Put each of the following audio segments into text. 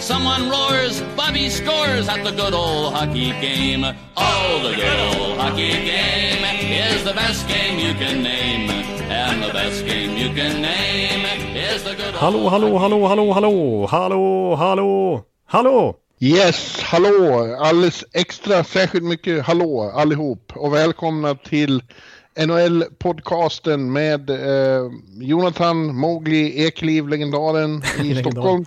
Someone roars, Bobby scores at the good old hockey game. Oh, the good old hockey game is the best game you can name. And the best game you can name is the good old Hallå, hallå, hallå, hallå, hallå, hallå, hallå, hallå! Yes, hallå! Alldeles extra särskilt mycket hallå allihop och välkomna till NHL-podcasten med eh, Jonathan Mowgli Ekliv, legendaren i. Stockholm.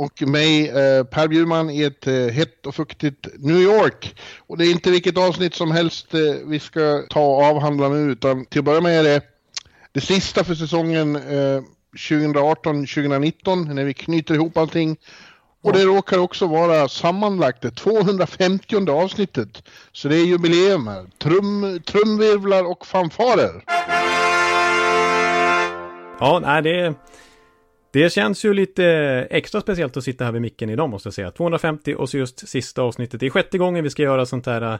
Och mig, eh, Per Bjurman, i ett eh, hett och fuktigt New York. Och det är inte vilket avsnitt som helst eh, vi ska ta och avhandla nu, utan till att börja med är det det sista för säsongen eh, 2018-2019, när vi knyter ihop allting. Och det råkar också vara sammanlagt det 250 avsnittet. Så det är jubileum här. Trum, trumvirvlar och fanfarer. Ja, nej det... Det känns ju lite extra speciellt att sitta här vid micken idag måste jag säga. 250 och så just sista avsnittet. Det är sjätte gången vi ska göra sånt här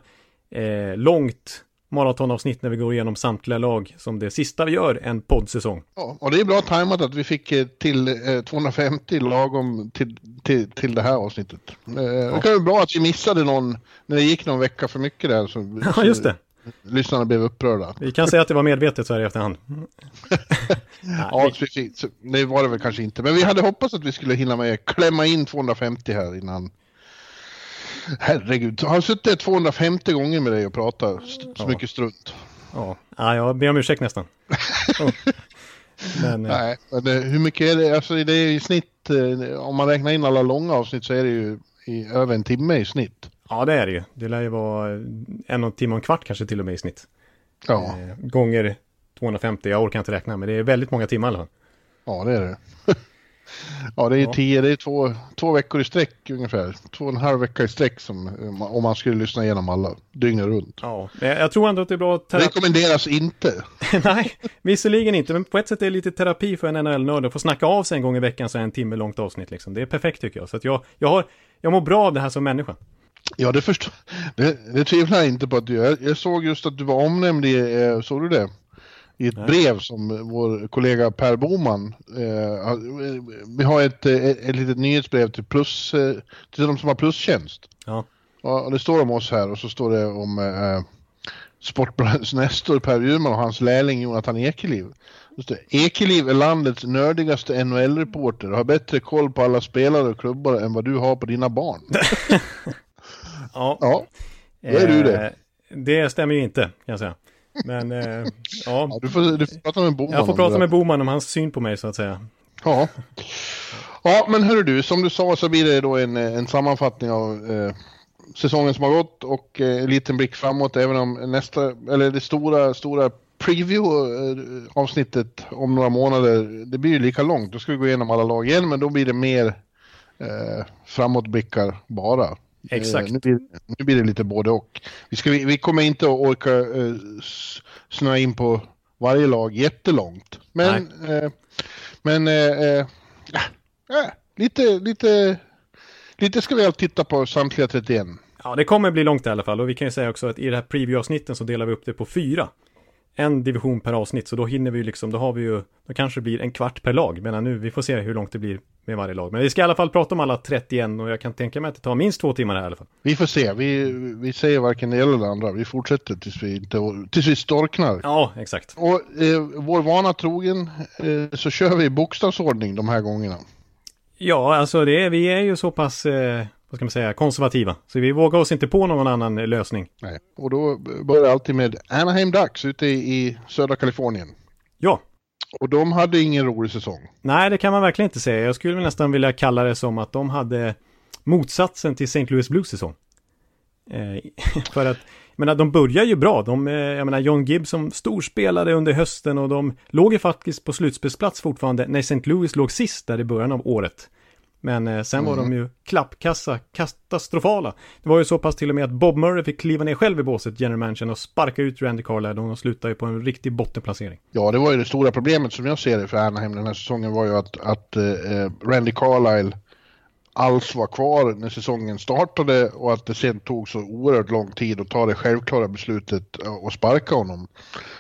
eh, långt maratonavsnitt när vi går igenom samtliga lag som det sista vi gör en poddsäsong. Ja, och det är bra tajmat att vi fick eh, till eh, 250 lagom till, till, till det här avsnittet. Eh, Det kan vara bra att vi missade någon när det gick någon vecka för mycket där. Så, Ja, just det. Lyssnarna blev upprörda. Vi kan säga att det var medvetet så här i efterhand. Ja, så, det var det väl kanske inte. Men vi hade hoppats att vi skulle hinna med klämma in 250 här innan. Herregud, jag har suttit 250 gånger med dig och pratat så Ja. mycket strunt. Ja, ja jag ber om ursäkt nästan. Men eh, Nej, men det, hur mycket är det? Alltså det är i snitt, eh, om man räknar in alla långa avsnitt så är det ju i över en timme i snitt. Ja, det är det ju. Det lär ju vara en timme och en kvart kanske till och med i snitt. Ja, Eh, gånger 250, jag orkar inte räkna, men det är väldigt många timmar i alla fall. ja det är det. Ja, det är Ja. tio, det är två, två veckor i sträck ungefär. Två och en halv vecka i sträck som, eh, om man skulle lyssna igenom alla dygnet runt. Ja, men jag tror ändå att det är bra terapi. Rekommenderas inte. Nej, visserligen inte, men på ett sätt är det lite terapi för en NHL-nörd att få snacka av sig en gång i veckan så är en timme långt avsnitt liksom. Det är perfekt tycker jag. Så att jag, jag, har, jag mår bra av det här som människa. Ja, det förstår det, det tvivlar jag inte på att du gör. Jag, såg just att du var omnämnd i, eh, såg du det? I ett Nej. brev som vår kollega Per Boman, eh, har- vi har ett, eh, ett litet nyhetsbrev till, plus, eh, till de som har plustjänst. Ja. Och det står om oss här och så står det om eh, Sportbladets Nestor Per Bjurman och hans lärling Jonathan Ekeliv. Just det. Ekeliv är landets nördigaste NHL-reporter och har bättre koll på alla spelare och klubbar än vad du har på dina barn. Ja, Ja, då är du det. eh, Det stämmer ju inte, kan jag säga. Men, eh, ja. Ja, du, får, du får prata med Boman Jag får prata med. Boman om hans syn på mig så att säga. Ja. ja, men hörru du, som du sa så blir det då en, en sammanfattning av eh, säsongen som har gått och eh, en liten blick framåt även om nästa, eller det stora, stora preview-avsnittet om några månader, det blir ju lika långt. Då ska vi gå igenom alla lag igen, men då blir det mer eh, framåtblickar bara. Exakt. Eh, nu, blir, nu blir det lite både och. Vi, ska, vi, vi kommer inte att orka eh, snöa in på varje lag jättelångt. Men, eh, men eh, eh, ja, lite, lite, lite ska vi alltid titta på samtliga 31. Ja, det kommer bli långt i alla fall. Och vi kan ju säga också att i det här preview-avsnitten så delar vi upp det på fyra. En division per avsnitt, så då hinner vi ju liksom, då har vi ju, då kanske det blir en kvart per lag. Men nu, vi får se hur långt det blir med varje lag. Men vi ska i alla fall prata om alla 31 och jag kan tänka mig att det tar minst två timmar här i alla fall. Vi får se, vi, vi säger varken det ena eller det andra. Vi fortsätter tills vi, inte, tills vi storknar. Ja, exakt. Och eh, vår vana trogen eh, så kör vi i bokstavsordning de här gångerna. Ja, alltså det vi är ju så pass, eh, vad ska man säga, konservativa. Så vi vågar oss inte på någon annan lösning. Nej. Och då börjar det alltid med Anaheim Ducks ute i, södra Kalifornien. Ja, Och de hade ingen rolig säsong. nej det kan man verkligen inte säga. Jag skulle nästan vilja kalla det som att de hade motsatsen till St. Louis Blues säsong. Eh, för att, jag menar, de börjar ju bra. De, eh, jag menar, John Gibb som storspelade under hösten och de låg ju faktiskt på slutspelsplats fortfarande när St. Louis låg sist där i början av året. Men eh, sen var de ju klappkassa, katastrofala. Det var ju så pass till och med att Bob Murray fick kliva ner själv i båset, general manager, och sparka ut Randy Carlisle och de slutade ju på en riktig bottenplacering. Ja, det var ju det stora problemet som jag ser det för Anaheim den här säsongen var ju att, att eh, Randy Carlisle alls var kvar när säsongen startade och att det sen tog så oerhört lång tid att ta det självklara beslutet att sparka honom.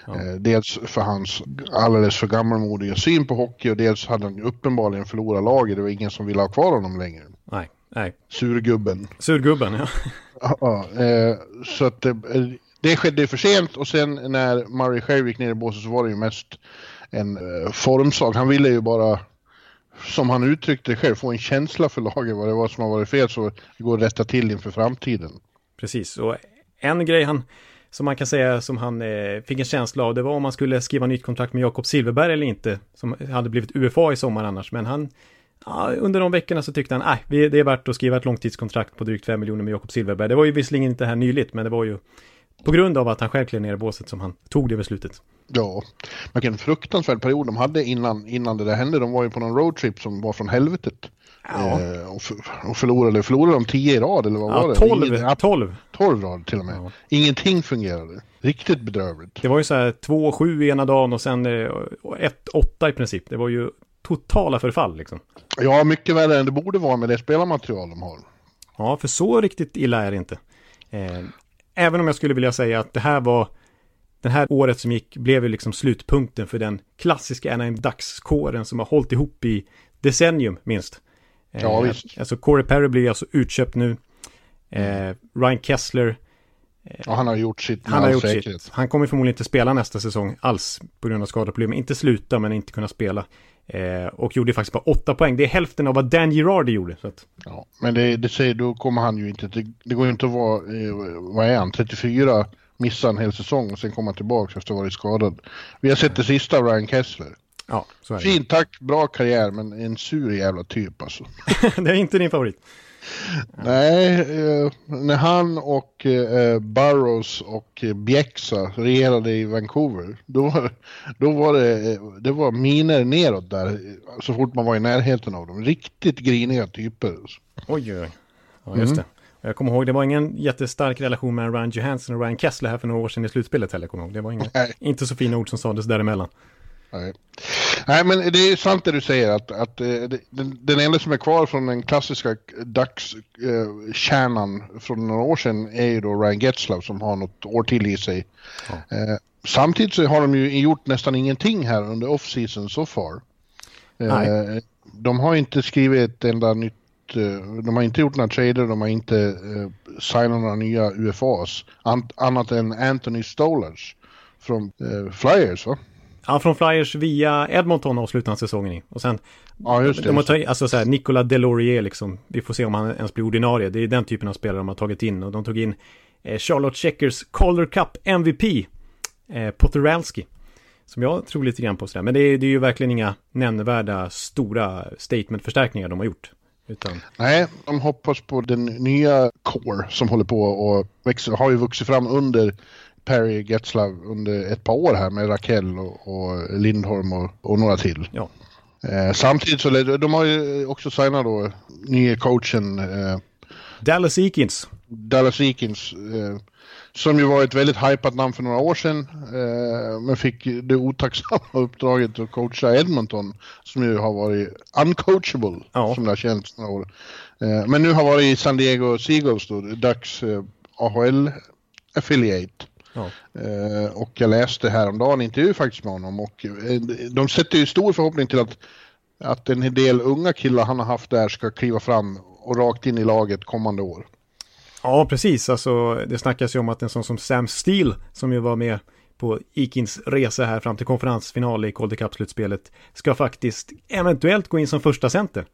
Ja. Eh, dels för hans alldeles för gammalmodiga syn på hockey och dels hade han uppenbarligen förlorat laget. Det var ingen som ville ha kvar honom längre. Nej, nej. Surgubben. Surgubben, ja. ja eh, så att det, det skedde för sent och sen när Murray själv gick ner i båset så var det ju mest en eh, formsak. Han ville ju bara som han uttryckte det själv, få en känsla för laget vad det var som har varit fel så det går att rätta till inför framtiden. Precis, och en grej han, som man kan säga som han eh, fick en känsla av, det var om man skulle skriva nytt kontrakt med Jakob Silverberg eller inte, som hade blivit UFA i sommar annars, men han Ja, under de veckorna så tyckte han, nej, det är värt att skriva ett långtidskontrakt på drygt 5 miljoner med Jakob Silverberg. Det var ju visserligen inte här nyligt, men det var ju på grund av att han själv klev ner i båset som han tog det beslutet. Ja, vilken fruktansvärd period de hade innan, innan det där hände. De var ju på någon roadtrip som var från helvetet. Ja. Eh, och, och förlorade, förlorade de tio i rad eller vad ja, var det? 12, Ingen, 12. 12 rad till och med. Ja. Ingenting fungerade. Riktigt bedrövligt. Det var ju så här 2-7 ena dagen och sen 1-8 eh, i princip. Det var ju totala förfall liksom. Ja, mycket värre än det borde vara med det spelarmaterial de har. Ja, för så riktigt illa är det inte. Eh, även om jag skulle vilja säga att det här var det här året som gick blev ju liksom slutpunkten för den klassiska Anaheim Ducks-kåren som har hållit ihop i decennium minst. Ja, eh, visst. Alltså Corey Perry blir alltså utköpt nu. Eh, Ryan Kessler. Eh, ja, han har gjort sitt. Han har gjort säkerhet. sitt. Han kommer förmodligen inte spela nästa säsong alls på grund av skadeproblem. Inte sluta, men inte kunna spela. Eh, och gjorde faktiskt bara åtta poäng. Det är hälften av vad Dan Girardi gjorde. Att... Ja, men det, det säger, då kommer han ju inte, det, det går ju inte att vara, eh, vad är han, 34, missa en hel säsong och sen komma tillbaka efter att ha varit skadad. Vi har sett det sista av Ryan Kessler. Ja, så är det. Fint tack, bra karriär, men en sur jävla typ alltså. det är inte din favorit. Nej, eh, när han och eh, Burrows och eh, Bjäxa regerade i Vancouver, då var, då var det, det var miner neråt där så fort man var i närheten av dem. Riktigt griniga typer. Oj, oj, oj. Ja, just mm. det. Jag kommer ihåg, det var ingen jättestark relation mellan Ryan Johansson och Ryan Kessler här för några år sedan i slutspelet heller, kommer ihåg. Det var inga, inte så fina ord som sades däremellan. Nej. Nej, men det är sant det du säger att, att uh, den, den enda som är kvar från den klassiska dagskärnan från några år sedan är ju då Ryan Getzlaw som har något år till i sig. Ja. Uh, samtidigt så har de ju gjort nästan ingenting här under off-season so far. Nej. De har inte skrivit ett enda nytt de har inte gjort några trader, de har inte signat några nya UFAs. An annat än Anthony Stolars från Flyers va? Ja, från Flyers via Edmonton avslutar han säsongen i. Och sen, ja, just det, de har tagit, alltså så här, Nicolas Delorier liksom, vi får se om han ens blir ordinarie. Det är den typen av spelare de har tagit in. Och de tog in eh, Charlotte Checkers Calder Cup MVP, eh, Potteralski. Som jag tror lite grann på sådär. Men det är, det är ju verkligen inga nämnvärda stora statement-förstärkningar de har gjort. Utan... Nej, de hoppas på den nya core som håller på och växer, har ju vuxit fram under Perry Getzlav under ett par år här med Raquel och, och Lindholm och, och, några till. Ja. Eh, samtidigt så de har ju också signat då nya coachen eh, Dallas Eakins. Dallas Eakins. Eh, som ju var ett väldigt hypat namn för några år sedan. Eh, men fick det otacksamma uppdraget att coacha Edmonton. Som ju har varit uncoachable. Ja. Som det har känts några år. Eh, men nu har varit i San Diego Seagulls då, Ducks eh, AHL affiliate. Ja. Eh, och jag läste häromdagen en intervju faktiskt med honom och eh, de sätter ju stor förhoppning till att, att en del unga killar han har haft där ska kliva fram och rakt in i laget kommande år. Ja, precis. Alltså, det snackas ju om att en sån som Sam Steele, som ju var med på Ikins resa här fram till konferensfinal i Calder Cup-slutspelet, ska faktiskt eventuellt gå in som första center.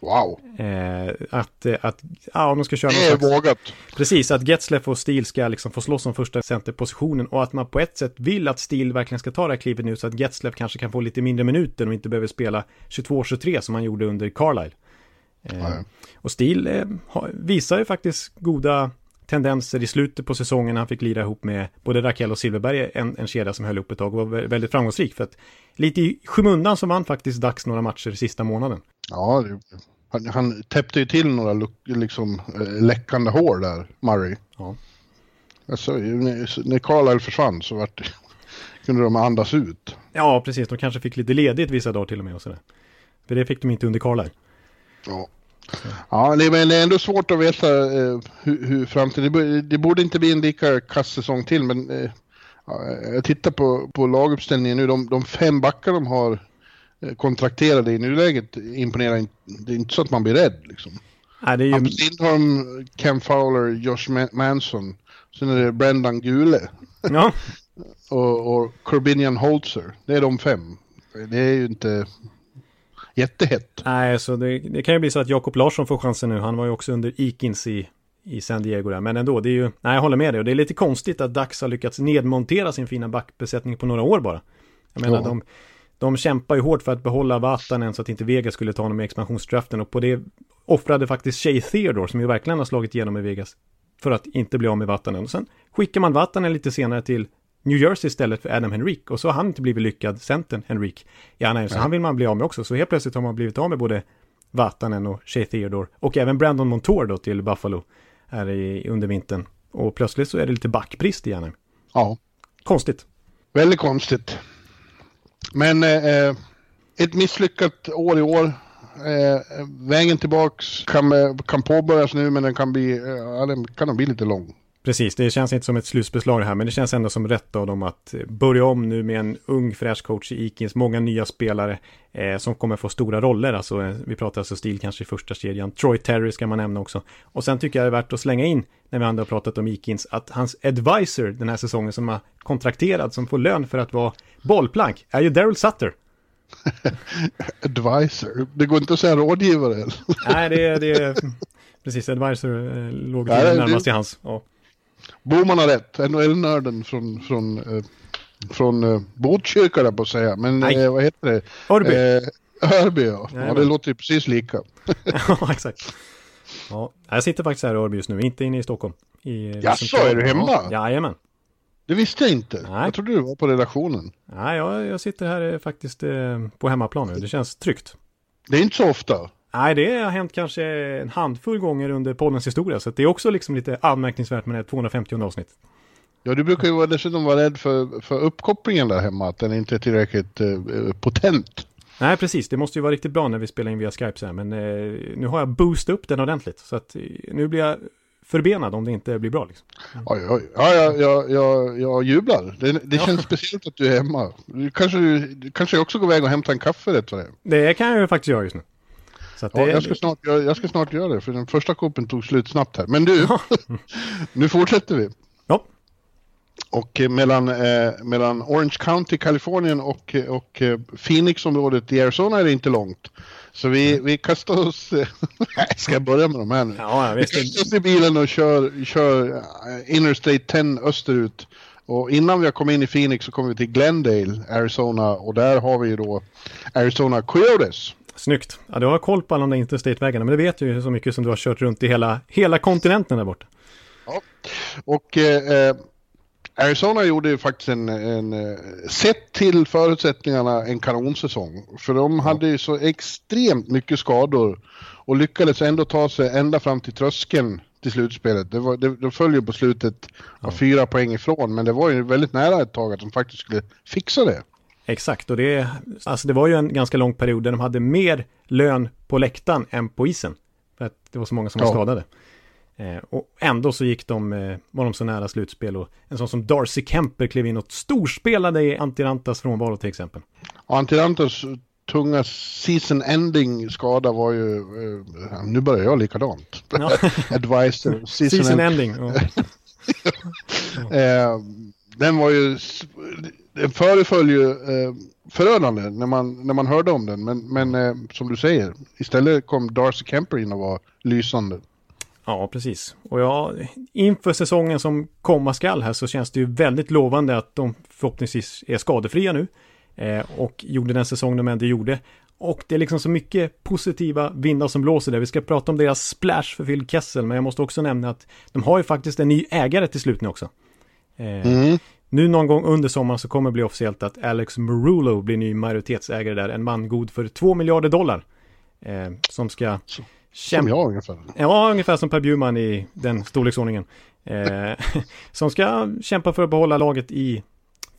Wow. Eh, att, eh, att, ja, om de ska köra Det är slags, vågat. Precis, att Getzleff och Steel ska liksom få slåss om första centerpositionen och att man på ett sätt vill att Steel verkligen ska ta det här klivet nu så att Getzleff kanske kan få lite mindre minuter och inte behöver spela 22-23 som han gjorde under Carlisle. Eh, och Steel eh, visar ju faktiskt goda tendenser i slutet på säsongen. Han fick lira ihop med både Raquel och Silverberg, en, en kedja som höll upp ett tag och var väldigt framgångsrik. För att lite i skymundan så vann faktiskt Dax några matcher sista månaden. Ja, Han, han täppte ju till några liksom, eh, läckande hår där, Murray. Ja. Alltså, när Carlisle försvann så vart, kunde de andas ut. Ja, precis. De kanske fick lite ledigt vissa dagar till och med och sådär. För det fick de inte under Carlisle. Ja. Ja, det, men det är ändå svårt att veta eh, hur, hur framtiden... Det, det borde inte bli en lika kass säsong till, men eh, jag tittar på, på laguppställningen nu. De, de fem backar de har kontrakterade i nuläget imponerar inte. Det är inte så att man blir rädd liksom. Nej, det är ju... Hampus Lindholm, Ken Fowler, Josh Manson. Sen är det Brendan Gule. Ja. och, och Corbinian Holzer. Det är de fem. Det är ju inte jättehett. Nej, så det, det, kan ju bli så att Jakob Larsson får chansen nu. Han var ju också under Ikins i, i San Diego där. Men ändå, det är ju, nej jag håller med dig. Och det är lite konstigt att Dax har lyckats nedmontera sin fina backbesättning på några år bara. Jag menar, ja. de, de kämpar ju hårt för att behålla Vatanen så att inte Vegas skulle ta honom i expansionsdraften. Och på det offrade faktiskt Shea Theodore, som ju verkligen har slagit igenom i Vegas, för att inte bli av med Vatanen. Och sen skickar man Vatanen lite senare till New Jersey istället för Adam Henrik. Och så har han inte blivit lyckad, centern Henrik i Anaheim. Så han vill man bli av med också. Så helt plötsligt har man blivit av med både Vatanen och Shea Theodore. Och även Brandon Montour då till Buffalo här i, under vintern. Och plötsligt så är det lite backbrist i Anaheim. Ja. Konstigt. Väldigt konstigt. Men eh, eh, ett misslyckat år i år. Eh, vägen tillbaks kan, eh, kan påbörjas nu men den kan bli, eh, den kan bli lite lång. Precis, det känns inte som ett slutbeslag här, men det känns ändå som rätt av dem att börja om nu med en ung fräsch coach i Ikins, många nya spelare eh, som kommer få stora roller, alltså eh, vi pratar alltså stil kanske i första kedjan, Troy Terry ska man nämna också. Och sen tycker jag det är värt att slänga in, när vi ändå har pratat om Ikins, att hans advisor den här säsongen som har kontrakterad, som får lön för att vara bollplank, är ju Daryl Sutter. advisor, det går inte att säga rådgivare. Nej, det är, det är precis, advisor eh, låg Nej, närmast det... i hans. Ja. Boman har rätt, NHL-nörden från, från, eh, från eh, Botkyrka där på att säga. Men eh, vad heter det? Örby. Eh, Örby ja. ja. det låter ju precis lika. ja, exakt. Ja, jag sitter faktiskt här i Örby just nu, inte inne i Stockholm. I, Jaså, är du hemma? Ja, jajamän. Det visste jag inte. Nej. Jag trodde du var på redaktionen. Nej, jag, jag sitter här eh, faktiskt eh, på hemmaplan nu. Det känns tryggt. Det är inte så ofta. Nej, det har hänt kanske en handfull gånger under poddens historia. Så det är också liksom lite anmärkningsvärt med det 250 avsnitt. Ja, du brukar ju dessutom vara rädd för, för uppkopplingen där hemma, att den inte är tillräckligt eh, potent. Nej, precis. Det måste ju vara riktigt bra när vi spelar in via Skype så här. Men eh, nu har jag boostat upp den ordentligt. Så att eh, nu blir jag förbenad om det inte blir bra. Liksom. Oj, oj. Ja, jag, jag, jag, jag jublar. Det, det känns speciellt att du är hemma. Du kanske, du kanske också går iväg och hämtar en kaffe rätt vad det Det kan jag ju faktiskt göra just nu. Så ja, jag, ska snart, jag, jag, ska snart göra det, för den första koppen tog slut snabbt här. Men du, nu fortsätter vi. Ja. Och eh, mellan, eh, mellan Orange County, Kalifornien och, och eh, Phoenix-området i Arizona är det inte långt. Så vi, mm. vi kastar oss... ska jag börja med de här nu? Ja, vi kastar oss i bilen och kör, kör eh, Interstate 10 österut. Och innan vi har kommit in i Phoenix så kommer vi till Glendale, Arizona. Och där har vi då Arizona Coyotes. Snyggt. Ja, du har koll på alla de där interstate-vägarna, men det vet ju så mycket som du har kört runt i hela, hela kontinenten där borta. Ja, och eh, Arizona gjorde ju faktiskt en, en, eh, sett till förutsättningarna, en kanonsäsong. För de hade ju så extremt mycket skador och lyckades ändå ta sig ända fram till tröskeln till slutspelet. Det var, det, de följer på slutet av ja. fyra poäng ifrån, men det var ju väldigt nära ett tag att de faktiskt skulle fixa det. Exakt, och det, alltså det var ju en ganska lång period där de hade mer lön på läktaren än på isen. För att det var så många som var ja. skadade. Eh, och ändå så gick de, eh, var de så nära slutspel och en sån som Darcy Kemper klev in och storspelade i Antirantas frånvaro till exempel. Antirantas tunga season ending skada var ju, eh, nu börjar jag likadant. Ja. Advisor. Season, season ending. Ja. eh, den var ju den föreföll ju eh, förödande när man, när man hörde om den. Men, men eh, som du säger, istället kom Darcy Kemper in och var lysande. Ja, precis. Och ja, inför säsongen som komma skall här så känns det ju väldigt lovande att de förhoppningsvis är skadefria nu. Eh, och gjorde den säsong de ändå gjorde. Och det är liksom så mycket positiva vindar som blåser där. Vi ska prata om deras splash för Phil Kessel, men jag måste också nämna att de har ju faktiskt en ny ägare till slut nu också. Eh, mm. Nu någon gång under sommaren så kommer det bli officiellt att Alex Marulo blir ny majoritetsägare där, en man god för 2 miljarder dollar. Eh, som ska Som kämpa... jag ungefär. Ja, ungefär som Per Bjurman i den storleksordningen. Eh, som ska kämpa för att behålla laget i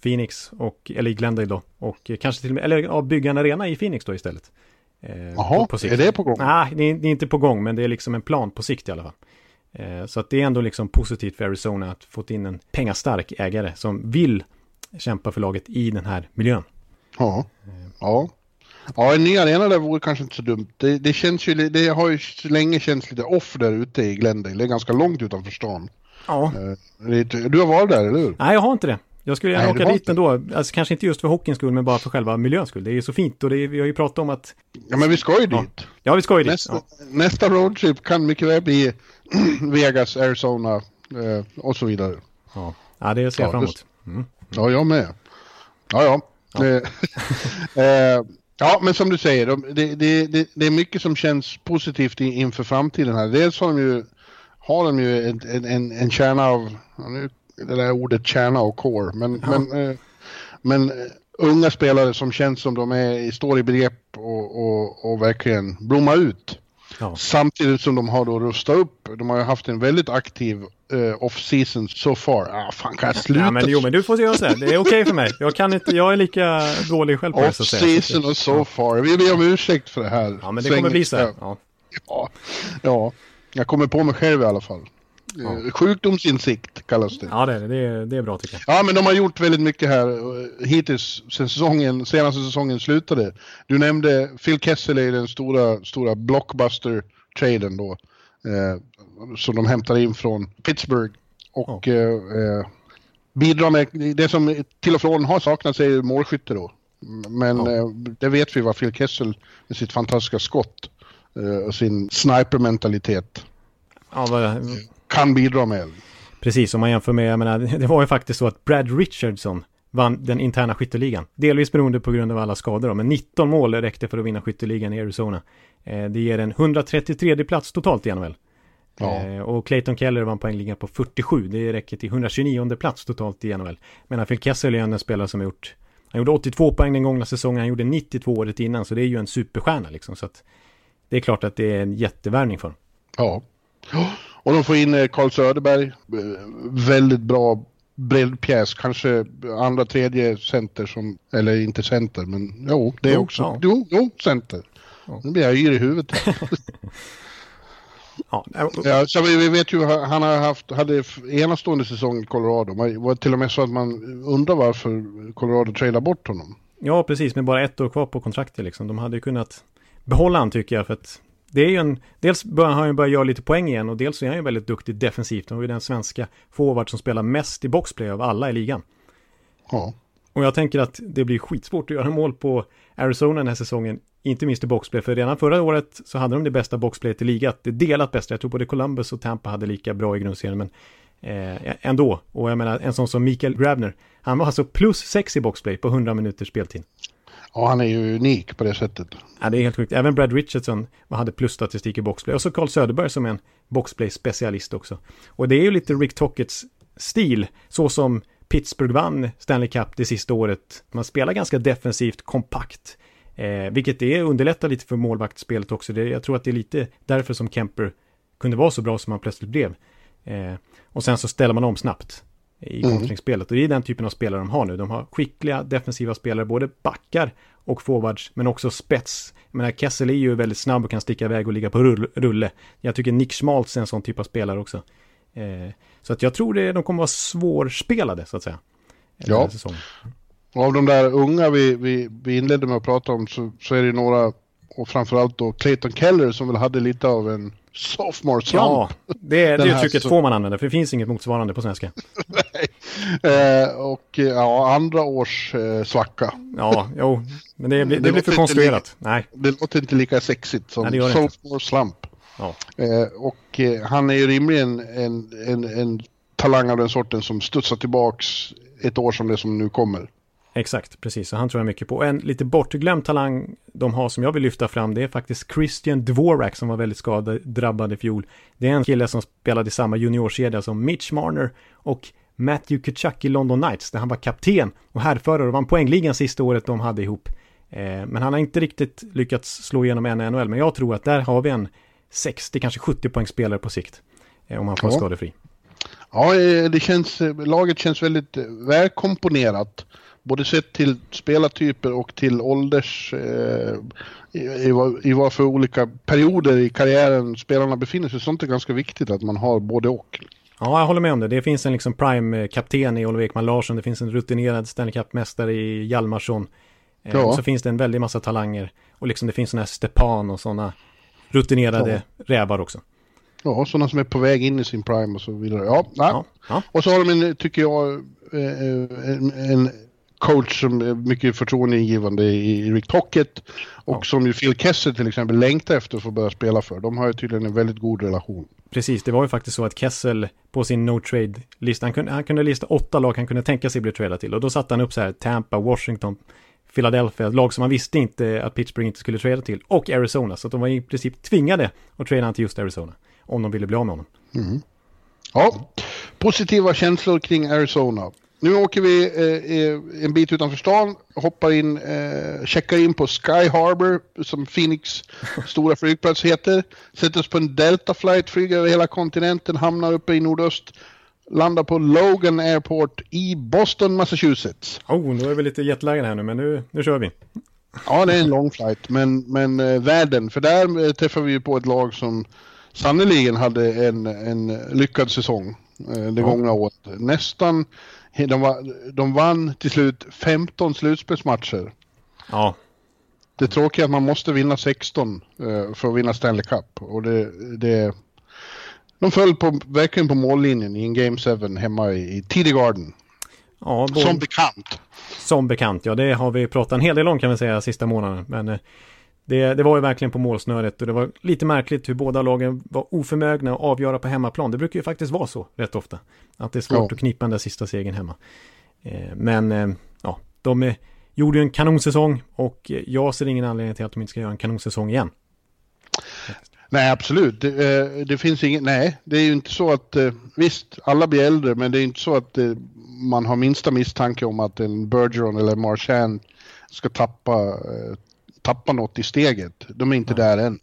Phoenix, och, eller i Glendale då. Och kanske till och med, eller ja, bygga en arena i Phoenix då istället. Eh, Jaha, sikt. är det på gång? Nej, det är, det är inte på gång, men det är liksom en plan på sikt i alla fall. Eh, så att det är ändå liksom positivt för Arizona att fått in en pengastark ägare som vill kämpa för laget i den här miljön. Ja. Ja. Ja, en ny arena där vore kanske inte så dumt. Det, det känns ju, det har ju länge känts lite off där ute i Glendale. Det är ganska långt utanför stan. Ja. Eh, Du har varit där, eller hur? Nej, jag har inte det. Jag skulle gärna Nej, åka dit ändå. Alltså kanske inte just för hockeyns skull, men bara för själva miljöns skull. Det är ju så fint och är, vi har ju pratat om att... Ja, men vi ska ju Ja. dit. Ja, vi ska ju dit. Nästa, Ja. nästa roadtrip kan mycket väl bli Vegas, Arizona eh, och så vidare. Ja. ja, det ser jag Ja, fram emot. Mm. Ja, jag med. Ja, ja. Eh, eh, ja, men som du säger, de- det, det, det, det är mycket som känns positivt inför framtiden här. Dels har de ju, har de ju en, en- en, kärna av, ja, nu, det där ordet kärna och core, men, Ja. men, eh, men eh, unga spelare som känns som de är, står i begrepp och, och, och verkligen blomma ut. Ja. Samtidigt som de har då rustat upp. De har ju haft en väldigt aktiv eh, off-season so far. Ah, fan kan jag sluta? ja, men jo, men du får göra så här. Det är okej för mig. Jag kan inte, jag är lika dålig själv på det Off-season och so far. Vi ber om ursäkt för det här. Ja, men det kommer bli så här. Ja. Ja, ja. Jag kommer på mig själv i alla fall. Eh, Sjukdomsinsikt kallas det. ja, det är det. Är, det är bra tycker jag. Ja, men de har gjort väldigt mycket här eh, hittills sen säsongen, senaste säsongen slutade. Du nämnde Phil Kessel i den stora, stora blockbuster-traden då. Eh, som de hämtar in från Pittsburgh. Och eh, eh, bidrar med, det som till och från har saknats är målskytte då. Men Ja. eh, det vet vi vad Phil Kessel med sitt fantastiska skott och sin sniper-mentalitet Ja, kan bidra med. Precis, om man jämför med, jag menar, det var ju faktiskt så att Brad Richardson vann den interna skytteligan. Delvis beroende på grund av alla skador då, men 19 mål räckte för att vinna skytteligan i Arizona. Eh, det ger en 133 plats totalt i NHL. Ja. Eh, och Clayton Keller vann poängligan på 47, det räcker till 129 plats totalt i NHL. Men Phil Kessel är en spelare som har gjort, han gjorde 82 poäng den gångna säsongen, han gjorde 92 året innan, så det är ju en superstjärna liksom. Så att det är klart att det är en jättevärvning för honom. Ja. Och de får in eh, Carl Söderberg. eh, Väldigt bra breddpjäs. Kanske andra, tredje center som, eller inte center, men jo, det är också. ja. Jo, jo, center. Ja. Nu blir jag yr i huvudet. Ja, ja, så vi, vi vet ju, han har haft, hade enastående säsong i Colorado. Man var till och med så att man undrar varför Colorado tradar bort honom. Ja, precis, med bara ett år kvar på kontraktet liksom. De hade ju kunnat behålla han tycker jag, för att det är ju en, dels börjar han ju börja göra lite poäng igen och dels är han ju väldigt duktig defensivt. Han var ju den svenska forward som spelar mest i boxplay av alla i ligan. Ja. Och jag tänker att det blir skitsvårt att göra mål på Arizona den här säsongen, inte minst i boxplay, för redan förra året så hade de det bästa boxplayet i ligan, det delat bästa. Jag tror både Columbus och Tampa hade lika bra i grundserien, men eh, ändå. Och jag menar, en sån som Mikael Grabner, han var alltså plus 6 i boxplay på 100 minuters speltid ja, han är ju unik på det sättet. Ja, det är helt sjukt. Även Brad Richardson hade plusstatistik i boxplay. Och så Carl Söderberg som är en boxplay-specialist också. Och det är ju lite Rick Tockets stil, så som Pittsburgh vann Stanley Cup det sista året. Man spelar ganska defensivt, kompakt. Eh, vilket det underlättar lite för målvaktsspelet också. Det, jag tror att det är lite därför som Kemper kunde vara så bra som han plötsligt blev. Eh, och sen så ställer man om snabbt i kontringsspelet. Och det är den typen av spelare de har nu. De har skickliga defensiva spelare, både backar och forwards, men också spets. Jag menar, Kessel är ju väldigt snabb och kan sticka iväg och ligga på rull, rulle. Jag tycker Nick Schmaltz är en sån typ av spelare också. Eh, så att jag tror det, de kommer vara svårspelade, så att säga. den Ja. av de där unga vi, vi, vi inledde med att prata om så, så är det några, och framförallt då Clayton Keller som väl hade lite av en sophomore slump. Ja, det, är- det uttrycket så- får man använda, för det finns inget motsvarande på svenska. Eh, och ja, andra års eh, svacka. Ja, jo, men det, det, Det blir för konstruerat. Nej, Det låter inte lika sexigt som Nej, sophomore slump. ja. Eh, och han är ju rimligen en, en, en talang av den sorten som studsar tillbaks ett år som det som nu kommer. Exakt, precis. Så han tror jag mycket på. En lite bortglömd talang de har som jag vill lyfta fram, det är faktiskt Christian Dvorak som var väldigt skadedrabbad i fjol. Det är en kille som spelade i samma juniorkedja som Mitch Marner och Matthew Kachuk i London Knights, där han var kapten och härförare och vann poängligan sista året de hade ihop. Eh, men han har inte riktigt lyckats slå igenom en NHL. Men jag tror att där har vi en 60, kanske 70 poäng spelare på sikt. Eh, om han får ja. skadefri. Ja, eh, det känns, laget känns väldigt välkomponerat. Både sett till spelartyper och till ålders... Eh, i, i, I vad för olika perioder i karriären spelarna befinner sig. Sånt är ganska viktigt att man har både och. Ja, jag håller med om det. Det finns en liksom prime-kapten i Oliver Ekman Larsson. Det finns en rutinerad Stanley Cup-mästare i Hjalmarsson. Eh, ja. så finns det en väldig massa talanger. Och liksom det finns sådana här Stepan och sådana rutinerade ja. rävar också. Ja, sådana som är på väg in i sin prime och så vidare. Ja, ja. ja. Och så har de en, tycker jag, eh, eh, en, en coach som är mycket förtroendeingivande i Rick Tocket och ja. som ju Phil Kessel till exempel längtar efter att få börja spela för. De har ju tydligen en väldigt god relation. Precis, det var ju faktiskt så att Kessel på sin no trade-lista, han kunde, han kunde lista åtta lag han kunde tänka sig bli tradad till och då satte han upp så här Tampa, Washington, Philadelphia, lag som man visste inte att Pittsburgh inte skulle trada till, och Arizona, så de var i princip tvingade att trada till just Arizona, om de ville bli av med honom. Mm. Ja, positiva känslor kring Arizona. Nu åker vi eh, en bit utanför stan, hoppar in, eh, checkar in på Sky Harbor som Phoenix stora flygplats heter. Sätter oss på en Delta flight, flyger över hela kontinenten, hamnar uppe i nordöst. Landar på Logan Airport i Boston, Massachusetts. Oh, nu är vi lite jetlaggade här nu, men nu, nu kör vi. Ja, det är en lång flight, men, men eh, världen, för där eh, träffar vi på ett lag som sannoliken hade en, en lyckad säsong eh, det gångna året. Nästan de, var, de vann till slut 15 slutspelsmatcher. Ja. Det tråkiga är att man måste vinna 16 uh, för att vinna Stanley Cup. Och det, det, de föll på, verkligen på mållinjen i en Game 7 hemma i, i TD Garden. Ja, både... Som bekant. Som bekant, ja det har vi pratat en hel del om kan vi säga sista månaden. Men eh, det, det, var ju verkligen på målsnöret och det var lite märkligt hur båda lagen var oförmögna att avgöra på hemmaplan. Det brukar ju faktiskt vara så rätt ofta. Att det är svårt ja. att knipa den där sista segern hemma. Eh, men eh, ja, de eh, gjorde ju en kanonsäsong och jag ser ingen anledning till att de inte ska göra en kanonsäsong igen. Nej, absolut. Det, det, finns inget, nej, det är ju inte så att, visst, alla blir äldre, men det är inte så att man har minsta misstanke om att en Bergeron eller Marchand ska tappa tappa något i steget. De är inte ja. där än.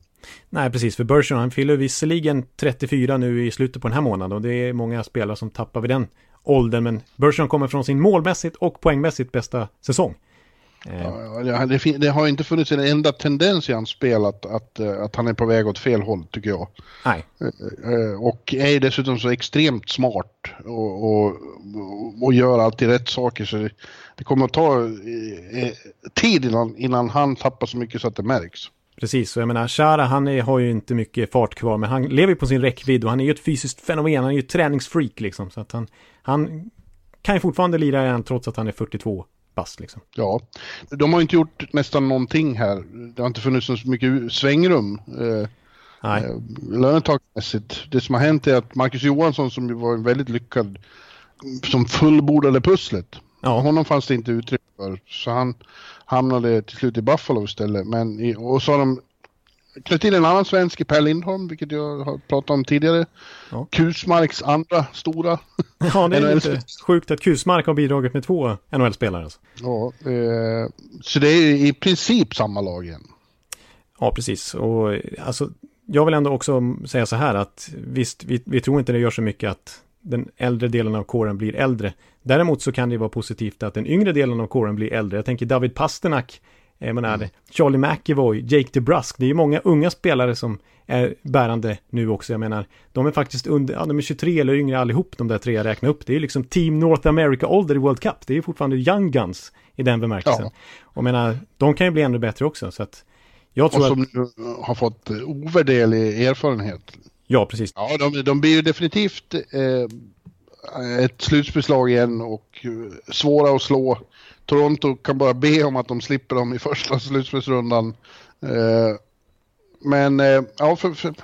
Nej, precis. För Bergeron, han fyller visserligen 34 nu i slutet på den här månaden och det är många spelare som tappar vid den åldern. Men Bergeron kommer från sin målmässigt och poängmässigt bästa säsong. Ja, det, det, har inte funnits en enda tendens i hans spel att, att, att han är på väg åt fel håll tycker jag. Nej. Eh, eh, och är dessutom så extremt smart och, och, och gör alltid rätt saker så det, kommer att ta eh, tid innan, innan han tappar så mycket så att det märks. Precis, så jag menar, Shara han är, har ju inte mycket fart kvar, men han lever på sin räckvidd och han är ju ett fysiskt fenomen, han är ju ett träningsfreak liksom, så att han, han kan ju fortfarande lira igen trots att han är 42 bast liksom. Ja, de har inte gjort nästan någonting här. Det har inte funnits så mycket svängrum. Eh, Nej. Eh, lönetagsmässigt. Det som har hänt är att Marcus Johansson som var en väldigt lyckad som fullbordade pusslet. Ja. Honom fanns det inte utrymme för. Så han hamnade till slut i Buffalo istället. Men i, och så har de knöt till en annan svensk i Per Lindholm, vilket jag har pratat om tidigare. Ja. Kusmarks andra stora. Ja, det är lite sjukt att Kusmark har bidragit med två NHL-spelare. Alltså. Ja, eh, så det är i princip samma lag igen. Ja, precis. Och alltså, jag vill ändå också säga så här att visst, vi, vi tror inte det gör så mycket att den äldre delen av kåren blir äldre. Däremot så kan det vara positivt att den yngre delen av kåren blir äldre. Jag tänker David Pasternak jag menar, mm. Charlie McEvoy, Jake DeBrusk, det är ju många unga spelare som är bärande nu också. Jag menar, de är faktiskt under, ja, de är 23 eller yngre allihop, de där tre jag räknar upp. Det är liksom Team North America-ålder i World Cup. Det är fortfarande Young Guns i den bemärkelsen. Ja. Och menar, de kan ju bli ännu bättre också. Så att jag tror och som att... har fått ovärderlig erfarenhet. Ja, precis. Ja, de, de blir ju definitivt eh, ett slutspelslag igen och eh, svåra att slå Toronto kan bara be om att de slipper dem i första slutspelsrundan. Eh, men eh, ja, för, för,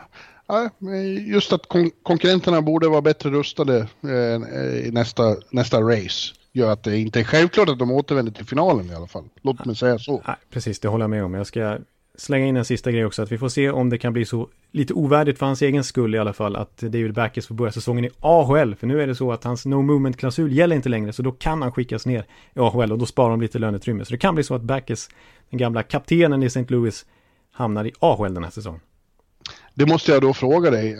just att kon konkurrenterna borde vara bättre rustade eh, i nästa, nästa race gör att det inte är självklart att de återvänder till finalen i alla fall. Låt mig säga så. Nej, precis, det håller jag med om. Jag ska slänga in en sista grej också, att vi får se om det kan bli så lite ovärdigt för hans egen skull i alla fall att David Backes får börja säsongen i AHL. För nu är det så att hans no movement-klausul gäller inte längre så då kan han skickas ner i AHL och då sparar de lite löneutrymme. Så det kan bli så att Backes, den gamla kaptenen i St. Louis, hamnar i AHL den här säsongen. Det måste jag då fråga dig, eh,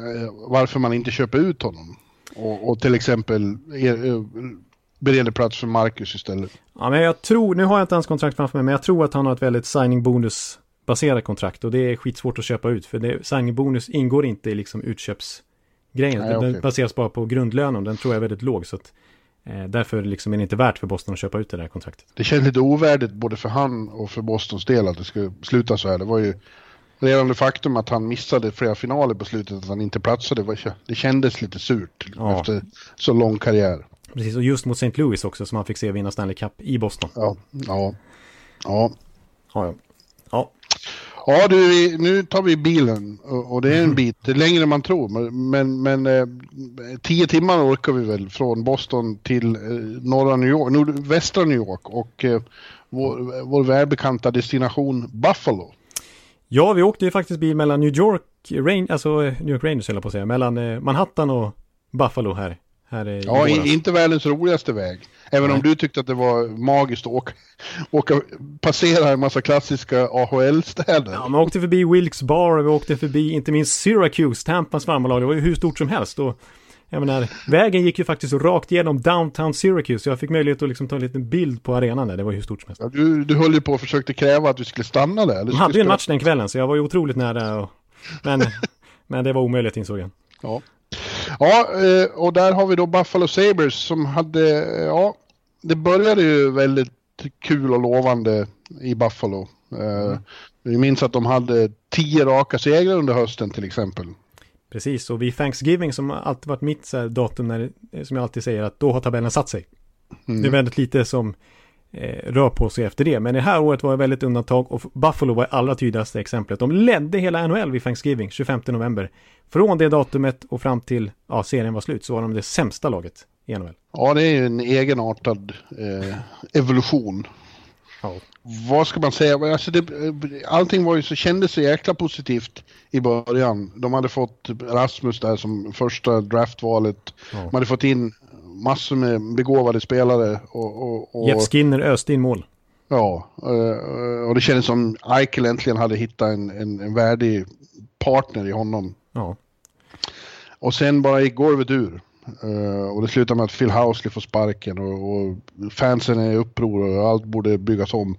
varför man inte köper ut honom? Och, och till exempel eh, bereder plats för Marcus istället. Ja, men jag tror, nu har jag inte hans kontrakt framför mig, men jag tror att han har ett väldigt signing bonus baserat kontrakt och det är skitsvårt att köpa ut för det, signing bonus ingår inte i liksom utköpsgrejen. Nej, den okay. baseras bara på grundlönen, den tror jag är väldigt låg så att eh, därför liksom är det inte värt för Boston att köpa ut det där kontraktet. Det känns lite ovärdigt både för han och för Bostons del att det skulle sluta så här. Det var ju redan det faktum att han missade flera finaler på slutet, att han inte platsade, det kändes lite surt ja. efter så lång karriär. Precis, och just mot St. Louis också som han fick se vinna Stanley Cup i Boston. Ja, ja. Ja. Ja, ja. ja. Ja du, nu tar vi bilen och det är en bit, det är längre än man tror. Men, men eh, tio timmar orkar vi väl från Boston till eh, norra New York, västra New York och eh, vår, vår välbekanta destination Buffalo. Ja, vi åkte ju faktiskt bil mellan New York, Rain, alltså New York Rangers höll jag på att säga, mellan Manhattan och Buffalo här. Här i ja, inte världens roligaste väg. Även Nej. om du tyckte att det var magiskt att åka, åka passera en massa klassiska AHL-städer. Ja, man åkte förbi Wilkes Bar och vi åkte förbi inte minst Syracuse, Tampas farmarlag. Det var ju hur stort som helst. Och jag menar, vägen gick ju faktiskt rakt igenom downtown Syracuse. Så jag fick möjlighet att liksom ta en liten bild på arenan där. Det var ju hur stort som helst. Ja, du, du höll ju på och försökte kräva att vi skulle stanna där. De hade ju en match den kvällen så jag var ju otroligt nära. Och, men, men det var omöjligt insåg jag. Ja. Ja, eh, och där har vi då Buffalo Sabres som hade, ja, det började ju väldigt kul och lovande i Buffalo. Eh, mm. Vi minns att de hade tio raka segrar under hösten till exempel. Precis, och vid Thanksgiving som alltid varit mitt datum när, som jag alltid säger att då har tabellen satt sig. Mm. Det är väldigt lite som eh, rör på sig efter det. Men det här året var det väldigt undantag och Buffalo var det allra tydligaste exemplet. De ledde hela NHL vid Thanksgiving 25 november. Från det datumet och fram till ja, serien var slut så var de det sämsta laget i NHL. Ja, det är ju en egenartad eh, evolution. Ja. Vad ska man säga? Alltså det, allting var ju så, kändes så jäkla positivt i början. De hade fått Rasmus där som första draftvalet. Ja. De hade fått in massor med begåvade spelare. Och, och, och... Jeff Skinner öste in mål. Ja, eh, och det kändes som Eichel äntligen hade hittat en, en, en värdig partner i honom. Ja. Och sen bara gick golvet ur. Uh, och det slutar med att Phil Housley får sparken och, och fansen är i uppror och allt borde byggas om.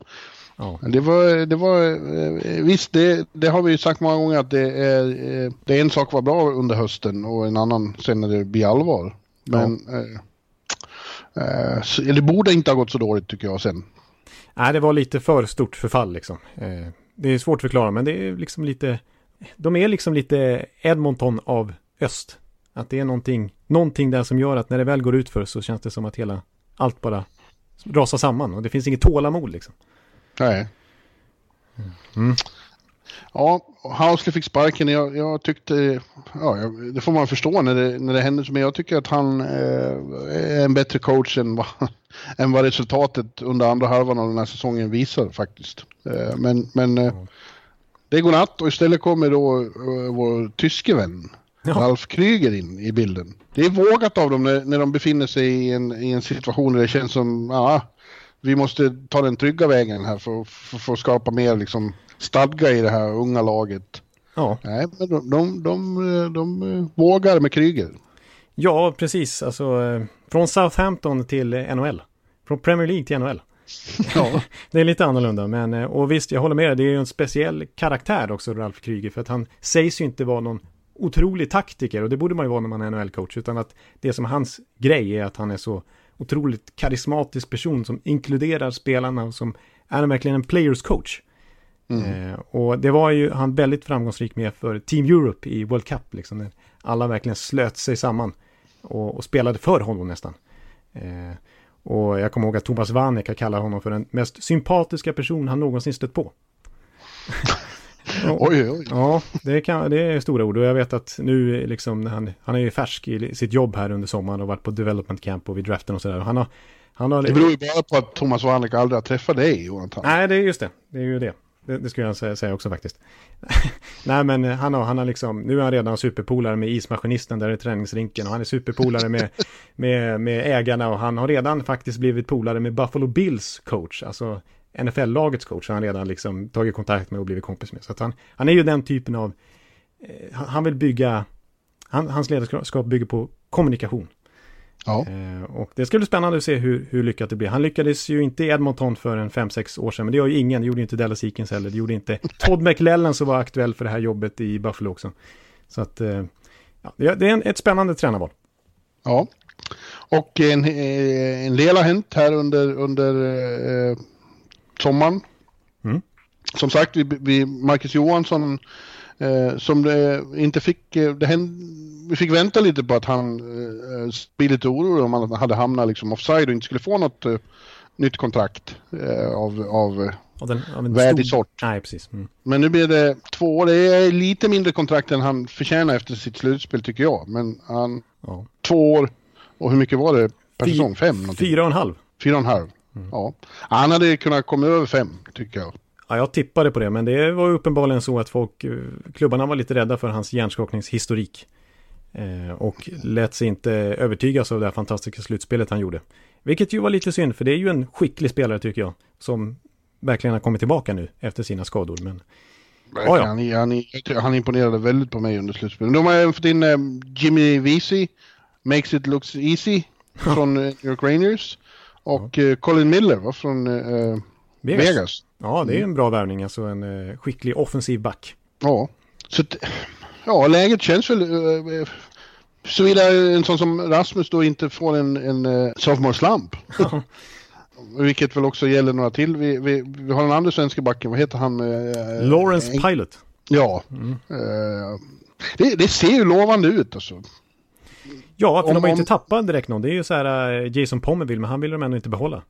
Ja. Det var, det var, eh, visst det, det har vi ju sagt många gånger att det är, eh, det är en sak var bra under hösten och en annan sen när det blir allvar. Men ja. eh, eh, det borde inte ha gått så dåligt tycker jag sen. Nej, det var lite för stort förfall liksom. Eh, det är svårt att förklara men det är liksom lite, de är liksom lite Edmonton av öst. Att det är någonting, någonting där som gör att när det väl går ut för så känns det som att hela, allt bara rasar samman och det finns inget tålamod liksom. Nej. Mm. Ja, Housley fick sparken. Jag, jag tyckte, ja, det får man förstå när det, när det händer. Men jag tycker att han eh, är en bättre coach än vad, än vad resultatet under andra halvan av den här säsongen visar faktiskt. Eh, men men eh, det går natt och istället kommer då eh, vår tyske vän ja. Ralf Kryger in i bilden. Det är vågat av dem när, när de befinner sig i en, i en situation där det känns som, ja, vi måste ta den trygga vägen här för, för, för att skapa mer liksom, stadga i det här unga laget. Ja. Nej, men de, de, de, de vågar med Kryger. Ja, precis. Alltså, eh, från Southampton till NHL. Från Premier League till NHL. Ja. det är lite annorlunda, men eh, och visst, jag håller med. Det är ju en speciell karaktär också, Ralf Kryger, för att han sägs ju inte vara någon otrolig taktiker och det borde man ju vara när man är NHL-coach, utan att det som hans grej är att han är så otroligt karismatisk person som inkluderar spelarna och som är verkligen en players coach. Mm. Eh, och det var ju han väldigt framgångsrik med för Team Europe i World Cup, liksom, när alla verkligen slöt sig samman och, och spelade för honom nästan. Eh, och jag kommer ihåg att Thomas Vanek kallar honom för den mest sympatiska person han någonsin stött på. oj, oj. Ja, det, kan, det är stora ord och jag vet att nu liksom, han, han är ju färsk i sitt jobb här under sommaren och varit på development camp och vid draften och sådär. Han har, han har, det beror ju bara på att Thomas Warnick aldrig har träffat dig, Jonathan. Nej, det är just det. Det är ju det. det, det skulle jag säga, säga också faktiskt. Nej, men han har, han har liksom, nu är han redan superpolare med ismaskinisten där i träningsrinken och han är superpolare med, med, med ägarna och han har redan faktiskt blivit polare med Buffalo Bills coach, alltså NFL-lagets coach har han redan liksom tagit kontakt med och blivit kompis med. Så att han, han är ju den typen av, eh, han, vill bygga, han, hans ledarskap bygger på kommunikation. Ja. Eh, och det ska bli spännande att se hur, hur lyckat det blir. Han lyckades ju inte i Edmonton för en 5-6 år sedan, men det gör ju ingen. Det gjorde inte Dallas Eakins heller. Det gjorde inte Todd McLellan som var aktuell för det här jobbet i Buffalo också. Så att, eh, ja, det är en, ett spännande tränarval. Ja. Och en, eh, en del har hänt här under, under eh, sommaren. Mm. Som sagt, vi, vi Marcus Johansson eh, som det inte fick, eh, det hände, vi fick vänta lite på att han eh, blir lite orolig om han hade hamnat liksom offside och inte skulle få något eh, nytt kontrakt eh, av, av eh, den, värdig stor- sort. Nej, precis. Mm. Men nu blir det två år. Det är lite mindre kontrakt än han förtjänar efter sitt slutspel tycker jag. Men han, Ja. två år och hur mycket var det per säsong? Fem? Någonting. Fyra och en halv. Fyra och en halv. Ja. Han hade kunnat komma över fem tycker jag. Ja, jag tippade på det, men det var uppenbarligen så att folk, eh, klubbarna var lite rädda för hans hjärnskakningshistorik. Eh, och lät sig inte övertygas av det här fantastiska slutspelet han gjorde. Vilket ju var lite synd, för det är ju en skicklig spelare tycker jag. Som verkligen har kommit tillbaka nu efter sina skador. Men Ja, ja. Han, han, han imponerade väldigt på mig under slutspelet. De har även fått in eh, Jimmy Vesey, Makes It Looks Easy, från eh, New York Rangers. Och eh, Colin Miller va, från eh, Vegas. Vegas. Ja, det är en bra värvning, alltså en eh, skicklig offensiv back. Ja, så ja, läget känns väl... Uh, Såvida en sån som Rasmus då inte får en, en uh, sophomore slump. Vilket väl också gäller några till. Vi, vi, vi har den andra svenska backen, vad heter han? Eh, Lawrence eh, Pilot. Ja. Mm. Eh, det, det ser ju lovande ut alltså. Ja, för Om- de har ju inte tappat direkt någon. Det är ju så här eh, Jason Pomerville, men han vill de ändå inte behålla.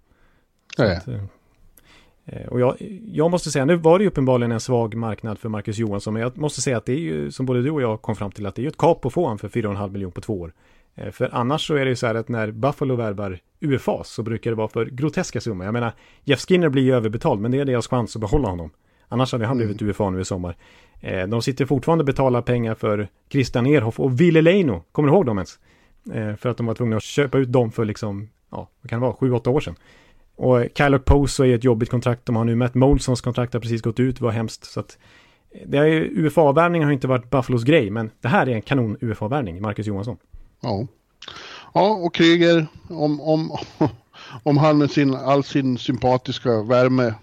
Nej. Att, eh, eh, Och jag, jag måste säga, nu var det ju uppenbarligen en svag marknad för Marcus Johansson, men jag måste säga att det är ju, som både du och jag kom fram till, att det är ju ett kap att få han för 4,5 miljoner på två år. För annars så är det ju så här att när Buffalo värvar UFAs så brukar det vara för groteska summor. Jag menar, Jeff Skinner blir ju överbetald, men det är deras chans att behålla honom. Annars hade han blivit UFA nu i sommar. De sitter fortfarande och betalar pengar för Christian Ehrhoff och Ville Leino. Kommer du ihåg dem ens? Eh, för att de var tvungna att köpa ut dem för liksom, ja, vad kan det vara, 7-8 år sedan. Och eh, Kyler Poso är ett jobbigt kontrakt. De har nu Matt Molsons kontrakt har precis gått ut, det var hemskt. Så att eh, det är ju, UFA-värvningen har inte varit Buffalos grej, men det här är en kanon UFA-värvning, Marcus Johansson. Ja. Ja, och Kryger, om, om, om han med sin, all sin sympatiska värme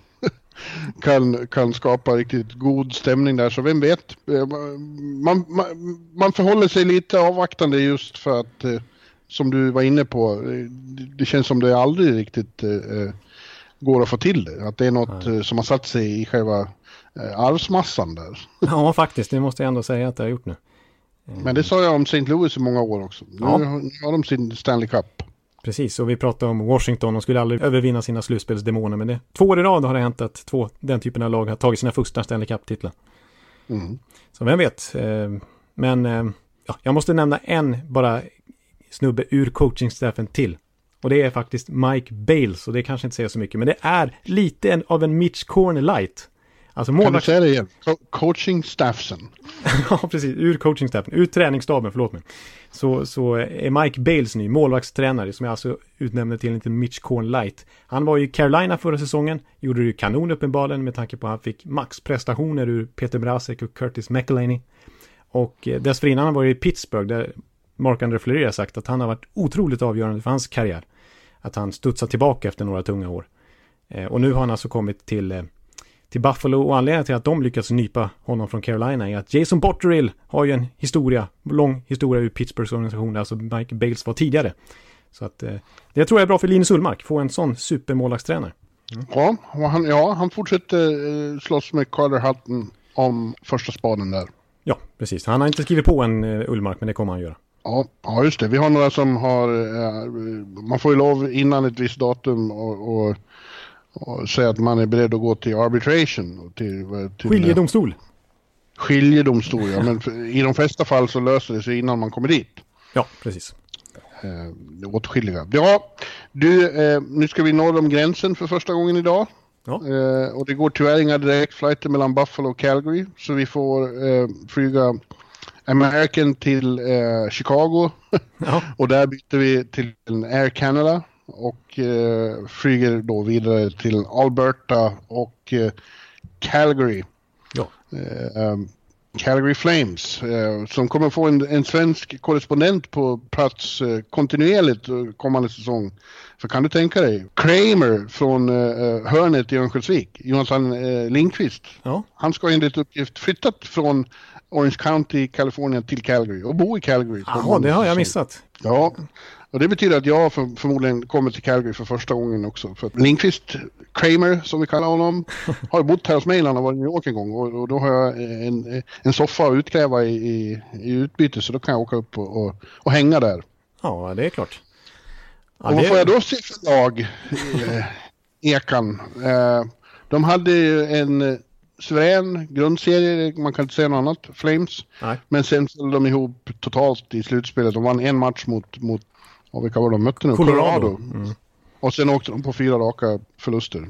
kan, kan skapa riktigt god stämning där, så vem vet? Eh, Man, man, man förhåller sig lite avvaktande just för att, eh, som du var inne på, eh, det- känns som det aldrig riktigt går att få till det. Att det är något eh, som har satt sig i själva arvsmassan där. Ja, faktiskt, det måste jag ändå säga att det har gjort nu. Men det sa jag om St. Louis i många år också. Nu Ja. har de sin Stanley Cup. Precis, och vi pratade om Washington, de skulle aldrig övervinna sina slutspelsdemoner, men det, två år i rad har det hänt att två, den typen av lag har tagit sina första Stanley Cup-titlar. Mm. Så vem vet. Eh, Men eh, ja, jag måste nämna en bara snubbe ur coachingstaffen till. Och det är faktiskt Mike Bales, och det kanske inte säger så mycket, men det är lite en, av en Mitch Corner light. Alltså Kan du målvakt... säga det igen? Co- coaching staffsen. ja, precis. Ur coachingstaffen, ur träningsstaben, förlåt mig. Så, så är Mike Bales ny målvaktstränare, som jag alltså utnämnde till en liten Mitch Korn light. Han var ju i Carolina förra säsongen, gjorde det ju kanon uppenbarligen med tanke på att han fick maxprestationer ur Peter Brasek och Curtis McElhaney. Och eh, dessförinnan han var i Pittsburgh, där Mark-André Fleury har sagt att han har varit otroligt avgörande för hans karriär. Att han studsar tillbaka efter några tunga år. Eh, Och nu har han alltså kommit till eh, till Buffalo och anledningen till att de lyckats nypa honom från Carolina är att Jason Botterill har ju en historia, lång historia ur Pittsburghs organisation, alltså Mike Bales var tidigare. Så att eh, det tror jag är bra för Linus Ullmark, få en sån supermålvaktstränare. Ja, och han, ja, han fortsätter eh, slåss med Carter Hutton om första spaden där. Ja, precis. Han har inte skrivit på en eh, Ullmark, men det kommer han göra. Ja, ja, just det. Vi har några som har... Man får ju lov innan ett visst datum och, och, och säga att man är beredd att gå till arbitration. Till, till Skiljedomstol. skiljedomstol, ja. Men i de flesta fall så löser det sig innan man kommer dit. Ja, precis. Eh, åtskilliga. Ja, du, eh, nu ska vi norr om gränsen för första gången idag. Ja. Eh, och det går tyvärr inga direktflighter mellan Buffalo och Calgary. Så vi får eh, flyga American till eh, Chicago. Ja. och där byter vi till Air Canada. Och eh, flyger då vidare till Alberta och eh, Calgary. Ja. Um, Calgary Flames eh, som kommer få en, en svensk korrespondent på plats kontinuerligt kommande säsong. För kan du tänka dig, Kramer från hörnet i Örnsköldsvik, Jonathan eh, Lindqvist, ja. han ska enligt uppgift flyttat från Orange County, Kalifornien till Calgary och bo i Calgary. Ja, det har jag missat. Ja, och det betyder att jag för, förmodligen kommer till Calgary för första gången också. För att Lindqvist, Kramer som vi kallar honom, har bott här hos mig när han varit i New York en gång. Och, och, då har jag en, en soffa att utkräva i, i, i utbyte så då kan jag åka upp och, och, och hänga där. Ja, det är klart. Ja, och vad det... får jag då se för lag? Eh, Ekan. Eh, de hade ju en suverän grundserie, man kan inte säga något annat, Flames. Nej. Men sen föll de ihop totalt i slutspelet. De vann en match mot, mot och vilka var de mötte nu? Colorado. Colorado. Mm. Och sen åkte de på fyra raka förluster.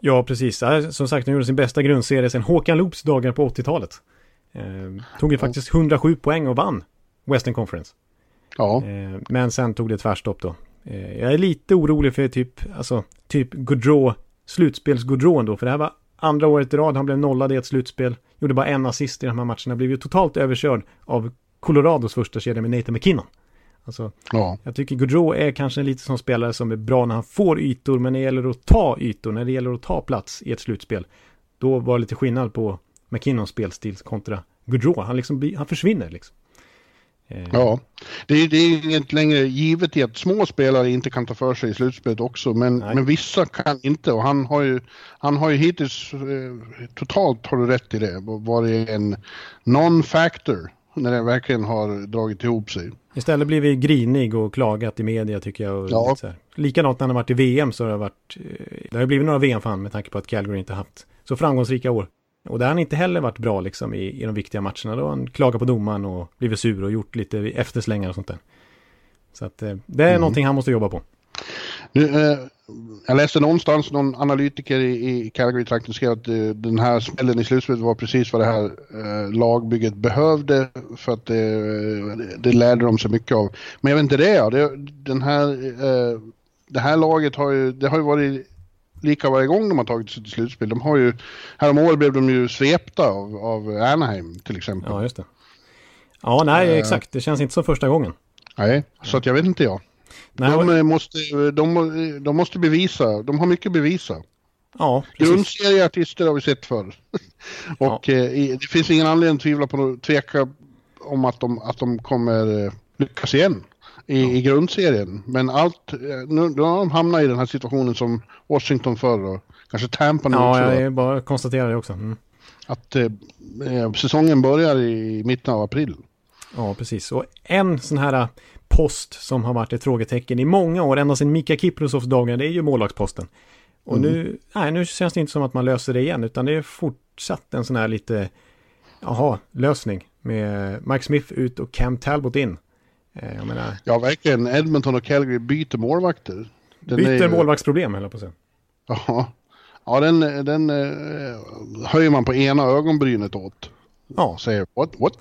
Ja, precis. Som sagt, de gjorde sin bästa grundserie sen Håkan Loops dagar på 80-talet. Eh, tog ju faktiskt 107 poäng och vann Western Conference. Ja. Eh, men sen tog det tvärstopp då. Eh, jag är lite orolig för typ, alltså, typ Gaudreau, slutspels då, för det här var andra året i rad han blev nollad i ett slutspel. Gjorde bara en assist i de här matcherna, blev ju totalt överkörd av Colorados första kedja med Nathan McKinnon. Alltså, ja. Jag tycker Gaudreau är kanske en lite sån spelare som är bra när han får ytor, men när det gäller att ta ytor, när det gäller att ta plats i ett slutspel, då var det lite skillnad på McKinnons spelstil kontra Gaudreau. Han, liksom, han försvinner liksom. Eh. Ja, det är, det är inget längre givet i att små spelare inte kan ta för sig i slutspelet också, men, men vissa kan inte och han har ju, han har ju hittills, eh, totalt har du rätt i det, varit en non-factor när det verkligen har dragit ihop sig. Istället blir vi grinig och klagat i media tycker jag. Och ja. så här. Likadant när han har varit i VM så har det varit, eh, det har blivit några VM-fan med tanke på att Calgary inte haft så framgångsrika år. Och där har han inte heller varit bra liksom i, i de viktiga matcherna. Då har han klagat på domaren och blivit sur och gjort lite efterslängar och sånt där. Så att eh, det är mm. någonting han måste jobba på. Nu, eh, jag läste någonstans, någon analytiker i, i Calgary-trakten skrev att eh, den här smällen i slutspelet var precis vad det här eh, lagbygget behövde för att det, det lärde de sig mycket av. Men jag vet inte det, det den här, eh, det här laget har ju, det har ju varit lika varje gång de har tagit sig till slutspel. De har ju, häromåret blev de ju svepta av, av Anaheim till exempel. Ja, just det. Ja, nej, uh, exakt. Det känns inte som första gången. Nej, så att jag vet inte jag. Nej, de, och... måste, de, de måste bevisa, de har mycket att bevisa. Ja, Grundserieartister har vi sett förr. och ja. eh, det finns ingen anledning att tvivla på, tveka om att de, att de kommer eh, lyckas igen i, ja. i grundserien. Men allt, eh, nu, nu har de hamnat i den här situationen som Washington förr och kanske Tampa nu ja, också. Ja, jag bara konstaterar det också. Mm. Att eh, eh, säsongen börjar i mitten av april. Ja, precis. Och en sån här eh, post som har varit ett frågetecken i många år, ända sedan Mika Kiprosovs dagar, det är ju målvaktsposten. Och mm. nu, nej, nu känns det inte som att man löser det igen, utan det är fortsatt en sån här lite, jaha, lösning. Med Mike Smith ut och Cam Talbot in. Eh, jag menar... Ja, verkligen. Edmonton och Calgary byter målvakter. Den byter är... målvaktsproblem, höll jag på att säga. Ja, ja den, den uh, höjer man på ena ögonbrynet åt. Ja. Säger what, what?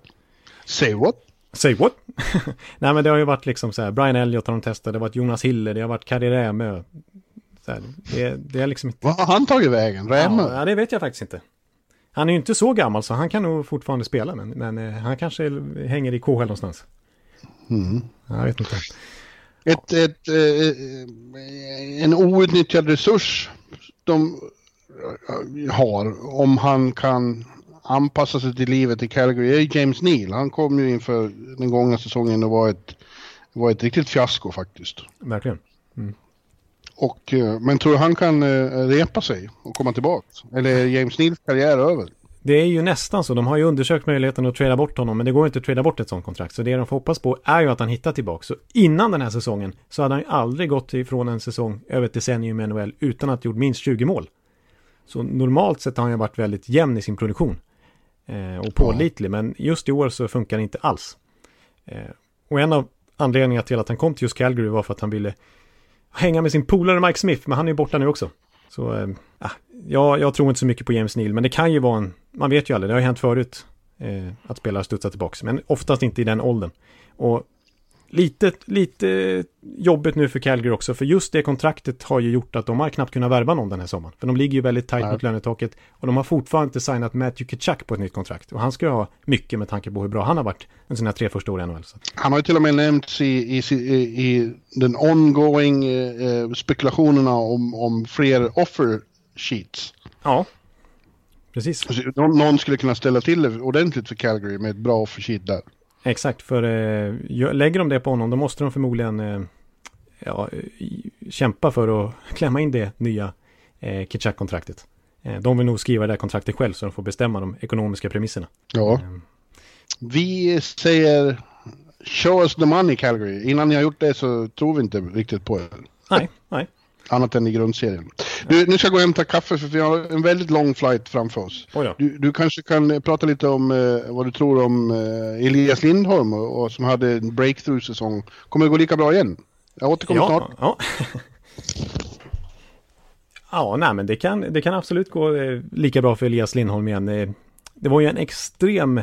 Say what? Say what? Nej men det har ju varit liksom så här, Brian Elliott har de testat, det har varit Jonas Hiller, det har varit Kari Rämö. det, det är liksom inte... Vad har han tagit vägen? Rämö? Ja, det vet jag faktiskt inte. Han är ju inte så gammal så han kan nog fortfarande spela men, men eh, han kanske hänger i KHL någonstans. Mm. Jag vet inte. Ett, ett, eh, en outnyttjad resurs de har om han kan anpassa sig till livet i Calgary är James Neal. Han kom ju inför den gångna säsongen och var ett, var ett riktigt fiasko faktiskt. Verkligen. Mm. Och, eh, men tror du han kan eh, repa sig och komma tillbaka? Eller är James Neals karriär över? Det är ju nästan så. De har ju undersökt möjligheten att trada bort honom, men det går inte att trada bort ett sånt kontrakt. Så det de får hoppas på är ju att han hittar tillbaka. Så innan den här säsongen så hade han ju aldrig gått ifrån en säsong över ett decennium i NHL utan att ha gjort minst 20 mål. Så normalt sett har han ju varit väldigt jämn i sin produktion. Eh, och pålitlig, men just i år så funkar det inte alls. Eh, och en av anledningarna till att han kom till just Calgary var för att han ville hänga med sin polare Mike Smith, men han är ju borta nu också. Så eh, ah, ja, jag tror inte så mycket på James Neal, men det kan ju vara en, man vet ju aldrig, det har ju hänt förut eh, att spelare studsar tillbaka, men oftast inte i den åldern. Och lite, lite jobbigt nu för Calgary också, för just det kontraktet har ju gjort att de har knappt kunnat värva någon den här sommaren. För de ligger ju väldigt tajt mot lönetaket och de har fortfarande inte signat Matthew Kitchak på ett nytt kontrakt. Och han ska ju ha mycket med tanke på hur bra han har varit under sina tre första år i NHL. Han har ju till och med nämnts i, i, i den ongoing eh, spekulationerna om, om fler offer sheets. Ja, precis. Någon skulle kunna ställa till det ordentligt för Calgary med ett bra offer sheet där. Exakt, för eh, lägger de det på honom då måste de förmodligen eh, ja, kämpa för att klämma in det nya eh, Kitchak-kontraktet. Eh, de vill nog skriva det här kontraktet själv så de får bestämma de ekonomiska premisserna. Ja. Eh. Vi säger show us the money Calgary. Innan ni har gjort det så tror vi inte riktigt på er. Nej, nej. Annat än i grundserien. Du, nu ska jag gå och hämta kaffe för vi har en väldigt lång flight framför oss. Oh ja. du, du, kanske kan prata lite om eh, vad du tror om eh, Elias Lindholm och, och, som hade en breakthrough-säsong. Kommer det gå lika bra igen? Jag återkommer ja, snart. Ja. ja, nej men det kan, det kan absolut gå eh, lika bra för Elias Lindholm igen. Eh, det var ju en extrem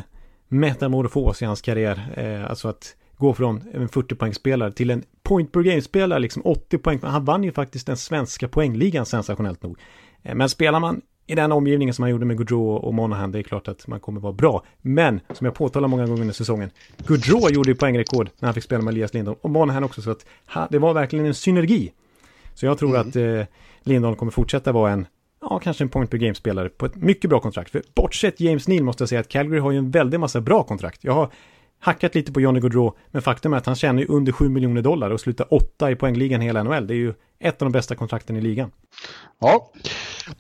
metamorfos i hans karriär. Eh, alltså att gå från en 40 poängspelare till en point per game-spelare, liksom 80 poäng. Han vann ju faktiskt den svenska poängligan sensationellt nog. Eh, men spelar man i den omgivningen som han gjorde med Gaudreau och Monahan, det är klart att man kommer vara bra. Men, som jag påtalar många gånger under säsongen, Gaudreau gjorde ju poängrekord när han fick spela med Elias Lindholm och Monahan också, så att det var verkligen en synergi. Så jag tror mm. att eh, Lindholm kommer fortsätta vara en, ja, kanske en point per game-spelare på ett mycket bra kontrakt. För bortsett James Neal måste jag säga att Calgary har ju en väldig massa bra kontrakt. Jag har hackat lite på Johnny Gaudreau, men faktum är att han tjänar ju under 7 miljoner dollar och slutar åtta i poängligan i hela NHL. Det är ju ett av de bästa kontrakten i ligan. Ja,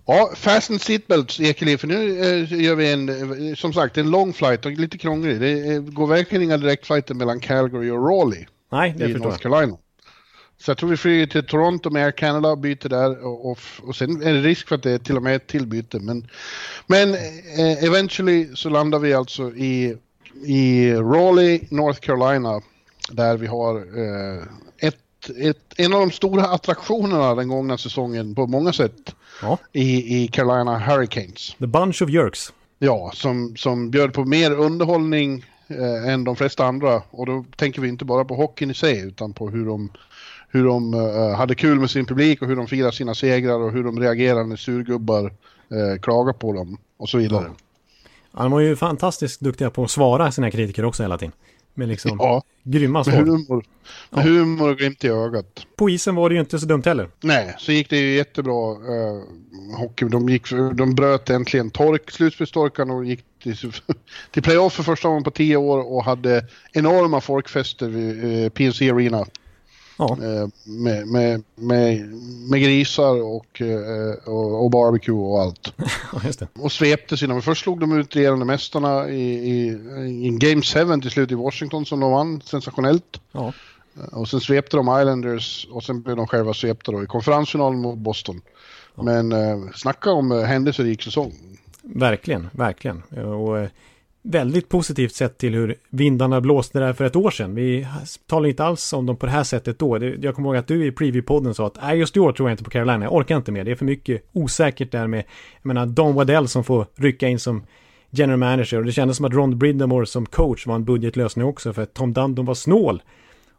ja fasten seatbelts Ekeliv, för nu eh, gör vi en, som sagt, en lång flight och lite krånglig. Det eh, går verkligen inga direktflighter mellan Calgary och Raleigh. Nej, det i förstår North Carolina. Så jag tror vi flyger till Toronto med Air Canada och byter där och, och, och sen är det risk för att det är till och med ett till byte. Men, men eh, eventually så landar vi alltså i i Raleigh, North Carolina, där vi har eh, ett, ett, en av de stora attraktionerna den gångna säsongen på många sätt ja. i, i Carolina Hurricanes. The Bunch of Jerks. Ja, som, som bjöd på mer underhållning eh, än de flesta andra. Och då tänker vi inte bara på hockeyn i sig, utan på hur de, hur de eh, hade kul med sin publik och hur de firade sina segrar och hur de reagerade när surgubbar eh, klagar på dem och så vidare. Ja. De var ju fantastiskt duktiga på att svara sina kritiker också hela tiden. Med liksom ja, grymma svar. Med humor, med ja. humor och glimt i ögat. På isen var det ju inte så dumt heller. Nej, så gick det ju jättebra uh, hockey. De, gick, de bröt äntligen tork, slutspelstorkan och gick till, till playoff för första gången på tio år och hade enorma folkfester vid uh, eh, PNC Arena. Ja. Eh, med, med, med, med, grisar och, eh, och, och, barbecue och allt. Just det. Och svepte sina. Först slog de ut regerande mästarna i, i, i Game 7 till slut i Washington som de vann sensationellt. Ja. Eh, och sen svepte de Islanders och sen blev de själva svepta då i konferensfinalen mot Boston. Ja. Men eh, snacka om händelserik säsong. Verkligen, verkligen. Och, väldigt positivt sett till hur vindarna blåste där för ett år sedan. Vi talade inte alls om dem på det här sättet då. Jag kommer ihåg att du i preview-podden sa att nej, just i år tror jag inte på Carolina. Jag orkar inte mer. Det är för mycket osäkert där med, jag menar, Don Waddell som får rycka in som general manager. Och det kändes som att Ron Brindamore som coach var en budgetlösning också för att Tom Dundon var snål.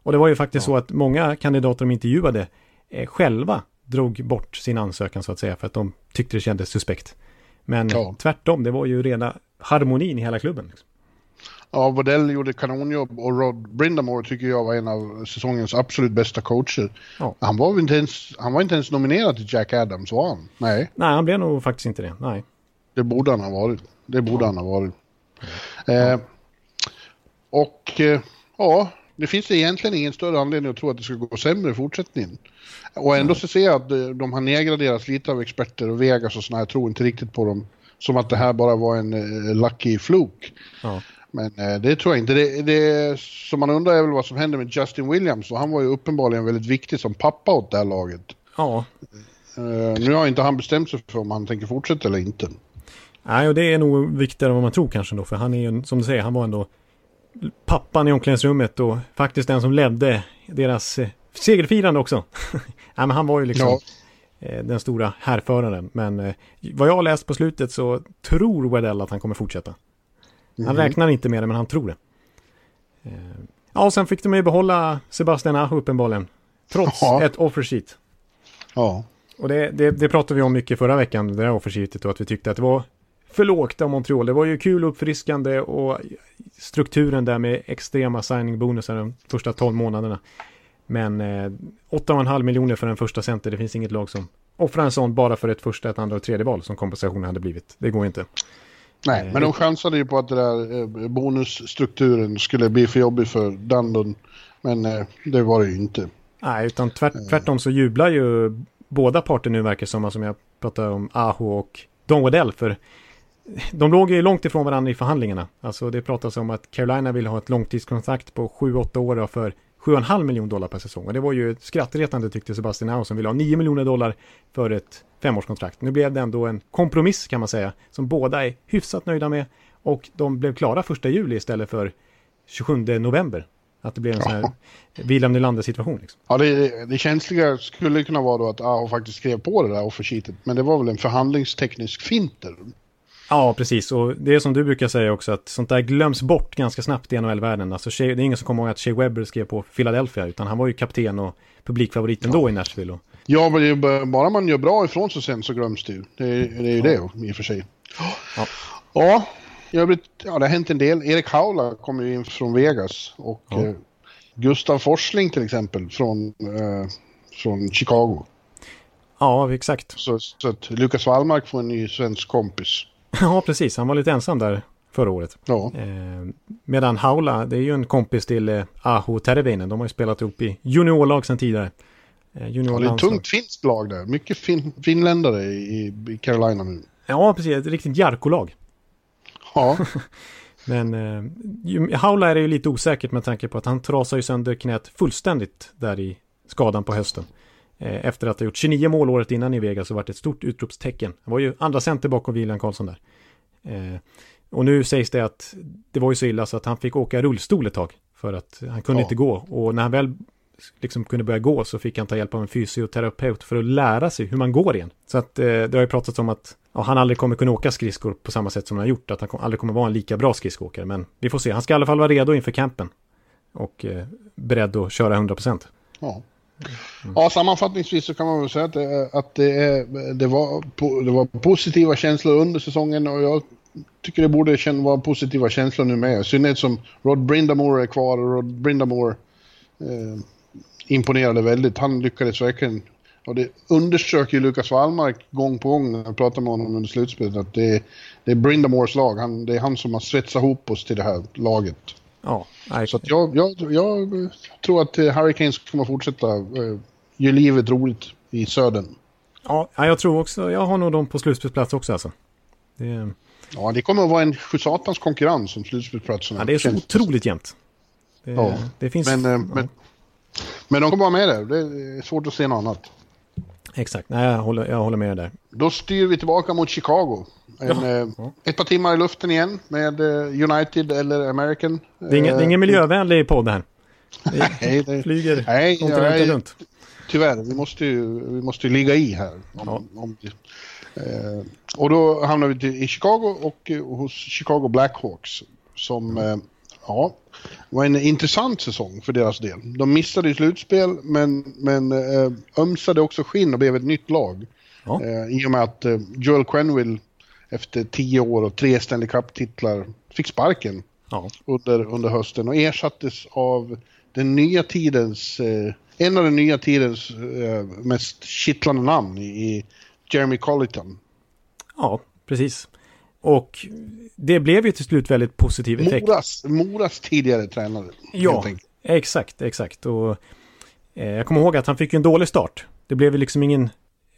Och det var ju faktiskt ja. så att många kandidater de intervjuade eh, själva drog bort sin ansökan så att säga för att de tyckte det kändes suspekt. Men ja. tvärtom, det var ju rena harmonin i hela klubben. Liksom. Ja, Waddell gjorde kanonjobb och Rod Brindamore tycker jag var en av säsongens absolut bästa coacher. Ja. Han, var inte ens, han var inte ens nominerad till Jack Adams, var han? Nej. Nej, han blev nog faktiskt inte det. Nej. Det borde han ha varit. Det borde ja. han ha varit. Eh, och eh, ja, det finns egentligen ingen större anledning att tro att det ska gå sämre i fortsättningen. Och ändå så ser jag att de har nedgraderats lite av experter och Vegas och sådana. Jag tror inte riktigt på dem. Som att det här bara var en uh, lucky fluk. Ja. Men uh, det tror jag inte. Det, det som man undrar är väl vad som händer med Justin Williams. Och han var ju uppenbarligen väldigt viktig som pappa åt det här laget. Ja. Uh, nu har inte han bestämt sig för om han tänker fortsätta eller inte. Nej, och det är nog viktigare än vad man tror kanske då. För han är ju, som du säger, han var ändå pappan i omklädningsrummet och faktiskt den som ledde deras segerfirande också. Nej, men han var ju liksom... Ja. Eh, den stora härföraren. Men eh, vad jag har läst på slutet så tror Weddell att han kommer fortsätta. Han Mhm. räknar inte med det, men han tror det. Eh, ja, och sen fick de ju behålla Sebastian Aho uppenbarligen. Trots Ja. ett offersheet. Ja. Och det, det, det pratade vi om mycket förra veckan, det där offersheetet, och att vi tyckte att det var för lågt av Montreal. Det var ju kul och uppfriskande och strukturen där med extrema signing-bonusar de första 12 månaderna. Men eh, 8,5 miljoner för en första center, det finns inget lag som offrar en sån bara för ett första, ett andra och tredje val som kompensationen hade blivit. Det går inte. Nej, Eh, men de chansade ju på att det där eh, bonusstrukturen skulle bli för jobbig för Dundon. Men eh, det var det ju inte. Nej, utan tvärt, tvärtom så jublar ju båda parter nu verkar som, som jag pratar om Aho och Don Waddell, för de låg ju långt ifrån varandra i förhandlingarna. Alltså det pratas om att Carolina vill ha ett långtidskontrakt på 7-8 år för 7,5 miljoner dollar per säsong. Och det var ju skrattretande tyckte Sebastian Aho som ville ha 9 miljoner dollar för ett femårskontrakt. Nu blev det ändå en kompromiss kan man säga, som båda är hyfsat nöjda med. Och de blev klara första juli istället för 27 november. Att det blev en sån här Ja. William Nylander situation. Liksom. Ja, det, det känsliga skulle kunna vara då att Aho faktiskt skrev på det där offersheetet. Men det var väl en förhandlingsteknisk finter. Ja, precis. Och det är som du brukar säga också att sånt där glöms bort ganska snabbt i NHL-världen. Alltså, det är ingen som kommer ihåg att Shea Webber skrev på Philadelphia, utan han var ju kapten och publikfavorit ändå i Nashville. Och, Ja, men bara- man gör bra ifrån sig sen så glöms det ju. Det, är- det är ju det i och för sig. Ja. Ja, i övrigt, ja, det har hänt en del. Erik Haula kommer ju in från Vegas och Ja. eh, Gustav Forsling till exempel från, eh, från Chicago. ja, exakt. Så, så att Lukas Wallmark får en ny svensk kompis. ja, precis. Han var lite ensam där förra året. Ja, Eh, medan Haula, det är ju en kompis till eh, Aho Terveinen. De har ju spelat ihop i juniorlag sedan tidigare. Eh, ja det är ett tungt finskt lag där. Mycket fin, finländare i, i Carolina nu. Ja, precis. Ett riktigt Jarko-lag. Ja, Men eh, Haula är det ju lite osäkert med tanke på att han trasar ju sönder knät fullständigt där i skadan på hösten. Eh, efter att ha gjort 29 mål året innan i Vegas så vart det ett stort utropstecken. Han var ju andra center bakom William Karlsson där. Eh, och nu sägs det att det var ju så illa så att han fick åka rullstol ett tag. För att han kunde Ja. inte gå. Och när han väl liksom kunde börja gå så fick han ta hjälp av en fysioterapeut för att lära sig hur man går igen. Så att eh, det har ju pratats om att ja, han aldrig kommer kunna åka skridskor på samma sätt som han har gjort. Att han kom, aldrig kommer vara en lika bra skridskoåkare. Men vi får se. Han ska i alla fall vara redo inför campen. Och eh, beredd att köra 100%. ja. Mm. Ja, sammanfattningsvis så kan man väl säga att, det, att det, det, var, det var positiva känslor under säsongen och jag tycker det borde känna, vara positiva känslor nu med. I synnerhet som Rod Brindamore är kvar och Rod Brindamore eh, imponerade väldigt. Han lyckades verkligen och det underströk ju Lukas Wallmark gång på gång när jag pratade med honom under slutspelet att det, det är Brindamores lag. Han, det är han som har svetsat ihop oss till det här laget. Ja, nej, Så att jag, jag, jag tror att eh, Hurricanes kommer fortsätta eh, livet roligt i södern. ja, ja, jag tror också, jag har nog dem på slutspelsplats också alltså. Det, Ja, det kommer att vara en sjusatans konkurrens om slutspelsplatserna. ja, det är så känns otroligt jämnt. Det, Ja, det finns... Men, eh, men, men de kommer vara med där. Det är svårt att se något annat. Exakt, nej, jag håller, jag håller med dig där. Då styr vi tillbaka mot Chicago. En, Ja. eh, Ja. Ett par timmar i luften igen med eh, United eller American. Det är ingen, det är ingen miljövänlig podd här. Nej, det, flyger nej, kontinenten nej, runt. tyvärr. Vi måste ju, vi måste ju ligga i här. Om, om, eh, och då hamnar vi i Chicago och eh, hos Chicago Blackhawks. Som eh, ja, var en intressant säsong för deras del. De missade ju slutspel men, men eh, ömsade också skinn och blev ett nytt lag. Ja. Eh, I och med att eh, Joel Quenville efter tio år och tre Stanley Cup-titlar fick sparken Ja, under, under hösten och ersattes av den nya tidens, eh, en av den nya tidens eh, mest kittlande namn i, i Jeremy Colliton. ja, precis. Och det blev ju till slut väldigt positiv effekt. Moras, Moras tidigare tränare. Ja, exakt, exakt. Och, eh, jag kommer ihåg att han fick en dålig start. Det blev ju liksom ingen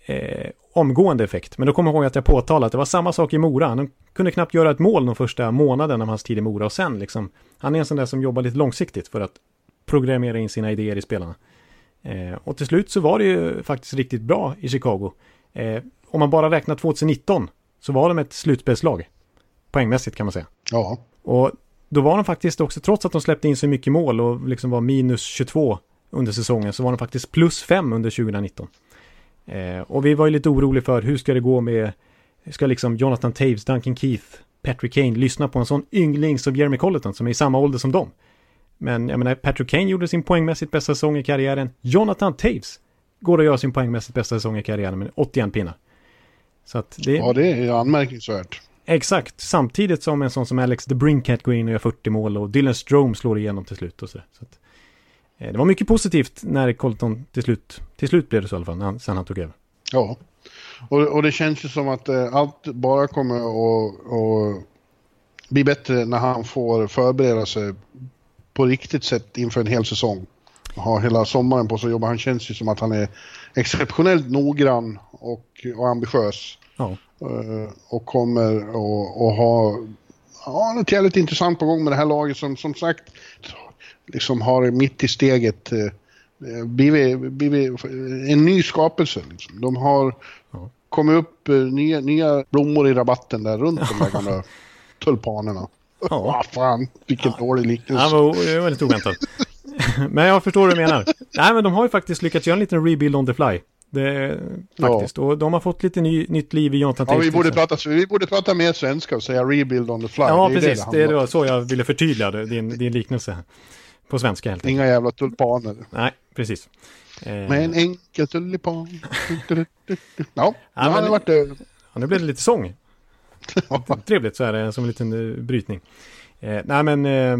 eh, omgående effekt. Men då kommer jag ihåg att jag påtalade att det var samma sak i Mora. Han kunde knappt göra ett mål de första månaden av hans tid i Mora. Och sen liksom, han är en sån där som jobbar lite långsiktigt för att programmera in sina idéer i spelarna. Eh, och till slut så var det ju faktiskt riktigt bra i Chicago. Eh, om man bara räknar 2019 så var de ett slutspelslag. Poängmässigt kan man säga. Ja, Och då var de faktiskt också, trots att de släppte in så mycket mål och liksom var minus 22 under säsongen, så var de faktiskt plus 5 under 2019. Eh, och vi var ju lite oroliga för hur ska det gå med, ska liksom Jonathan Taves, Duncan Keith, Patrick Kane lyssna på en sån yngling som Jeremy Colleton som är i samma ålder som dem. Men jag menar, Patrick Kane gjorde sin poängmässigt bästa säsong i karriären. Jonathan Taves går att göra sin poängmässigt bästa säsong i karriären med 81 pinnar. Så att det... Ja, det är anmärkningsvärt. Exakt, samtidigt som en sån som Alex the Brinkat går in och gör 40 mål och Dylan Strome slår igenom till slut och så, så att, eh, Det var mycket positivt när Colton till slut, till slut blev det så i alla fall, när sen han tog över. Ja, och, och det känns ju som att eh, allt bara kommer att bli bättre när han får förbereda sig på riktigt sätt inför en hel säsong. Ha hela sommaren på sig att jobba. Han känns ju som att han är exceptionellt noggrann och, och ambitiös. Ja. Uh, och kommer att ha ja, något jävligt intressant på gång med det här laget som som sagt liksom har mitt i steget uh, blivit, blivit en ny skapelse. Liksom. De har ja. kommit upp uh, nya, nya blommor i rabatten där runt de där gamla tulpanerna. Ja. Vad fan, vilken ja. dålig liknelse. Ja, det var väldigt oväntat. men jag förstår vad du menar. Nej, men de har ju faktiskt lyckats göra en liten rebuild on the fly. Det, faktiskt. Ja. Och de har fått lite ny, nytt liv i Jonathan Ja, vi borde, prata, vi borde prata mer svenska och säga rebuild on the fly. Ja, det precis. Det, det, var så jag ville förtydliga din, din liknelse. På svenska helt enkelt. Inga jävla tulpaner. Nej, precis. Eh. Med en enkel tulipan. ja, ja, nu har det varit... Ja, nu blev det lite sång. Trevligt så är det som en liten brytning. Eh, nej men eh, eh,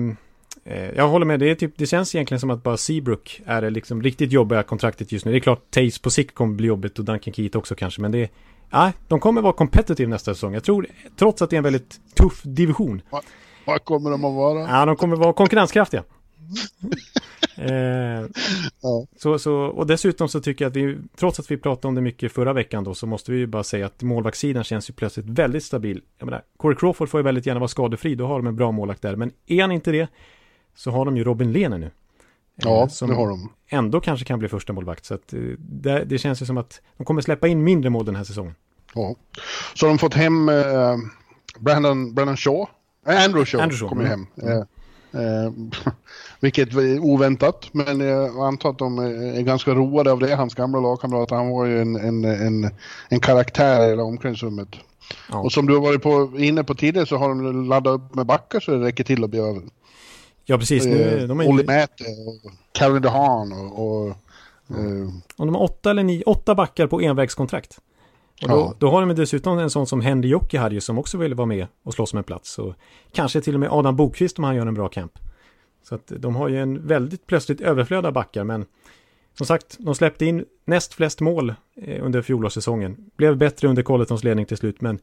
jag håller med. Det, är typ, det känns egentligen som att bara Seabrook är det liksom riktigt jobbiga kontraktet just nu. Det är klart Taze på sikt kommer bli jobbigt och Duncan Keith också kanske. Men det är, ja, de kommer vara competitive nästa säsong. Jag tror, trots att det är en väldigt tuff division. Vad kommer de att vara? Ja, de kommer vara konkurrenskraftiga. Eh, ja. så, så, och dessutom så tycker jag att vi, trots att vi pratade om det mycket förra veckan då, så måste vi ju bara säga att målvaktssidan känns ju plötsligt väldigt stabil. Jag menar, Corey Crawford får ju väldigt gärna vara skadefri, då har de en bra målvakt där. Men är han inte det, så har de ju Robin Lehner nu. Ja, eh, som det har de. Ändå kanske kan bli första målvakt. Så att eh, det, det, känns ju som att de kommer släppa in mindre mål den här säsongen. Ja, så har de fått hem eh, Brandon, Brandon Shaw. Äh, Andrew Shaw, Andrew Shaw kommer mm. hem. Mm. Eh, vilket var oväntat, men jag antar att de är ganska roade av det. Hans gamla lagkamrat, han var ju en, en, en, en karaktär i hela omklädningsrummet. Ja. Och som du har varit på, inne på tidigare så har de laddat upp med backar så det räcker till att bli över. Ja, precis. Nu, de är Olli Mäte och Calvin DeHaan och... och uh, och de har åtta eller nio, åtta backar på envägskontrakt. Och då, ja. då har de dessutom en sån som Henry Jocke som också ville vara med och slåss om en plats. Och kanske till och med Adam Bokvist om han gör en bra camp. Så att de har ju en väldigt plötsligt överflöd av backar, men som sagt, de släppte in näst flest mål eh, under fjolårssäsongen. Blev bättre under Colletons ledning till slut, men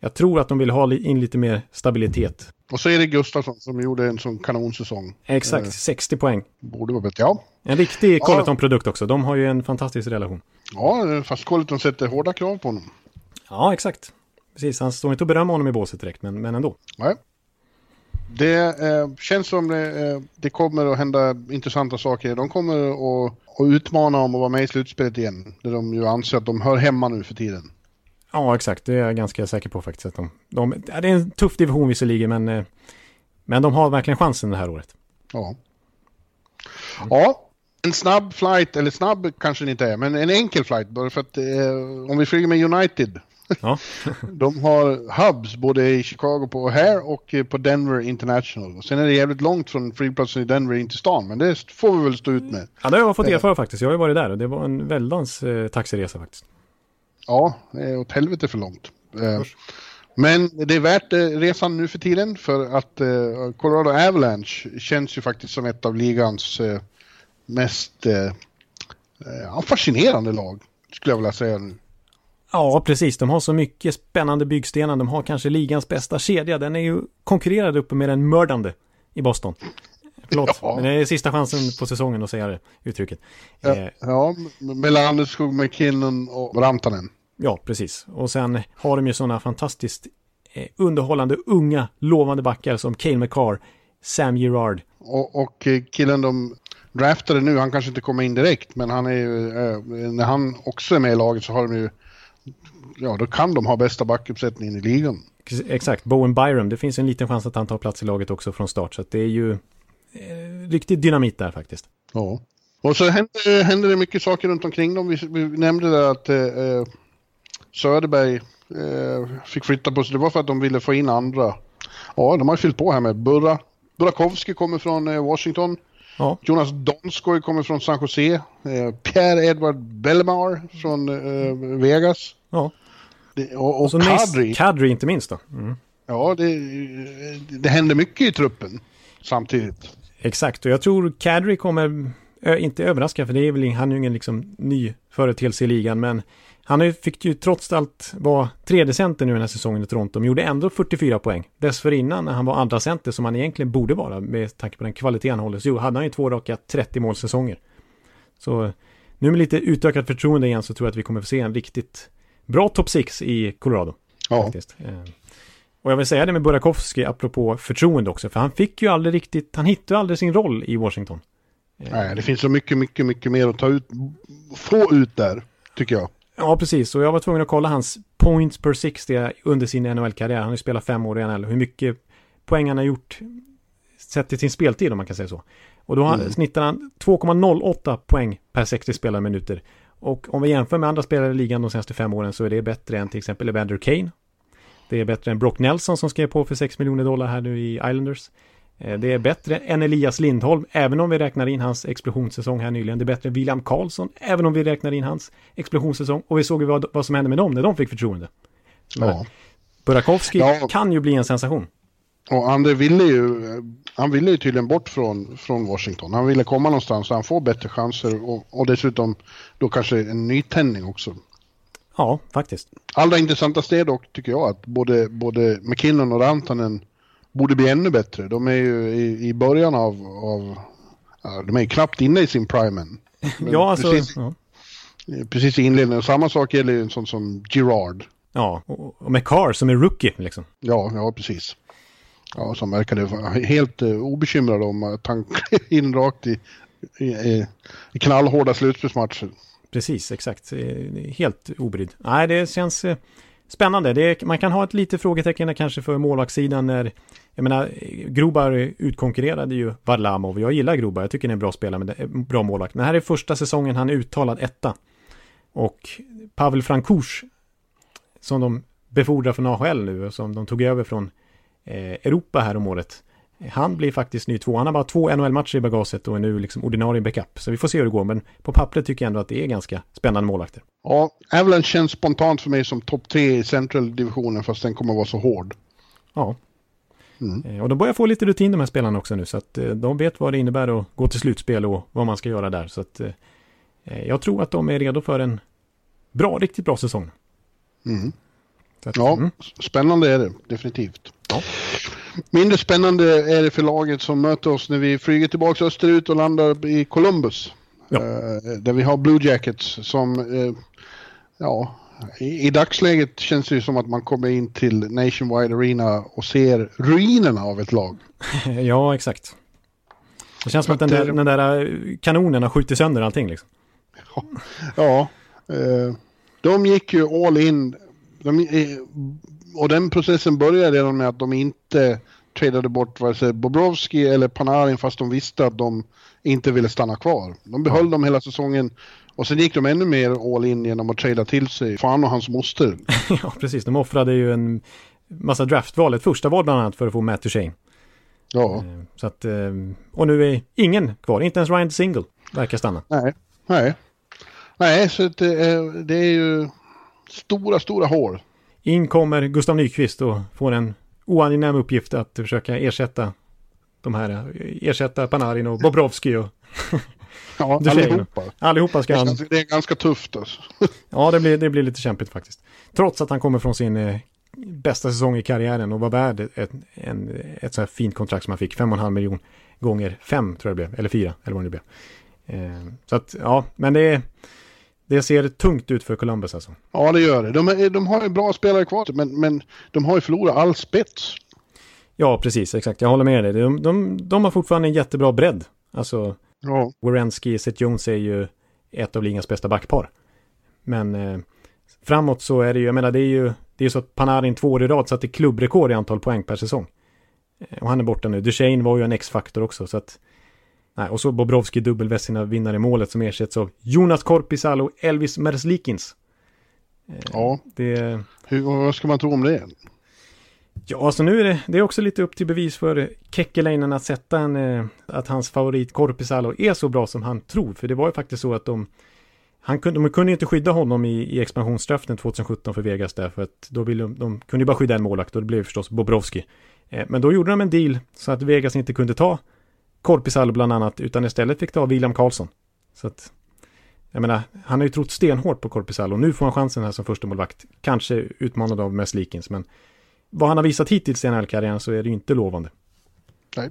jag tror att de vill ha in lite mer stabilitet. Och så är det Gustafsson som gjorde en sån kanonsäsong. Exakt, eh, 60 poäng. Borde vara bättre, ja. En riktig Colleton-produkt också. De har ju en fantastisk relation. Ja, fast Colleton sätter hårda krav på honom. Ja, exakt. Precis, han står inte och berömmer honom i båset direkt, men, men ändå. Nej. Det eh, känns som det, eh, det, kommer att hända intressanta saker. De kommer att, att utmana om att vara med i slutspelet igen. Där de ju anser att de hör hemma nu för tiden. Ja, exakt. Det är jag ganska säker på faktiskt. Att de, de, det är en tuff division visserligen, men, eh, men de har verkligen chansen det här året. Ja. Ja, en snabb flight, eller snabb kanske det inte är, men en enkel flight. Bara för att eh, om vi flyger med United. Ja. de har hubs både i Chicago på O'Hare och på Denver International. Sen är det jävligt långt från flygplatsen i Denver in till stan, men det får vi väl stå ut med. Ja, det har jag fått erfara faktiskt. Jag har ju varit där och det var en väldans eh, taxiresa faktiskt. Ja, det är åt helvete för långt. Eh, men det är värt eh, resan nu för tiden för att eh, Colorado Avalanche känns ju faktiskt som ett av ligans eh, mest eh, eh, fascinerande lag, skulle jag vilja säga nu. Ja, precis. De har så mycket spännande byggstenar. De har kanske ligans bästa kedja. Den är ju konkurrerad uppe med den mördande i Boston. Förlåt, ja. men det är sista chansen på säsongen att säga det uttrycket. Ja, eh, ja med Landeskog, McKinnon och Rantanen. Ja, precis. Och sen har de ju sådana fantastiskt eh, underhållande, unga, lovande backar som Cale McCarr, Sam Gerard. Och, och killen de draftade nu, han kanske inte kommer in direkt, men han är ju, eh, när han också är med i laget så har de ju, ja då kan de ha bästa backuppsättningen i ligan. Exakt, Bowen Byram, det finns en liten chans att han tar plats i laget också från start, så det är ju eh, riktigt dynamit där faktiskt. Ja. Och så hände, hände det mycket saker runt omkring dem. Vi, vi nämnde där att eh, Söderberg eh, fick flytta på sig. Det var för att de ville få in andra. Ja, de har fyllt på här med Burra. Burakovsky kommer från eh, Washington. Ja. Jonas Donskoj kommer från San Jose. Eh, Pierre Edward Bellemar från eh, Vegas. Ja. Det, och, och, och så Kadri. Kadri inte minst då. Mm. Ja, det, det händer mycket i truppen samtidigt. Exakt, och jag tror Kadri kommer, inte överraska för det är väl, han är ju ingen liksom ny företeelse i ligan, men han fick ju trots allt vara tredje center nu den här säsongen i Toronto, men gjorde ändå 44 poäng. Dessförinnan när han var andra center som han egentligen borde vara med tanke på den kvalitet han håller, så hade han ju två raka 30 målsäsonger. Så nu med lite utökat förtroende igen så tror jag att vi kommer få se en riktigt bra top 6 i Colorado. Ja. Faktiskt. Eh, och jag vill säga det med Burakovsky apropå förtroende också, för han fick ju aldrig riktigt, han hittade aldrig sin roll i Washington. Nej, det finns så mycket, mycket, mycket mer att ta ut, få ut där, tycker jag. Ja, precis. Och jag var tvungen att kolla hans points per 60 under sin NHL-karriär. Han har ju spelat fem år i NHL. Hur mycket poäng han har gjort sett till sin speltid om man kan säga så. Och då mm. snittar han 2,08 poäng per 60 spelade minuter. Och om vi jämför med andra spelare i ligan de senaste fem åren så är det bättre än till exempel Evander Kane. Det är bättre än Brock Nelson som skrev på för 6 miljoner dollar här nu i Islanders. Eh, det är bättre än Elias Lindholm, även om vi räknar in hans explosionssäsong här nyligen. Det är bättre än William Karlsson, även om vi räknar in hans explosionssäsong. Och vi såg ju vad, vad som hände med dem när de fick förtroende. Ja. Burakovsky ja. kan ju bli en sensation. Och André ville ju, han ville ju tydligen bort från, från Washington. Han ville komma någonstans där han får bättre chanser och, och dessutom då kanske en nytändning också. Ja, faktiskt. Allra intressantast är dock, tycker jag, att både, både McKinnon och Rantanen borde bli ännu bättre. De är ju i, i början av, av de är knappt inne i sin prime än. ja, alltså. Precis, ja. precis i inledningen. Samma sak gäller ju en sån som Girard. Ja, och, och McCarr som är rookie liksom. Ja, ja precis. Ja, som verkade helt uh, obekymrad om att han in rakt i, i, i knallhårda slutspelsmatcher. Precis, exakt. Helt obrydd. Nej, det känns eh, spännande. Det är, man kan ha ett litet frågetecken kanske för målvaktssidan när jag menar, Grobar utkonkurrerade ju Varlamov. Jag gillar Grobar, jag tycker han är en bra spelare, men bra målvakt. Men det här är första säsongen han är uttalad etta. Och Pavel Frankouch, som de befordrar från AHL nu, som de tog över från eh, Europa här om året. Han blir faktiskt ny två. Han har bara två NHL-matcher i bagaget och är nu liksom ordinarie backup. Så vi får se hur det går, men på pappret tycker jag ändå att det är ganska spännande målvakter. Ja, Avalanche känns spontant för mig som topp tre i Central-divisionen, fast den kommer att vara så hård. Ja. Mm. Eh, och de börjar få lite rutin de här spelarna också nu, så att eh, de vet vad det innebär att gå till slutspel och vad man ska göra där. Så att eh, jag tror att de är redo för en bra, riktigt bra säsong. Mm. Att, ja, mm. spännande är det definitivt. Ja. Mindre spännande är det för laget som möter oss när vi flyger tillbaka österut och landar i Columbus. Ja. Eh, där vi har Blue Jackets som, eh, ja, i, i, dagsläget känns det ju som att man kommer in till Nationwide Arena och ser ruinerna av ett lag. ja, exakt. Det känns som att den där, den där kanonen har skjutit sönder allting liksom. Ja, ja eh, de gick ju all in. De, och den processen började redan med att de inte tradade bort vare sig Bobrovski eller Panarin fast de visste att de inte ville stanna kvar. De behöll dem hela säsongen och sen gick de ännu mer all in genom att trada till sig fan och hans moster. ja, precis. De offrade ju en massa draftval, ett första val bland annat för att få Matt Duchene. Ja. Eh, så att, eh, och nu är ingen kvar, inte ens Ryan Single verkar stanna. Nej, nej. Nej, så det är, det är ju stora, stora hål. In kommer Gustav Nyqvist och får en oangenäm uppgift att försöka ersätta de här, ersätta Panarin och Bobrovski och Ja, allihopa. Allihopa ska han... Det är ganska tufft alltså. ja, det blir, det blir lite kämpigt faktiskt. Trots att han kommer från sin eh, bästa säsong i karriären och var värd ett, en, ett så här fint kontrakt som han fick. 5,5 miljon gånger 5 tror jag det blev, eller 4, eller vad det blev. Eh, så att, ja, men det är... Det ser tungt ut för Columbus alltså. Ja, det gör det. De, är, de har ju bra spelare kvar, men, men de har ju förlorat all spets. Ja, precis, exakt. Jag håller med dig. De, de, de har fortfarande en jättebra bredd. Alltså, ja. Wierenski, Seth Jones är ju ett av ligans bästa backpar. Men eh, framåt så är det ju, jag menar det är ju, det är så att Panarin två år i rad satte klubbrekord i antal poäng per säsong. Eh, och han är borta nu. Duchene var ju en X-faktor också, så att Nej, och så Bobrovski dubbelväst sina vinnare i målet som ersätts av Jonas Korpisalo och Elvis Merslikins. Ja, Det, hur, vad ska man tro om det? ja, alltså nu är det, det är också lite upp till bevis för Kekkeläinen att sätta en, eh, att hans favorit Korpisalo är så bra som han tror. För det var ju faktiskt så att de, han kunde, de kunde inte skydda honom i, i expansionsdraften 2017 för Vegas därför att då ville de, de kunde ju bara skydda en målvakt och det blev förstås Bobrovski. Eh, men då gjorde de en deal så att Vegas inte kunde ta Korpisalo bland annat utan istället fick ta William Karlsson. Så att, jag menar, han har ju trott stenhårt på Korpisalo. Nu får han chansen här som första målvakt. Kanske utmanad av Meslikins, men vad han har visat hittills i NHL-karriären så är det ju inte lovande. Nej.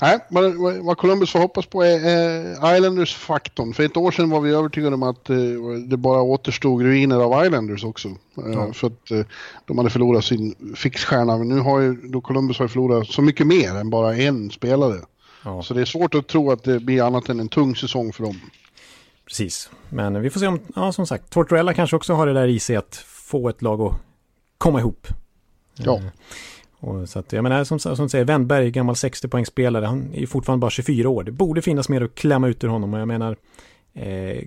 Nej, vad, vad- Columbus får hoppas på är, Islanders-faktorn. För ett år sedan var vi övertygade om att eh, det bara återstod ruiner av Islanders också. Eh, Ja. För att eh, de hade förlorat sin fixstjärna. Men nu har ju då Columbus har förlorat så mycket mer än bara en spelare. Ja, Så det är svårt att tro att det blir annat än en tung säsong för dem. precis. Men vi får se om, ja som sagt, Tortorella kanske också har det där i sig att få ett lag att komma ihop. Ja. Eh, Och så att, jag menar, som, som du säger, Wennberg, gammal 60-poängsspelare, han är ju fortfarande bara 24 år. Det borde finnas mer att klämma ut ur honom. Och jag menar, eh,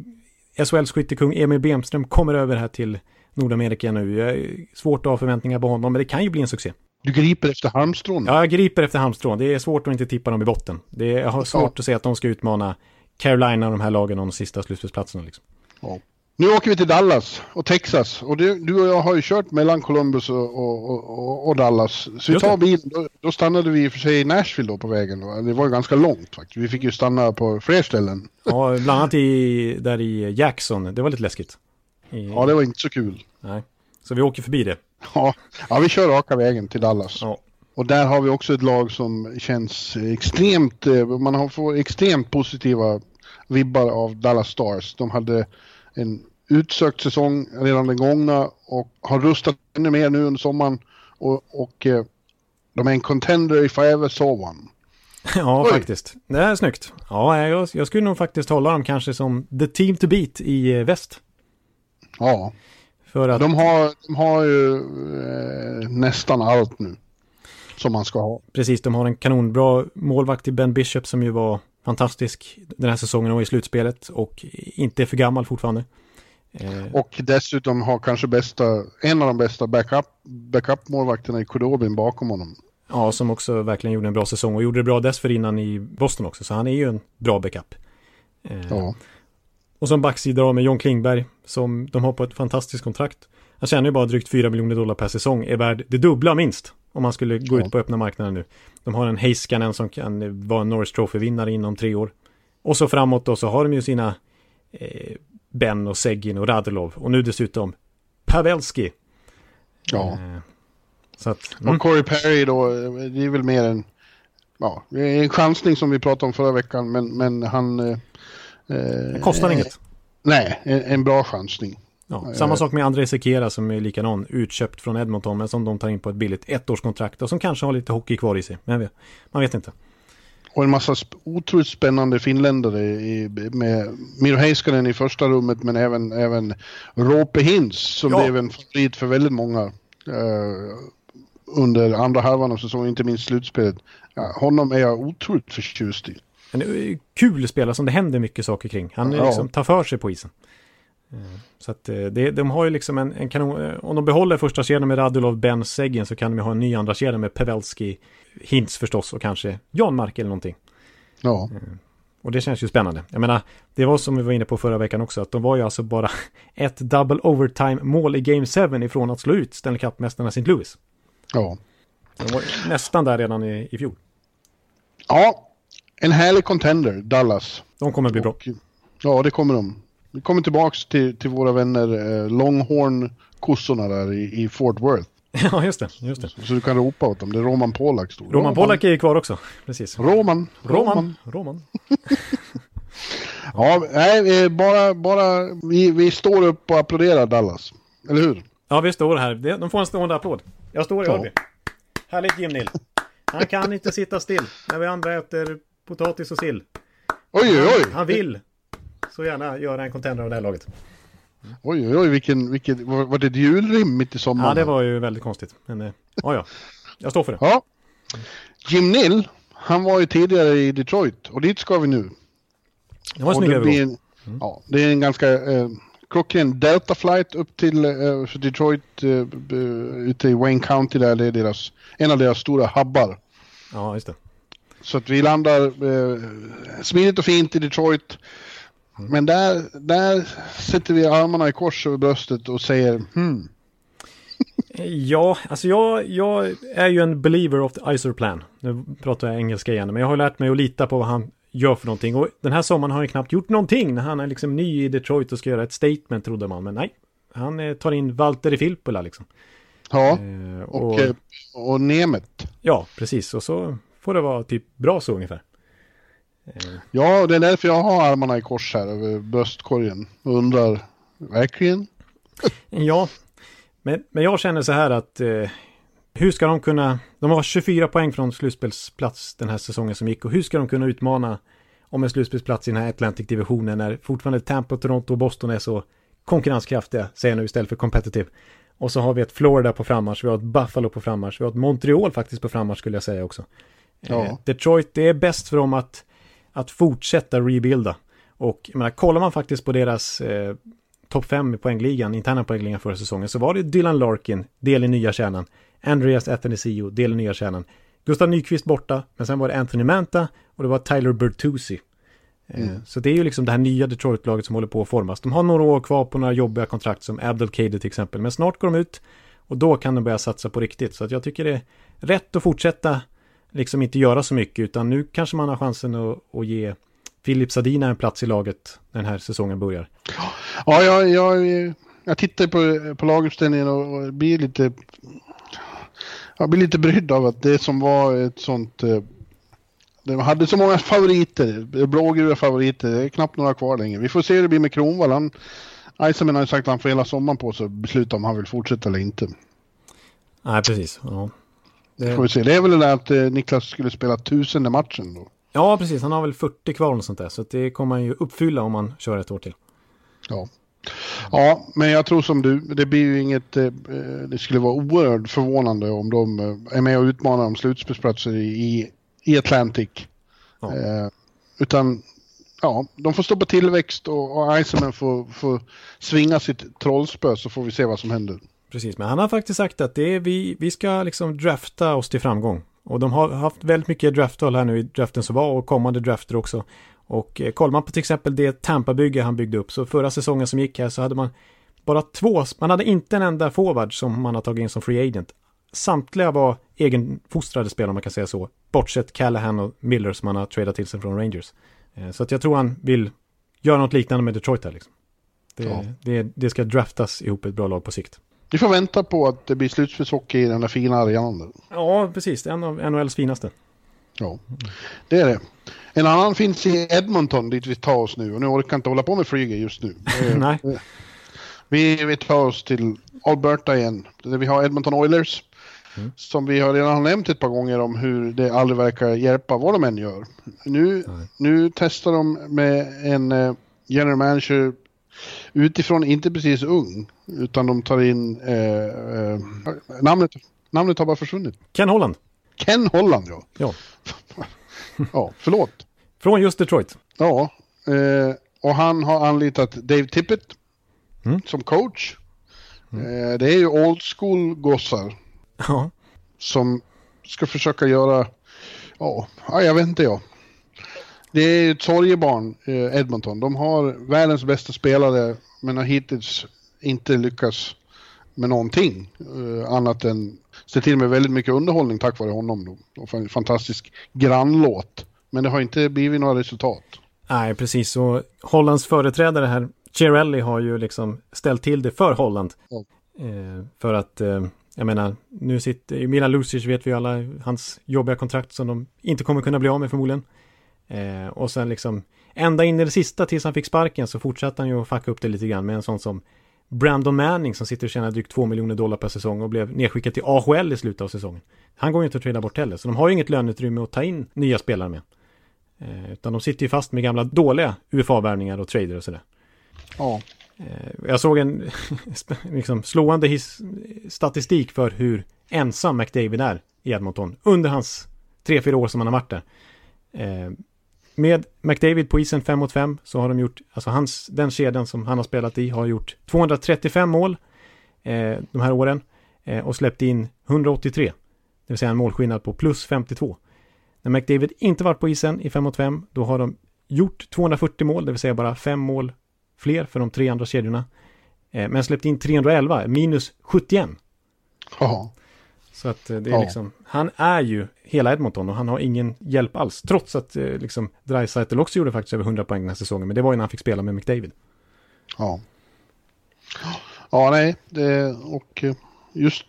SHLs skyttekung Emil Bemström kommer över här till Nordamerika nu. Jag är svårt att ha förväntningar på honom, men det kan ju bli en succé. Du griper efter halmstrån. Ja, jag griper efter halmstrån. Det är svårt att inte tippa dem i botten. Det är, jag har svårt att se att de ska utmana Carolina och de här lagen om de sista slutspelsplatserna. Liksom. Ja. Nu åker vi till Dallas och Texas. Och du, du och jag har ju kört mellan Columbus och, och, och, och Dallas. Så vi tar det. bilen. Då, då stannade vi i och för sig i Nashville då på vägen. va? Det var ju ganska långt faktiskt. Vi fick ju stanna på fler ställen. Ja, bland annat i, där i Jackson. Det var lite läskigt. I, Ja, det var inte så kul. Nej. Så vi åker förbi det. Ja, ja vi kör raka vägen till Dallas. Ja. Och där har vi också ett lag som känns extremt, eh, man har fått extremt positiva vibbar av Dallas Stars. De hade en utsökt säsong redan den gångna och har rustat ännu mer nu under sommaren. Och, och eh, de är en contender if I ever saw one. Ja, Oj. faktiskt. Det är snyggt. Ja, jag, jag skulle nog faktiskt hålla dem kanske som the team to beat i eh, väst. Ja, För att, de har, de har ju eh, nästan allt nu. Som man ska ha. precis, de har en kanonbra målvakt i Ben Bishop som ju var fantastisk den här säsongen och i slutspelet och inte är för gammal fortfarande. Eh, Och dessutom har kanske bästa, en av de bästa backup, backup-målvakterna i Kudobin bakom honom. Ja, som också verkligen gjorde en bra säsong och gjorde det bra dessförinnan i Boston också. Så han är ju en bra backup. Eh, Ja. Och som backsida då med John Klingberg som de har på ett fantastiskt kontrakt. Han tjänar ju bara drygt 4 miljoner dollar per säsong. Är värd det dubbla minst. Om man skulle gå Ja. ut på öppna marknaden nu. De har en Heiskanen som kan vara en Norris Trophy-vinnare inom tre år. Och så framåt då så har de ju sina eh, Ben och Seggin och Radulov. Och nu dessutom Pavelski. ja. Eh, så att, mm, Och Corey Perry då, det är väl mer en, ja, det är en chansning som vi pratade om förra veckan, men, men han... eh, det kostar eh, inget. Nej, en, en bra chansning. Ja, samma sak med André Sekera som är likadan, utköpt från Edmonton men som de tar in på ett billigt ettårskontrakt och som kanske har lite hockey kvar i sig. Men man vet inte. Och en massa sp- otroligt spännande finländare i, med Miro Heiskanen i första rummet, men även, även Roope Hintz som Ja. blev en favorit för väldigt många eh, under andra halvan av säsongen, inte minst slutspelet. Ja, honom är jag otroligt förtjust i. En eh, kul spelare som det händer mycket saker kring. Han Ja. liksom, tar för sig på isen. Eh, Så att eh, det, de har ju liksom en, en kanon, om de behåller första kedjan med Radulov, Ben, Seguin så kan de ju ha en ny andra kedja med Pavelski, Hintz förstås och kanske Jan Mark eller någonting. Ja, Och det känns ju spännande. Jag menar, det var som vi var inne på förra veckan också, att de var ju alltså bara ett double overtime mål i Game 7 ifrån att slå ut Stanley Cup-mästarna St. Louis. ja. De var nästan där redan i, i fjol. ja, en härlig contender, Dallas. De kommer bli bra. Och, ja, det kommer de. Vi kommer tillbaks till, till våra vänner eh, Longhorn-kossorna där i, i Fort Worth. ja, just det. Just det. Så du kan ropa åt dem. Det är Roman Polak står. Roman Polak är ju kvar också. Precis. Roman. Roman. Roman. Ja, nej, eh, bara, bara vi, vi står upp och applåderar Dallas. Eller hur? Ja, vi står här. De får en stående applåd. Jag står i Ja. Örby. Härligt Jim Nill. Han kan inte sitta still när vi andra äter potatis och sill. Oj, oj. Han vill så gärna göra en contender av det här laget. Oj, oj, oj, vilken, vilken, var, var det julrim mitt i sommaren? Ja, det var ju väldigt konstigt. Men eh, ja, ja. Jag står för det. Ja. Jim Nill, han var ju tidigare i Detroit och dit ska vi nu. Det var en snygg övergång. en, ja, det är en ganska eh, klockren Delta flight upp till eh, Detroit eh, ute i Wayne County där. Det är deras, en av deras stora hubbar. Ja, just det. Så att vi landar eh, smidigt och fint i Detroit. Men där, där sätter vi armarna i kors över bröstet och säger hmm. Ja, alltså jag, jag är ju en believer of the ISOR plan. Nu pratar jag engelska igen, men jag har lärt mig att lita på vad han gör för någonting. Och den här sommaren har han knappt gjort någonting när han är liksom ny i Detroit och ska göra ett statement trodde man. Men nej, han eh, tar in Valtteri Filppula liksom. Ja, Eh, och, och, eh, och Nemet. ja, precis. Och så får det vara typ bra så ungefär. Ja, det är därför jag har armarna i kors här över bröstkorgen och undrar, verkligen? Ja, men, men jag känner så här att eh, hur ska de kunna, de har 24 poäng från slutspelsplats den här säsongen som gick och hur ska de kunna utmana om en slutspelsplats i den här Atlantic-divisionen när fortfarande Tampa, Toronto och Boston är så konkurrenskraftiga, säger jag nu istället för competitive. Och så har vi ett Florida på frammarsch, vi har ett Buffalo på frammarsch, vi har ett Montreal faktiskt på frammarsch skulle jag säga också. Ja. Eh, Detroit, det är bäst för dem att, att fortsätta rebuilda. Och jag menar, kollar man faktiskt på deras eh, topp 5 i poängligan, interna poängligan förra säsongen, så var det Dylan Larkin, del i nya kärnan, Andreas Athanasio, del i nya kärnan, Gustav Nyqvist borta, men sen var det Anthony Manta och det var Tyler Bertuzzi. Eh, Så det är ju liksom det här nya Detroit-laget som håller på att formas. De har några år kvar på några jobbiga kontrakt som Abdelkader till exempel, men snart går de ut och då kan de börja satsa på riktigt. Så att jag tycker det är rätt att fortsätta liksom inte göra så mycket, utan nu kanske man har chansen att, att ge Filip Sadina en plats i laget när den här säsongen börjar. Ja, jag, jag, jag tittar på, på laguppställningen och, och blir lite... Jag blir lite brydd av att det som var ett sånt... eh, De hade så många favoriter, blågula favoriter, det är knappt några kvar längre. Vi får se hur det blir med Kronwall. Han, Eisenman har ju sagt att han får hela sommaren på sig att besluta om han vill fortsätta eller inte. Nej, precis. Ja. Det- Får vi se. Det är väl det där att eh, Niklas skulle spela tusende matchen då. Ja, precis. Han har väl 40 kvar och sånt där. Så det kommer han ju uppfylla om han kör ett år till. Ja. Ja, men jag tror som du, det blir ju inget, eh, det skulle vara oerhört förvånande om de eh, är med och utmanar om slutspelsplatser i, i Atlantic. Ja. Eh, utan, ja, de får stå på tillväxt och, och Eisenman får, får svinga sitt trollspö så får vi se vad som händer. Precis, men han har faktiskt sagt att det är vi, vi ska liksom drafta oss till framgång. Och de har haft väldigt mycket draftval här nu i draften som var och kommande drafter också. Och eh, kollar man på till exempel det Tampa-bygge han byggde upp, så förra säsongen som gick här så hade man bara två, man hade inte en enda forward som man har tagit in som free agent. Samtliga var egenfostrade spelare om man kan säga så. Bortsett Callahan och Miller som han har tradat till sig från Rangers. Eh, Så att jag tror han vill göra något liknande med Detroit här liksom. Det, Ja. det, det ska draftas ihop ett bra lag på sikt. Vi får vänta på att det blir slutspelshockey i den där fina arenan. Ja, precis. Det är en av NHLs finaste. Ja, det är det. En annan finns i Edmonton dit vi tar oss nu och nu orkar jag inte hålla på med flyget just nu. Eh, Nej. Vi, vi tar oss till Alberta igen, där vi har Edmonton Oilers. Mm. Som vi har redan nämnt ett par gånger om hur det aldrig verkar hjälpa vad de än gör. Nu, Nej. nu testar de med en eh, general manager utifrån, inte precis ung, utan de tar in eh, eh, namnet, namnet har bara försvunnit. Ken Holland. Ken Holland ja. Ja. Ja, förlåt. Från just Detroit. Ja, eh, och han har anlitat Dave Tippett Mm. som coach. Eh, det är ju old school gossar Ja. som ska försöka göra, ja jag vet inte jag. Det är ett sorgebarn, eh, Edmonton. De har världens bästa spelare men har hittills inte lyckats med någonting eh, annat än se till med väldigt mycket underhållning tack vare honom. Då. Och en fantastisk grannlåt. Men det har inte blivit några resultat. Nej, precis. Och Hollands företrädare här, Cirelli, har ju liksom ställt till det för Holland. Ja. Eh, för att, eh, jag menar, nu sitter, Milan Lucic vet vi alla, hans jobbiga kontrakt som de inte kommer kunna bli av med förmodligen. Eh, och sen liksom, ända in i det sista tills han fick sparken så fortsatte han ju att fucka upp det lite grann med en sån som Brandon Manning som sitter och tjänar drygt 2 miljoner dollar per säsong och blev nedskickad till AHL i slutet av säsongen. Han går ju inte att trada bort heller, så de har ju inget löneutrymme att ta in nya spelare med. Eh, utan de sitter ju fast med gamla dåliga UFA-värvningar och trader och sådär. Ja. Eh, jag såg en liksom, slående his- statistik för hur ensam McDavid är i Edmonton under hans tre, fyra år som han har varit där. Eh, med McDavid på isen 5 mot 5 så har de gjort, alltså hans, den kedjan som han har spelat i har gjort 235 mål eh, de här åren eh, och släppt in 183. Det vill säga en målskillnad på plus 52. När McDavid inte varit på isen i 5 mot 5 då har de gjort 240 mål, det vill säga bara fem mål fler för de tre andra kedjorna. Eh, men släppt in 311, minus 71. Så att eh, det är ja. liksom, han är ju hela Edmonton och han har ingen hjälp alls. Trots att eh, liksom Dreisaitl också gjorde faktiskt över 100 poäng den här säsongen. Men det var ju när han fick spela med McDavid. Ja. Ja, nej, det, och just,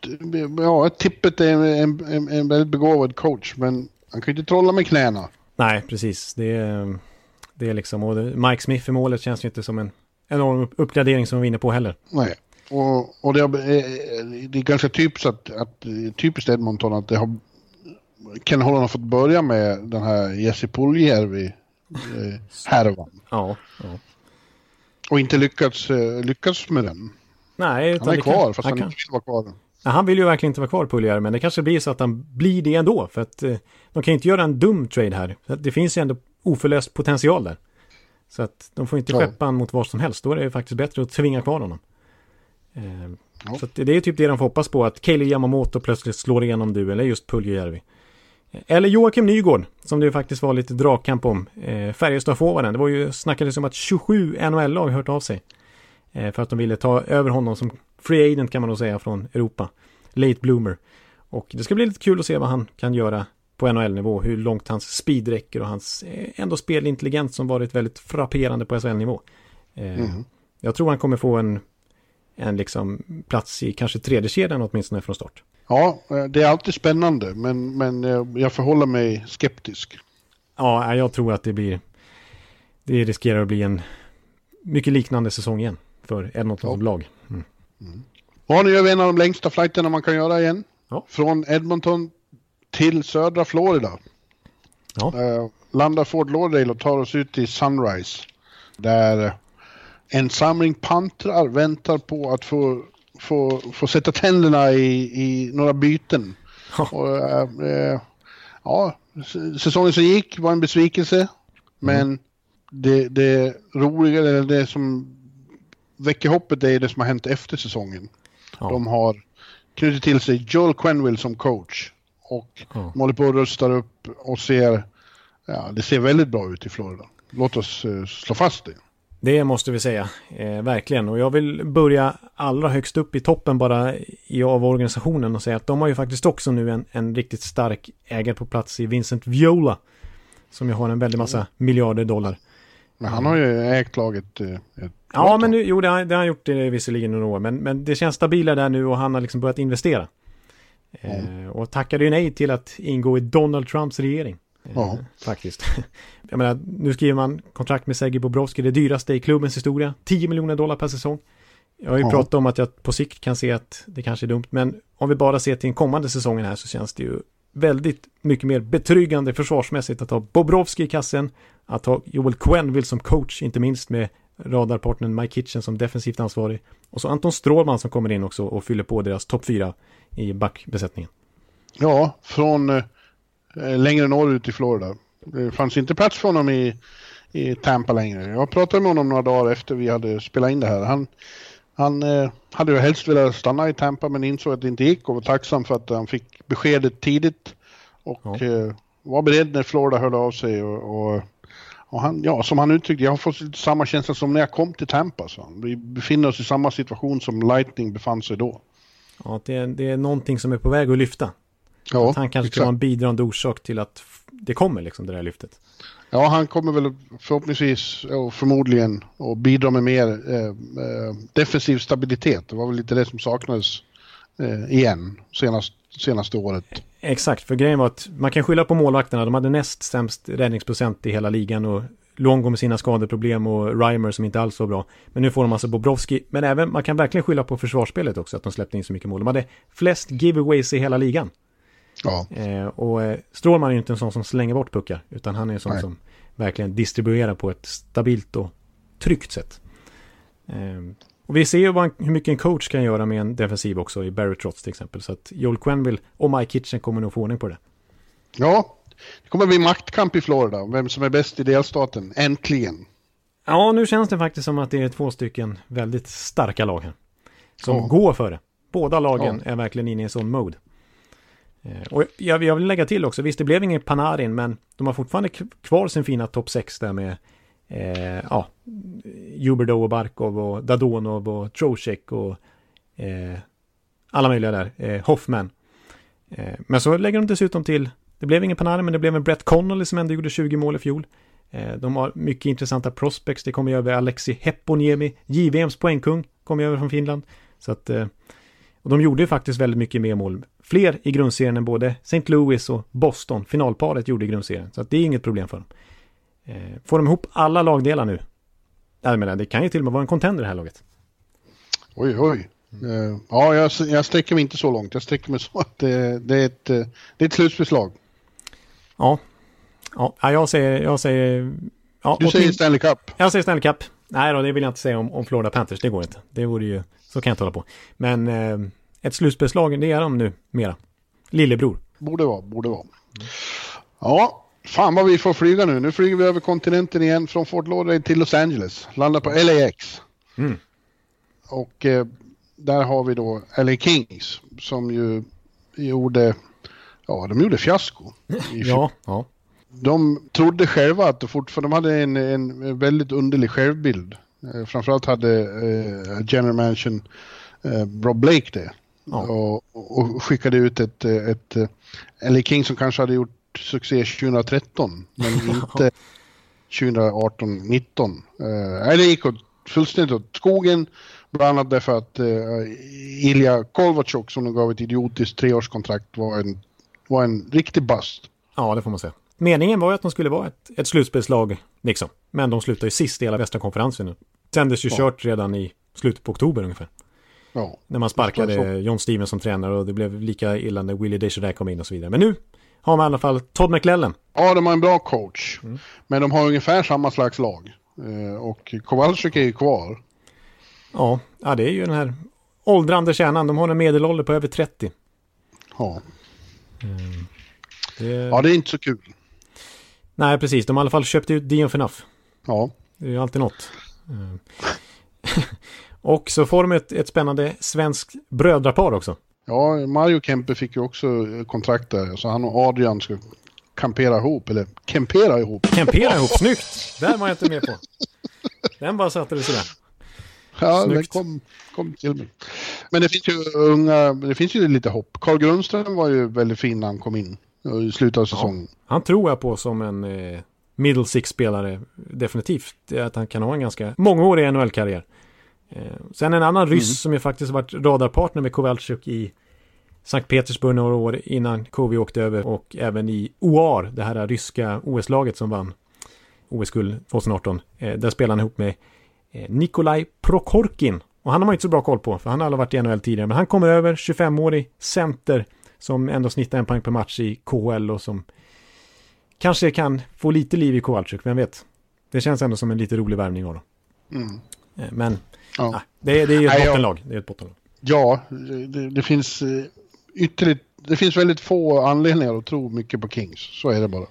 ja, tippet är en, en, en väldigt begåvad coach, men han kan ju inte trolla med knäna. Nej, precis. Det är, det är liksom, och Mike Smith i målet känns ju inte som en enorm uppgradering som vi är inne på heller. Nej, och, och det, är, det är ganska typiskt, att, att, typiskt Edmonton att det har Ken Holland har fått börja med den här Jesse Puljärvi eh. Ja, ja. Och inte lyckats, eh, lyckats med den. Nej, han är kvar kan, fast han, han inte vill vara kvar. Ja, han vill ju verkligen inte vara kvar Puljärvi, men det kanske blir så att han blir det ändå. För att eh, de kan ju inte göra en dum trade här. Det finns ju ändå oförlöst potential där. Så att de får inte ja. skeppa mot vad som helst. Då är det faktiskt bättre att tvinga kvar honom. Eh, ja. Så det är typ det de får hoppas på. Att Kaeli Yamamoto plötsligt slår igenom du eller just Puljujärvi. Eller Joakim Nygård, som det faktiskt var lite dragkamp om. Eh, Färjestad-forwarden. Det var ju, snackades om att 27 NHL-lag hört av sig. Eh, för att de ville ta över honom som free agent kan man nog säga från Europa. Late bloomer. Och det ska bli lite kul att se vad han kan göra på NHL-nivå. Hur långt hans speed räcker och hans eh, ändå spelintelligens som varit väldigt frapperande på SHL-nivå. Eh, mm. Jag tror han kommer få en, en liksom plats i kanske tredje kedjan åtminstone från start. Ja, eh, det är alltid spännande men, men jag förhåller mig skeptisk. Ja, jag tror att det blir det riskerar att bli en mycket liknande säsong igen för Edmonton ja. som lag. Mm. Mm. Ja, nu gör vi en av de längsta flighterna man kan göra igen. Ja. Från Edmonton till södra Florida. Ja. Uh, landar Fort Lauderdale och tar oss ut till Sunrise. Där en samling pantrar väntar på att få, få, få sätta tänderna i, i några byten. Och, uh, ja, säsongen som gick var en besvikelse. Men mm. det, det roliga, eller det som väcker hoppet är det som har hänt efter säsongen. Ja. De har knutit till sig Joel Quenville som coach. Och ja. de håller på att rusta upp och ser, ja det ser väldigt bra ut i Florida. Låt oss uh, slå fast det. Det måste vi säga, eh, verkligen. Och jag vill börja allra högst upp i toppen bara i, av organisationen och säga att de har ju faktiskt också nu en, en riktigt stark ägare på plats i Vincent Viola. Som ju har en väldig massa mm. miljarder dollar. Men han har ju ägt laget eh, ett Ja, men nu, jo, det har, det har han gjort det visserligen några år. Men, men det känns stabilare där nu och han har liksom börjat investera. Mm. Eh, och tackade ju nej till att ingå i Donald Trumps regering. Eh, faktiskt. Jag menar, nu skriver man kontrakt med Sergej Bobrovski, det dyraste i klubbens historia. 10 miljoner dollar per säsong. Jag har ju mm. pratat om att jag på sikt kan se att det kanske är dumt, men om vi bara ser till den kommande säsongen här så känns det ju väldigt mycket mer betryggande försvarsmässigt att ha Bobrovski i kassen, att ha Joel Quenneville som coach, inte minst med radarpartnern Mike Kitchen som defensivt ansvarig. Och så Anton Strålman som kommer in också och fyller på deras topp fyra i backbesättningen. Ja, från eh, längre norrut i Florida. Det fanns inte plats för honom i, i Tampa längre. Jag pratade med honom några dagar efter vi hade spelat in det här. Han, han eh, hade ju helst velat stanna i Tampa men insåg att det inte gick och var tacksam för att han fick beskedet tidigt. Och ja. eh, var beredd när Florida hörde av sig och, och och han, ja, som han uttryckte, jag har fått samma känsla som när jag kom till Tampa. Så. Vi befinner oss i samma situation som Lightning befann sig då. Ja, det är, det är någonting som är på väg att lyfta. Ja, att han kanske kan vara en bidragande orsak till att det kommer liksom det där lyftet. Ja, han kommer väl förhoppningsvis och förmodligen att bidra med mer eh, eh, defensiv stabilitet. Det var väl lite det som saknades eh, igen senast, senaste året. Exakt, för grejen var att man kan skylla på målvakterna. De hade näst sämst räddningsprocent i hela ligan och Longo med sina skadeproblem och Reimer som inte alls var bra. Men nu får de alltså Bobrovski. Men även, man kan verkligen skylla på försvarsspelet också, att de släppte in så mycket mål. De hade flest giveaways i hela ligan. Ja. Eh, och eh, Strålman är ju inte en sån som slänger bort puckar, utan han är en sån Nej. som verkligen distribuerar på ett stabilt och tryggt sätt. Eh, och vi ser ju hur mycket en coach kan göra med en defensiv också i Barry Trotz till exempel. Så att Joel Quenville och Mike Kitchen kommer nog få ordning på det. Ja, det kommer bli maktkamp i Florida, vem som är bäst i delstaten, äntligen. Ja, nu känns det faktiskt som att det är två stycken väldigt starka lag här. Som Ja. går för det. Båda lagen är verkligen inne i en sån mode. Eh, och jag, jag vill lägga till också, visst det blev ingen Panarin, men de har fortfarande kvar sin fina topp 6 där med eh, ja, Huberdeau och Barkov och Dadonov och Trocek och eh, alla möjliga där, eh, Hoffman. Eh, men så lägger de dessutom till, det blev ingen Panarin, men det blev en Brett Connolly som ändå gjorde 20 mål i fjol. Eh, De har mycket intressanta prospects. Det kommer ju över Alexi Heponiemi, JVMs poängkung, kommer ju över från Finland. Så att, eh, och de gjorde ju faktiskt väldigt mycket mer mål. Fler i grundserien än både St. Louis och Boston, finalparet, gjorde i grundserien. Så att det är inget problem för dem. Eh, Får de ihop alla lagdelar nu? Jag menar, det kan ju till och med vara en contender det här laget. Oj, oj. Eh, ja, jag, jag sträcker mig inte så långt. Jag sträcker mig så att det, det är ett, eh, det är ett slutspelslag. Ja, ja ja, jag säger, jag säger... Ja, Du säger Stanley Cup. Jag säger Stanley Cup. Nej då, det vill jag inte säga om, om Florida Panthers. Det går inte. Det vore ju... Så kan jag inte hålla på. Men eh, ett slutspelslag, det är de nu mera. Lillebror. Borde vara, borde vara. Ja, fan vad vi får flyga nu. Nu flyger vi över kontinenten igen från Fort Lauderdale till Los Angeles. Landar på LAX. Mm. Och eh, där har vi då LA Kings som ju gjorde, ja de gjorde fiasko. Ja, ja. De trodde själva att de fortfarande, de hade en, en väldigt underlig självbild. Eh, framförallt hade eh, General Mansion eh, Rob Blake det. Ja. Och, och skickade ut ett, ett LA King som kanske hade gjort succé 2013 men inte 2018-19. Eh, nej, det gick åt, fullständigt åt skogen. Bland annat därför att eh, Ilja Kovalchuk som de gav ett idiotiskt treårskontrakt var en, var en riktig bust. ja, det får man säga. Meningen var ju att de skulle vara ett, ett slutspelslag, liksom. Men de slutar ju sist i hela västra konferensen nu. Sändes ju Ja. kört redan i slutet på oktober ungefär. Ja. När man sparkade John Stevens som tränare och det blev lika illa när Willie Desjardins kom in och så vidare. Men nu har man i alla fall Todd McLellan. Ja, de har en bra coach. Mm. Men de har ungefär samma slags lag. Eh, och Kowalczyk är ju kvar. Ja, ja, det är ju den här åldrande kärnan. De har en medelålder på över 30. Ja. Det... ja, det är inte så kul. Nej, precis. De har i alla fall köpt ut Dion Phaneuf. Ja. Det är ju alltid något. Mm. och så får de ett, ett spännande svenskt brödrapar också. ja, Mario Kempe fick ju också eh, kontrakt där. Så han och Adrian ska kampera ihop, eller kempera ihop. Campera ihop, snyggt! Där var jag inte med på. Den bara satte det sådär. Ja, den Snyggt. kom, kom till mig. Men det finns ju unga, det finns ju lite hopp. Carl Grundström var ju väldigt fin när han kom in eh, i slutet av säsongen. Han tror jag på som en eh, middle six-spelare. Definitivt. Att han kan ha en ganska mångårig NHL-karriär. Eh, sen en annan ryss som ju faktiskt varit radarpartner med Kowalczyk i Sankt Petersburg några år innan KV åkte över och även i OAR, det här ryska OS-laget som vann OS-guld 2018. Eh, där spelade han ihop med eh, Nikolaj Prokhorkin. Och han har man inte så bra koll på, för han har aldrig varit i NHL tidigare. Men han kommer över, 25-årig center, som ändå snittar en poäng per match i KHL och som kanske kan få lite liv i Kowalczyk, vem vet. Det känns ändå som en lite rolig värvning av dem. Mm. Men Ja. ah, det, är- det är ju ett Nej, bottenlag. Det är ett bottenlag. Ja, det, det finns eh, ytterligt, det finns väldigt få anledningar att tro mycket på Kings. Så är det bara.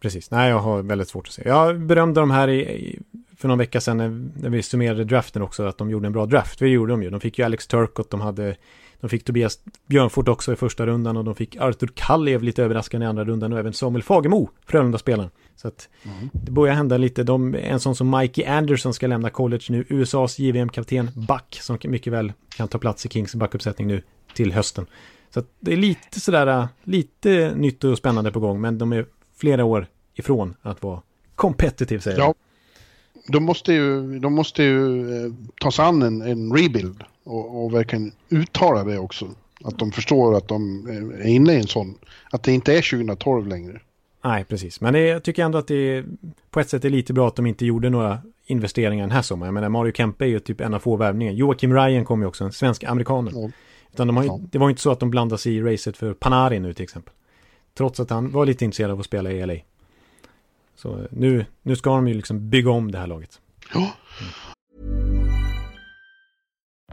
Precis. Nej, jag har väldigt svårt att se. Jag berömde de här i, i, för någon vecka sedan när, när vi summerade draften också, att de gjorde en bra draft. Det gjorde de ju. De fick ju Alex Turcott, de hade de fick Tobias Björnfort också i första rundan och de fick Arthur Kalliev lite överraskande i andra rundan och även Samuel Fagemo, Frölunda-spelaren. Så att det börjar hända lite. De, en sån som Mikey Anderson ska lämna college nu, USAs JVM-kapten Back, som mycket väl kan ta plats i Kings backuppsättning nu till hösten. Så att det är lite sådär, lite nytt och spännande på gång, men de är flera år ifrån att vara competitive säger Ja. jag. De måste ju, de måste ju eh, ta sig an en, en rebuild och, och verkligen uttala det också. Att de förstår att de är inne i en sån, att det inte är 2012 längre. Nej, precis. Men det, jag tycker ändå att det på ett sätt är lite bra att de inte gjorde några investeringar den här sommaren. Jag menar, Mario Kempe är ju typ en av få värvningar. Joakim Ryan kom ju också, en svensk amerikaner. Ja. Utan de har, Ja. det var ju inte så att de blandade sig i racet för Panarin nu till exempel. Trots att han var lite intresserad av att spela i LA. Så nu, nu ska de ju liksom bygga om det här laget. Ja,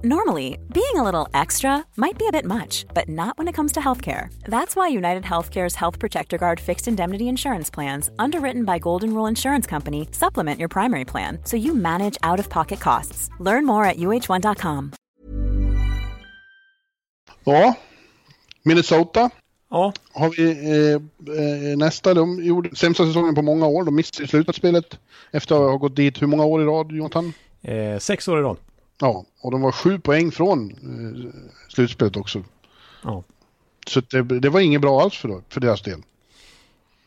Normally, being a little extra might be a bit much, but not when it comes to healthcare. That's why United Healthcare's Health Protector Guard fixed indemnity insurance plans, underwritten by Golden Rule Insurance Company, supplement your primary plan so you manage out of pocket costs. Learn more at uh1.com. Ja, Minnesota Ja, har vi eh, eh, nästa. De gjorde sämsta säsongen på många år. De missade slutspelet efter att ha gått dit hur många år i rad, Jonathan? eh, sex år i rad. Ja, och de var sju poäng från eh, slutspelet också. Ja. Så det, det var inget bra alls för, för deras del.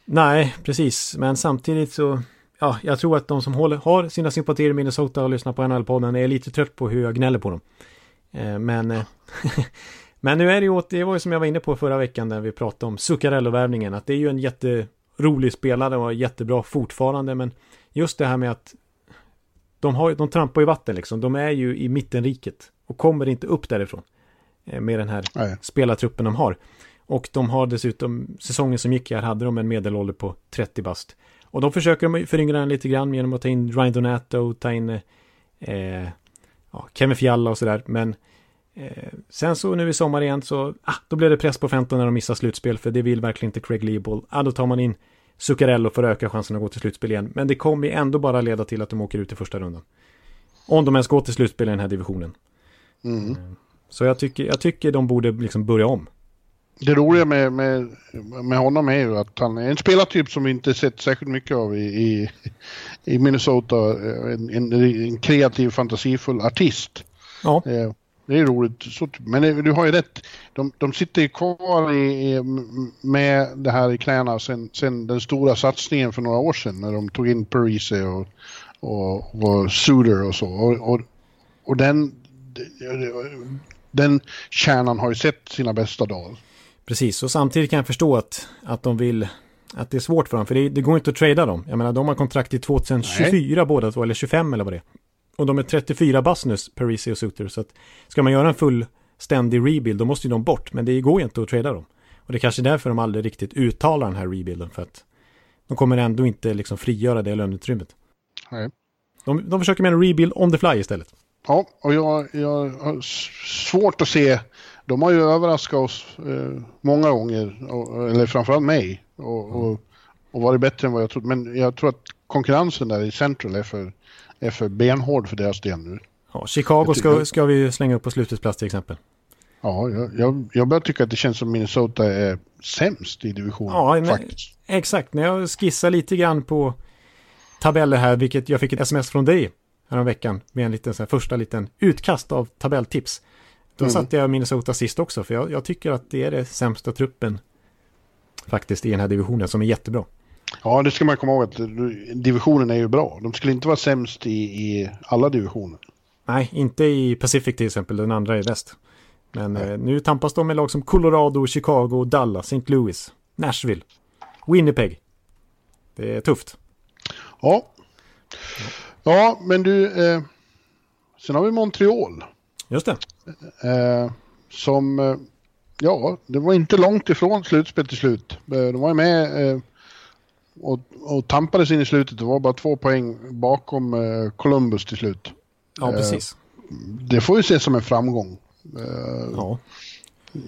Nej, precis. Men samtidigt så, ja, jag tror att de som håller, har sina sympatier i Minnesota och lyssnar på NHL-podden är lite trött på hur jag gnäller på dem. Eh, men, eh, men nu är det ju åt, det var ju som jag var inne på förra veckan när vi pratade om Zuccarello-värvningen, att det är ju en jätterolig spelare och jättebra fortfarande, men just det här med att de, har, de trampar i vatten liksom, de är ju i mittenriket och kommer inte upp därifrån eh, med den här Nej. spelartruppen de har. Och de har dessutom, säsongen som gick här hade de en medelålder på 30 bast. Och då försöker de föryngra den lite grann genom att ta in Ryan Donato, ta in eh, ja, Kevin Fialla och sådär. Men eh, sen så nu i sommar igen så, ah, då blev det press på 15 när de missar slutspel, för det vill verkligen inte Craig Leopold. Ah, då tar man in Zuccarello att öka chansen att gå till slutspel igen. Men det kommer ju ändå bara leda till att de åker ut i första rundan. Om de ens går till slutspel i den här divisionen. Mm. Så jag tycker, jag tycker de borde liksom börja om. Det roliga med, med, med honom är ju att han är en spelartyp som vi inte sett särskilt mycket av i, i, i Minnesota. En, en, en kreativ, fantasifull artist. Ja, Eh, Det är roligt. Så, men du har ju rätt. De, de sitter ju kvar i, i, med det här i knäna sen, sen den stora satsningen för några år sedan när de tog in Parise och, och, och Suter och så. Och, och, och den, den kärnan har ju sett sina bästa dagar. Precis, och samtidigt kan jag förstå att, att de vill att det är svårt för dem, för det, det går inte att trada dem. Jag menar, de har kontrakt till 2024 båda två, eller 25 eller vad det är. Och de är 34 bass nu, Parisi och Suter, så att ska man göra en fullständig rebuild, då måste ju de bort, men det går ju inte att trada dem. Och det är kanske är därför de aldrig riktigt uttalar den här rebuilden, för att de kommer ändå inte liksom frigöra det löneutrymmet. Nej. De, de försöker med en rebuild on the fly istället. Ja, och jag, jag har svårt att se. De har ju överraskat oss eh, många gånger, och, eller framförallt mig, och, och, och varit bättre än vad jag trodde. Men jag tror att konkurrensen där i Central är för, är för benhård för deras del nu. Ja, Chicago ska, ska vi slänga upp på slutets plats till exempel. Ja, jag, jag, börjar tycka att det känns som Minnesota är sämst i divisionen Ja, faktiskt. Exakt, när jag skissar lite grann på tabeller här, vilket jag fick ett sms från dig veckan med en liten så här, första liten utkast av tabelltips. Då Mm. satte jag Minnesota sist också, för jag, jag tycker att det är det sämsta truppen faktiskt i den här divisionen som är jättebra. Ja, det ska man komma ihåg att divisionen är ju bra. De skulle inte vara sämst i, i alla divisioner. Nej, inte i Pacific till exempel, den andra är väst. Men eh, nu tampas de med lag som Colorado, Chicago, Dallas, St. Louis, Nashville, Winnipeg. Det är tufft. Ja, ja men du, eh, sen har vi Montreal. Just det. Eh, som, eh, ja, det var inte långt ifrån slutspel till slut. Eh, de var ju med eh, och, och tampades in i slutet. Det var bara två poäng bakom eh, Columbus till slut. Ja, Eh, precis. Det får ju ses som en framgång. Eh, Ja.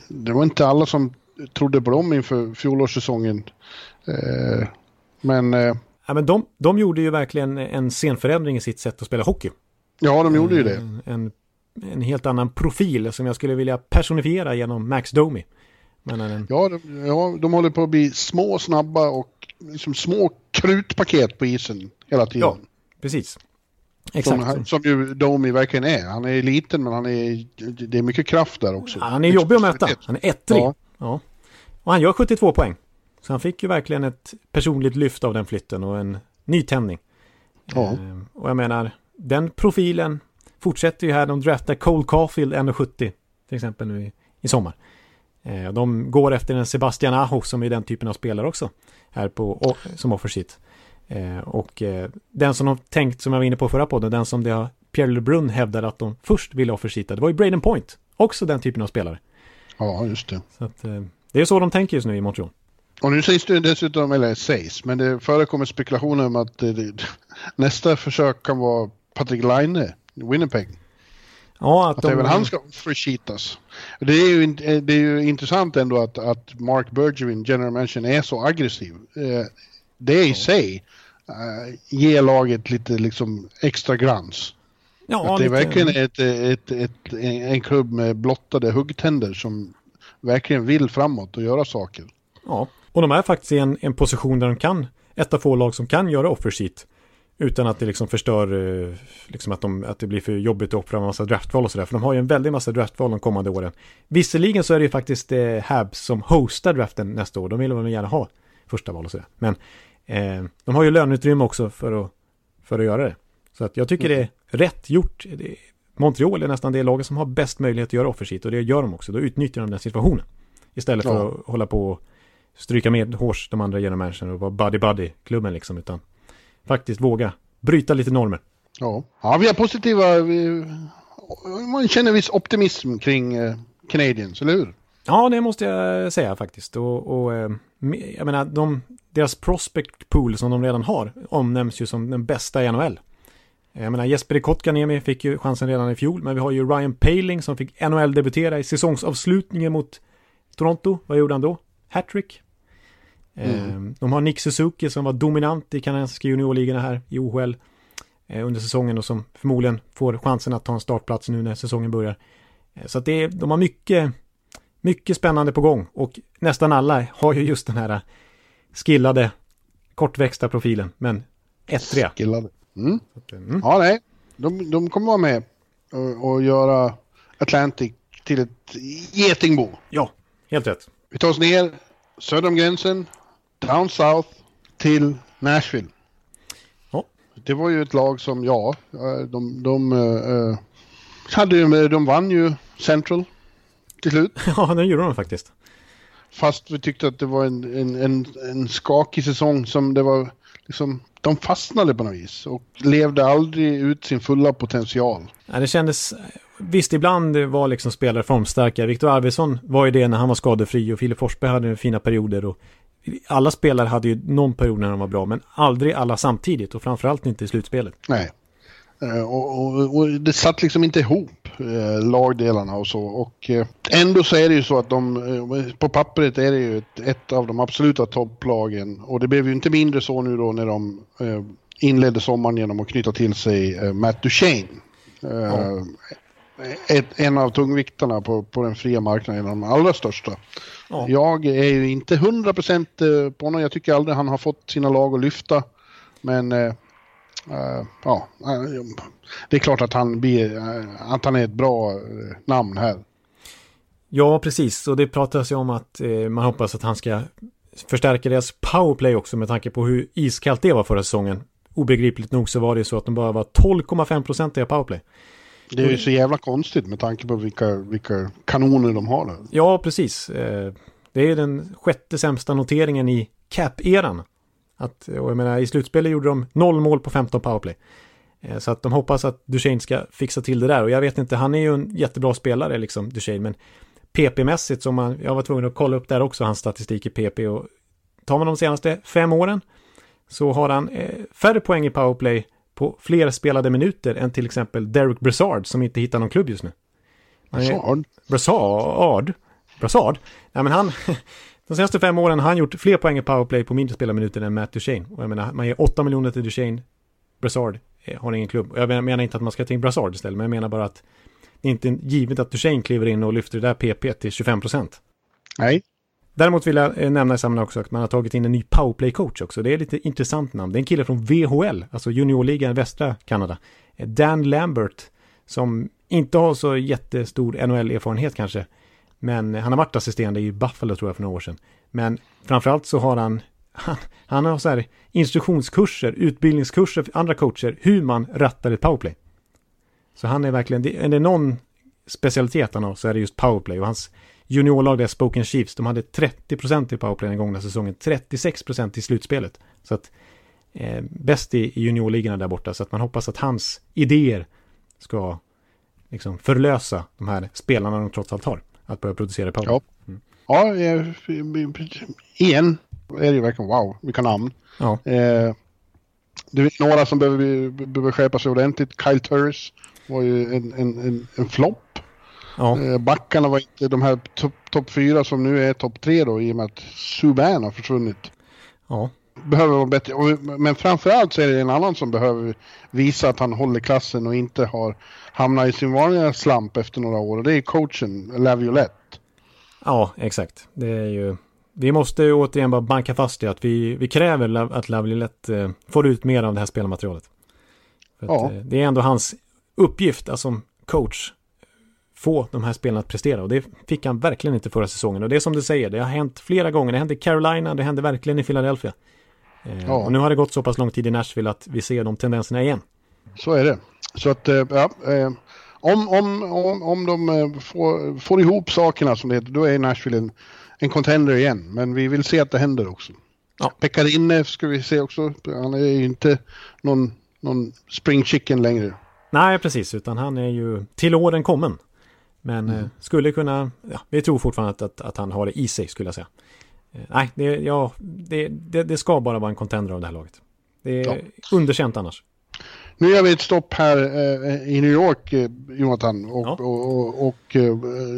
Det var inte alla som trodde på dem inför fjolårssäsongen. Eh, men eh, Ja, men de, de gjorde ju verkligen en scenförändring i sitt sätt att spela hockey. ja, de gjorde ju det. En, en, en helt annan profil som jag skulle vilja personifiera genom Max Domi. Men en, Ja, de, ja, de håller på att bli små, snabba och liksom små krutpaket på isen hela tiden. Ja, precis. Exakt. Som, som ju Domi verkligen är. Han är liten men han är, det är mycket kraft där också. Ja, han är jobbig att möta. Han är ettrig. Ja. Ja. Och han gör 72 poäng. Så han fick ju verkligen ett personligt lyft av den flytten och en nytändning. Ja. Eh, och jag menar, den profilen fortsätter ju här. De draftar Cole Caulfield 1,70 till exempel nu i, i sommar. Eh, de går efter en Sebastian Aho som är den typen av spelare också. Här på, som offersheet. Eh, och eh, den som de tänkt, som jag var inne på förra podden, den som det har, Pierre LeBrun hävdade att de först ville offersheeta, det var ju Braden Point. Också den typen av spelare. ja, just det. Så att, det är så de tänker just nu i Montreal. Och nu sägs det dessutom, eller sägs, men det förekommer spekulationer om att det, nästa försök kan vara Patrick Laine, Winnipeg. Ja, att, Att de, även han ska förshitas. Det är ju, eh, det är ju intressant ändå att, att Mark Bergevin, general manager, är så aggressiv. Eh, Det i sig eh, ger laget lite liksom extra glans. ja, det är lite- verkligen ett, ett, ett, en, en klubb med blottade huggtänder som verkligen vill framåt och göra saker. Ja, och de är faktiskt i en, en position där de kan, ett av få lag som kan göra offersheet. Utan att det liksom förstör, eh, liksom att, de, att det blir för jobbigt att offra en massa draftval och sådär. För de har ju en väldig massa draftval de kommande åren. Visserligen så är det ju faktiskt eh, Habs som hostar draften nästa år. De vill väl gärna ha första val och sådär. Men eh, de har ju löneutrymme också för att, för att göra det. Så att jag tycker det är rätt gjort. Montreal är nästan det laget som har bäst möjlighet att göra offersheet. Och det gör de också. Då utnyttjar de den situationen. Istället för Ja. att hålla på och stryka med hårs de andra managen och vara buddy-buddy-klubben liksom. Utan faktiskt våga bryta lite normer. Ja, ja vi är positiva. Vi, man känner viss optimism kring eh, Canadiens, eller hur? Ja, det måste jag säga faktiskt. Och, och eh, jag menar, de, deras prospect pool som de redan har omnämns ju som den bästa i NHL. Jag menar, Jesper Kotkaniemi fick ju chansen redan i fjol, men vi har ju Ryan Paling som fick NHL-debutera i säsongsavslutningen mot Toronto. Vad gjorde han då? Hattrick. Eh, De har Nick Suzuki som var dominant i kanadensiska juniorligorna här i OHL eh, under säsongen och som förmodligen får chansen att ta en startplats nu när säsongen börjar. Eh, Så att det är, de har mycket, mycket spännande på gång och nästan alla har ju just den här skillade, kortväxta profilen, men ettriga. Gillade. Mm. Mm. Ja, nej. De, de kommer vara med och, och göra Atlantic till ett getingbo. Ja, helt rätt. Vi tar oss ner söder om gränsen, down south till Nashville. Ja. Det var ju ett lag som, ja, eh, de, de, eh, hade, ju- de vann ju Central till slut. Ja, den gjorde de faktiskt. Fast vi tyckte att det var en, en, en, en skakig säsong som det var liksom, de fastnade på något vis och levde aldrig ut sin fulla potential. Ja, det kändes, visst ibland var liksom spelare formstarka. Viktor Arvidsson var ju det när han var skadefri och Filip Forsberg hade fina perioder. Och alla spelare hade ju någon period när de var bra, men aldrig alla samtidigt och framförallt inte i slutspelet. Nej. Eh, Och, och, och det satt liksom inte ihop, eh, lagdelarna och så. Och eh, ändå så är det ju så att de, eh, på pappret är det ju ett, ett av de absoluta topplagen. Och det blev ju inte mindre så nu då när de inledde sommaren genom att knyta till sig Matt Duchene. Eh, ett, en av tungviktarna på, på den fria marknaden, en av de allra största. Ja. Jag är ju inte 100% eh, på honom, jag tycker aldrig han har fått sina lag att lyfta. Men eh, eh, ja, eh, det är klart att han, blir, eh, att han är ett bra eh, namn här. Ja, precis. Och det pratas ju om att eh, man hoppas att han ska förstärka deras powerplay också med tanke på hur iskallt det var förra säsongen. Obegripligt nog så var det så att de bara var 12,5 procent i powerplay. Det är ju så jävla konstigt med tanke på vilka, vilka kanoner de har där. Ja, precis. Eh, Det är den sjätte sämsta noteringen i cap-eran. Att, och jag menar, i slutspelet gjorde de noll mål på 15 powerplay. Eh, Så att de hoppas att Duchene ska fixa till det där. Och jag vet inte, han är ju en jättebra spelare liksom, Duchene. Men PP-mässigt, som man, jag var tvungen att kolla upp där också, hans statistik i PP. Och tar man de senaste fem åren så har han eh, färre poäng i powerplay på fler spelade minuter än till exempel Derek Brassard som inte hittar någon klubb just nu. Brassard? Brassard? Brassard? Nej men han, de senaste fem åren har han gjort fler poäng i powerplay på mindre spelarminuter än Matt Duchene. Och jag menar, man ger 8 miljoner till Duchene, Brassard eh, har ingen klubb. Jag menar- menar inte att man ska ta in Brassard istället, men jag menar bara att det är inte givet att Duchene kliver in och lyfter det där PP till 25 procent. Nej. Däremot vill jag eh, nämna i sammanhanget också att man har tagit in en ny powerplay-coach också. Det är lite intressant namn. Det är en kille från VHL, alltså juniorligan i västra Kanada. Eh, Dan Lambert, som inte har så jättestor NHL-erfarenhet kanske. Men han har varit assisterande i Buffalo tror jag för några år sedan. Men framförallt så har han, han, han har så här instruktionskurser, utbildningskurser för andra coacher, hur man rattar ett powerplay. Så han är verkligen, det- är det någon specialitet han har så är det just powerplay. Och hans juniorlag där, Spoken Chiefs, de hade 30% i powerplay den gångna säsongen, 36% i slutspelet. Så att eh, bäst i, juniorligorna där borta. Så att man hoppas att hans idéer ska liksom förlösa de här spelarna de trots allt har. Att börja producera powerplay. Ja. Ja, eh, igen är det ju verkligen wow, vilka namn. Ja. Eh, det är några som behöver, behöver skärpa sig ordentligt. Kyle Turris var ju en, en, en, en flopp. Ja, Eh, Backarna var inte de här topp top fyra som nu är topp tre då i och med att Subban har försvunnit. ja. Behöver vara bättre. Men framförallt så är det en annan som behöver visa att han håller klassen och inte har hamnat i sin vanliga slamp efter några år. Och det är coachen, Laviolette. Ja, exakt. Det är ju... Vi måste ju återigen bara banka fast i att vi, vi kräver att Lavalette eh, får ut mer av det här spelarmaterialet. För Ja. eh, det är ändå hans uppgift, alltså som coach, få de här spelarna att prestera. Och det fick han verkligen inte förra säsongen. Och det är som du säger, det har hänt flera gånger. Det hände i Carolina, det hände verkligen i Philadelphia. Eh, Ja. Och nu har det gått så pass lång tid i Nashville att vi ser de tendenserna igen. Så är det. Så att, eh, ja, eh, om, om, om, om de får, får ihop sakerna som det heter, då är Nashville en, en contender igen. Men vi vill se att det händer också. Ja. Pekarinne ska vi se också. Han är ju inte någon, någon spring chicken längre. Nej, precis, utan han är ju till åren kommen. Men eh, skulle kunna, ja, vi tror fortfarande att, att, att han har det i sig skulle jag säga. Eh, nej, det, ja, det, det, det ska bara vara en contender av det här laget. Det är Ja. underkänt annars. Nu gör vi ett stopp här eh, i New York, eh, Jonathan. Och, Ja. och, och, och eh,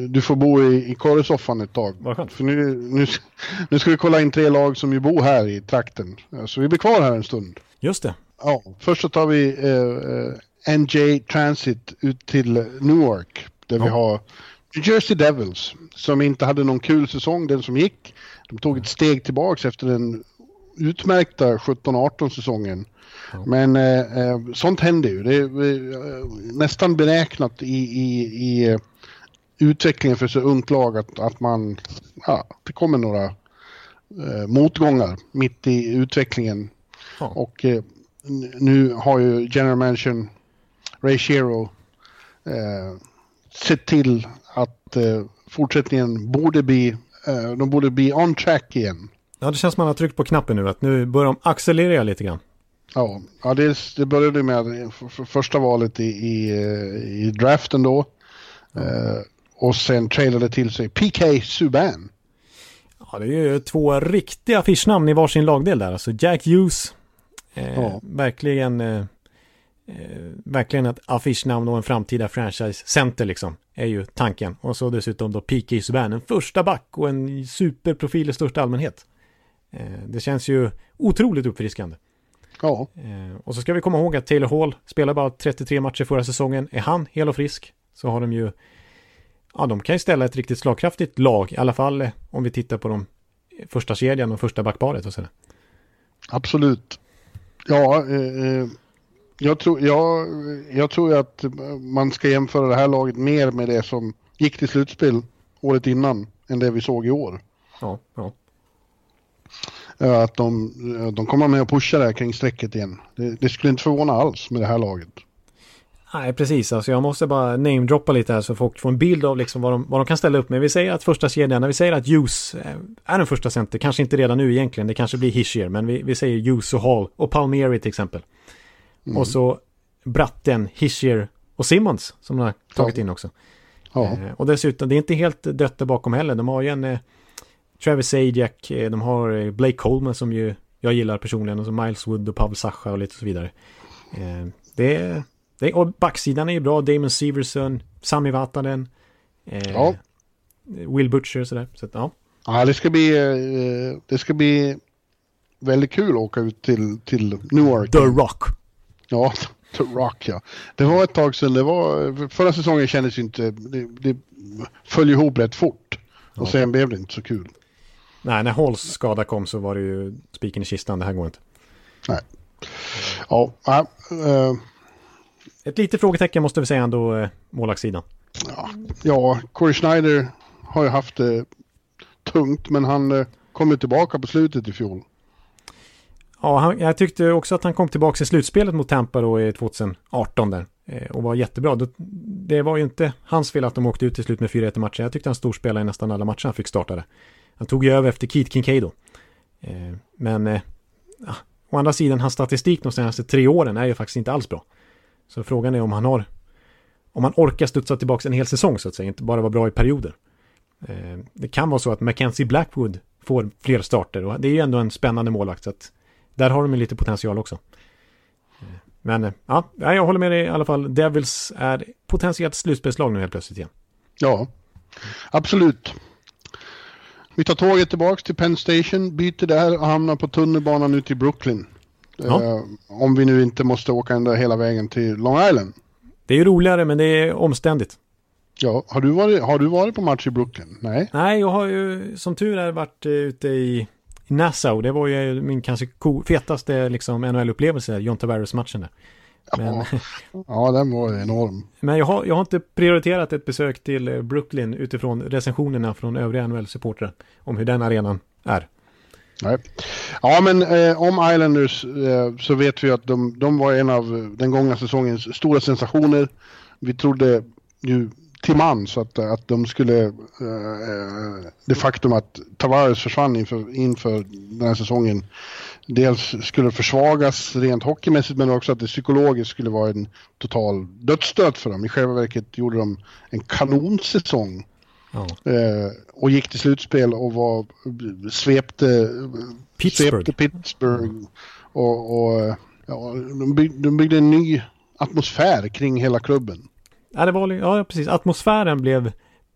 du får bo i, i korresoffan ett tag. För nu, nu, nu ska vi kolla in tre lag som ju bor här i trakten. Eh, Så vi blir kvar här en stund. Just det. Ja, först så tar vi NJ Transit ut till Newark. Där vi Ja. har New Jersey Devils. Som inte hade någon kul säsong, den som gick. De tog ett steg tillbaks efter den utmärkta 17-18 säsongen. Ja. Men eh, eh, sånt händer ju. Det är eh, nästan beräknat i, i, i eh, utvecklingen för så ungt lag att, att man, ja, det kommer några eh, motgångar mitt i utvecklingen. Ja. Och eh, nu har ju General Mansion Ray Shero eh, sett till att eh, fortsättningen borde bli, eh, de borde bli on track igen. Ja, det känns som man har tryckt på knappen nu, att nu börjar de accelerera lite grann. Ja, ja det, det började med f- f- första valet i, i, eh, i draften då. Eh, och sen trailade till sig PK Subban. Ja, det är ju två riktiga affischnamn i varsin lagdel där. Alltså Jack Hughes, eh, Ja. verkligen, eh, verkligen ett affischnamn och en framtida franchise-center liksom, är ju tanken. Och så dessutom då P.K. Subban, en första back och en superprofil i största allmänhet. Eh, det känns ju otroligt uppfriskande. Ja, Eh, och så ska vi komma ihåg att Taylor Hall spelar bara 33 matcher förra säsongen. Är han hel och frisk så har de ju, ja de kan ju ställa ett riktigt slagkraftigt lag. I alla fall eh, om vi tittar på de första kedjan och första backparet och sådär. absolut. Ja, eh, eh, jag, tror, jag, jag tror att man ska jämföra det här laget mer med det som gick till slutspel året innan än det vi såg i år. Ja, ja. Att de, de kommer med och pushar där kring strecket igen. Det, det skulle inte förvåna alls med det här laget. Nej, precis. Alltså jag måste bara namedroppa lite här så folk får en bild av liksom vad, de, vad de kan ställa upp med. Vi säger att första kedjan, när vi säger att Hughes eh, är den första center, kanske inte redan nu egentligen, det kanske blir Hischier, men vi, vi säger Hughes och Hall och Palmieri till exempel. Och så Bratten, Hischier och Simmons som de har tagit Ja. in också. Ja, Eh, och dessutom, det är inte helt dött där bakom heller. De har ju en eh, Travis Sajak, eh, de har eh, Blake Coleman som ju jag gillar personligen, och så Miles Wood och Pavel Sacha och lite så vidare. Eh, det, är- det, är- och backsidan är ju bra, Damon Severson, Sami Vatanen, eh, Ja. Will Butcher och sådär. Så ja. ja det, ska bli, det ska bli väldigt kul att åka ut till, till Newark. The Rock. Ja, The Rock ja. Det var ett tag sedan, det var, förra säsongen kändes ju inte, det, det föll ihop rätt fort. Och sen blev det inte så kul. Nej, när Halls skada kom så var det ju spiken i kistan, det här går inte. Nej. Ja, ja, eh, Ett litet frågetecken måste vi säga ändå, eh, målvaktssidan. ja, ja, Corey Schneider har ju haft det tungt men han eh, kom ju tillbaka på slutet i fjol. Ja, han, jag tyckte också att han kom tillbaka i slutspelet mot Tampa då i 2018 där. Eh, och var jättebra. Det, var ju inte hans fel att de åkte ut till slut med 4-1 i matchen. Jag tyckte han storspelade i nästan alla matcher han fick startade. Han tog ju över efter Keith Kincaid då. Eh, men ja, å andra sidan, hans statistik de senaste tre åren är ju faktiskt inte alls bra. Så frågan är om han har om han orkar studsa tillbaka en hel säsong så att säga, inte bara vara bra i perioder. Det kan vara så att Mackenzie Blackwood får fler starter och det är ju ändå en spännande målvakt så att där har de ju lite potential också. Men eh, ja, jag håller med dig i alla fall. Devils är potentiellt slutspelslag nu helt plötsligt igen. Ja, absolut. Vi tar tåget tillbaks till Penn Station, byter där och hamnar på tunnelbanan ut i Brooklyn. Ja. Uh, om vi nu inte måste åka ända hela vägen till Long Island. Det är ju roligare men det är omständigt. Ja, har du varit, har du varit på match i Brooklyn? Nej. Nej, jag har ju som tur är varit uh, ute i Nassau. Det var ju min kanske fetaste liksom, NHL-upplevelse, John Tavares-matchen där. Men, ja. den var enorm. Men jag har, jag har inte prioriterat ett besök till eh, Brooklyn utifrån recensionerna från övriga NHL-supportrar om hur den arenan är. Nej. Ja, men eh, om Islanders eh, så vet vi att de, de var en av den gångna säsongens stora sensationer. Vi trodde ju till man så att, att de skulle, eh, det faktum att Tavares försvann inför, inför den här säsongen, dels skulle försvagas rent hockeymässigt men också att det psykologiskt skulle vara en total dödsstöt för dem. I själva verket gjorde de en kanonsäsong. Ja. Eh, och gick till slutspel och var, svepte Pittsburgh, svepte Pittsburgh och, och ja, de, byggde, de byggde en ny atmosfär kring hela klubben. Ja, det var, ja, precis. Atmosfären blev...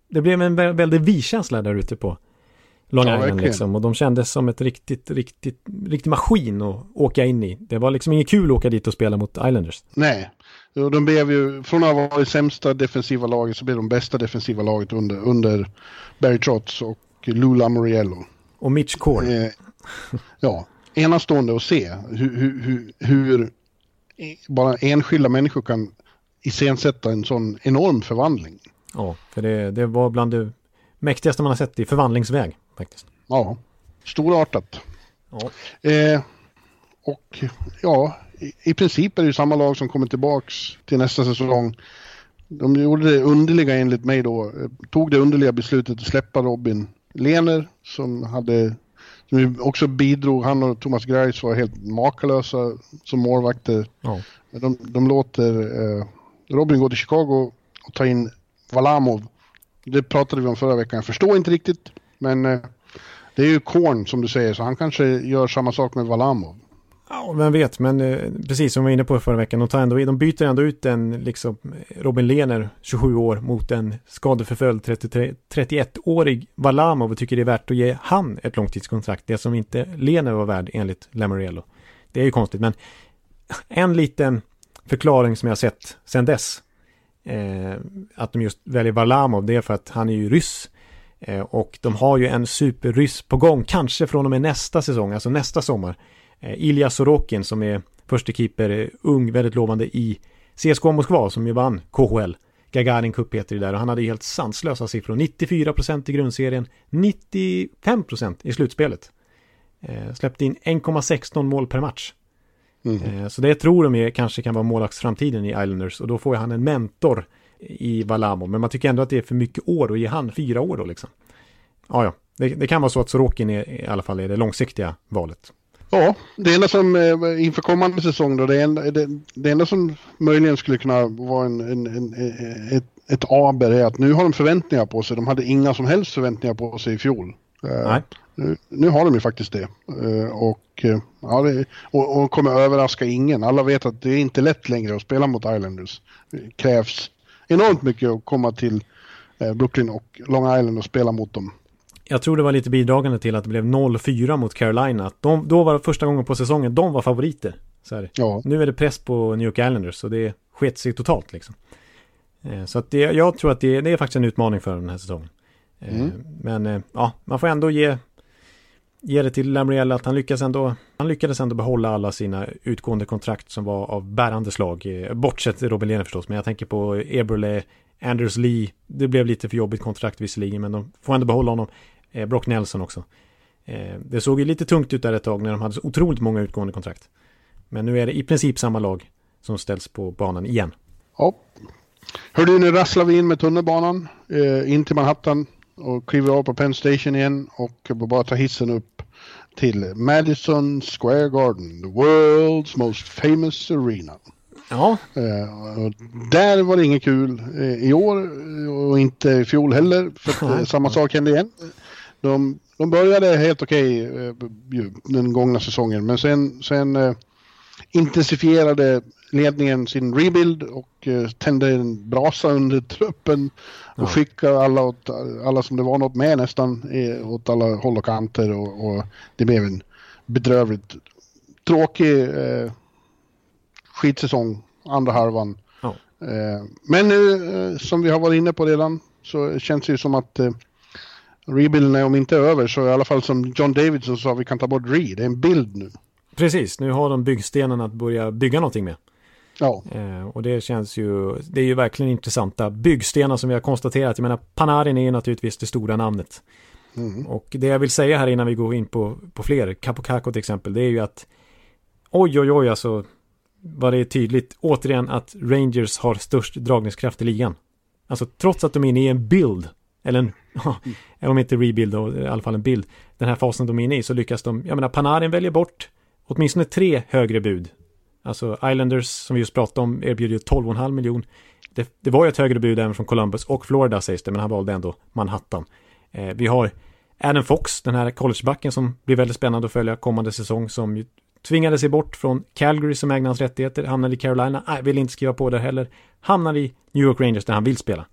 Det blev en väldig vi-känsla där ute på Long Island ja, liksom. Och de kändes som ett riktigt, riktigt, riktig maskin att åka in i. Det var liksom inget kul att åka dit och spela mot Islanders. Nej, de blev ju, från att ha varit sämsta defensiva laget så blev de bästa defensiva laget under, under Barry Trotz och Lula Moriello. Och Mitch Core. Eh, ja, enastående att se hur, hur, hur, hur bara enskilda människor kan iscensätta en sån enorm förvandling. Ja, för det, det var bland det mäktigaste man har sett i förvandlingsväg faktiskt. Ja, storartat. Ja. Eh, och ja, i, i, princip är det ju samma lag som kommer tillbaks till nästa säsong. De gjorde det underliga enligt mig då, eh, tog det underliga beslutet att släppa Robin Lehner som hade som också bidrog, han och Thomas Greis var helt makalösa som målvakter. Ja. De, de låter eh, Robin går till Chicago och tar in Valamov. Det pratade vi om förra veckan. Jag förstår inte riktigt, men eh, det är ju Korn som du säger, så han kanske gör samma sak med Valamov. Ja, vem vet, men eh, precis som vi var inne på förra veckan, de, tar ändå, de byter ändå ut en liksom, Robin Lehner, 27 år, mot en skadeförföljd 31-årig Valamov och tycker det är värt att ge han ett långtidskontrakt, det som inte Lehner var värd enligt Lamoriello. Det är ju konstigt, men en liten förklaring som jag sett sedan dess. Eh, att de just väljer Varlamov, det är för att han är ju ryss. Eh, och de har ju en superryss på gång, kanske från och med nästa säsong, alltså nästa sommar. Eh, Ilja Sorokin som är första keeper, eh, ung, väldigt lovande i CSKA Moskva som ju vann KHL. Gagarin Cup heter det där och han hade helt sanslösa siffror. 94% i grundserien, 95% i slutspelet. Eh, släppte in 1,16 mål per match. Mm. Eh, så det tror de är, kanske kan vara målvaktsframtiden i Islanders och då får han en mentor i Valamo. Men man tycker ändå att det är för mycket år och ge han fyra år då liksom. Ja, ja. Det, det kan vara så att Sorokin är, i alla fall är det långsiktiga valet. Ja, det enda som eh, inför kommande säsong då, det enda, det, det enda som möjligen skulle kunna vara en, en, en, ett, ett aber är att nu har de förväntningar på sig. De hade inga som helst förväntningar på sig i fjol. Eh, Nej. Nu, nu har de ju faktiskt det. Och Eh, ja, det, och, och, kommer överraska ingen. Alla vet att det är inte lätt längre att spela mot Islanders. Det krävs enormt mycket att komma till eh, Brooklyn och Long Island och spela mot dem. Jag tror det var lite bidragande till att det blev 0-4 mot Carolina. De, då var det första gången på säsongen de var favoriter. Så ja. Nu är det press på New York Islanders så det sket sig totalt liksom. Eh, så att det, jag tror att det, det, är faktiskt en utmaning för den här säsongen. Mm. Men ja, man får ändå ge ge det till Lamriel att han lyckas ändå han lyckades ändå behålla alla sina utgående kontrakt som var av bärande slag. Eh, bortsett Robin Lehner förstås, men jag tänker på Eberle, Anders Lee. Det blev lite för jobbigt kontrakt visserligen, men de får ändå behålla honom. Eh, Brock Nelson också. Eh, det såg ju lite tungt ut där ett tag när de hade så otroligt många utgående kontrakt. Men nu är det i princip samma lag som ställs på banan igen. Ja. Hördu, nu rasslar vi in med tunnelbanan eh, in till Manhattan och kliver av på Penn Station igen och bara tar hissen upp till Madison Square Garden, the world's most famous arena. Ja. Uh, där var det inget kul uh, i år och inte i fjol heller. För uh, samma sak hände igen. De, de började helt okej okay, den gångna säsongen men sen, sen intensifierade ledningen sin rebuild och eh, tände en brasa under truppen och Ja. skickade alla, åt, alla som det var något med nästan eh, åt alla håll och kanter och, och det blev en bedrövligt tråkig eh, skitsäsong andra halvan. Ja. Eh, men eh, som vi har varit inne på redan så känns det ju som att eh, rebuilden är om inte över så i alla fall som John Davidson sa vi kan ta bort Re. Det är en bild nu. Precis, nu har de byggstenen att börja bygga någonting med. Ja, Eh, och det känns ju, det är ju verkligen intressanta byggstenar som vi har konstaterat. Jag menar, Panarin är ju naturligtvis det stora namnet. mm. Och det jag vill säga här innan vi går in på, på fler, Capocacco till exempel, det är ju att oj, oj, oj, alltså vad det är tydligt, återigen att Rangers har störst dragningskraft i ligan. Alltså trots att de är inne i en bild, eller en, om inte rebuild då, i alla fall en bild, den här fasen de är inne i så lyckas de, jag menar Panarin väljer bort åtminstone tre högre bud. Alltså Islanders som vi just pratade om erbjuder 12,5 miljon. Det, det var ju ett högre bud även från Columbus och Florida sägs det, men han valde ändå Manhattan. Eh, vi har Adam Fox, den här collegebacken som blir väldigt spännande att följa kommande säsong som ju tvingade sig bort från Calgary som ägde hans rättigheter, hamnade i Carolina, nej, vill inte skriva på det heller, hamnar i New York Rangers där han vill spela.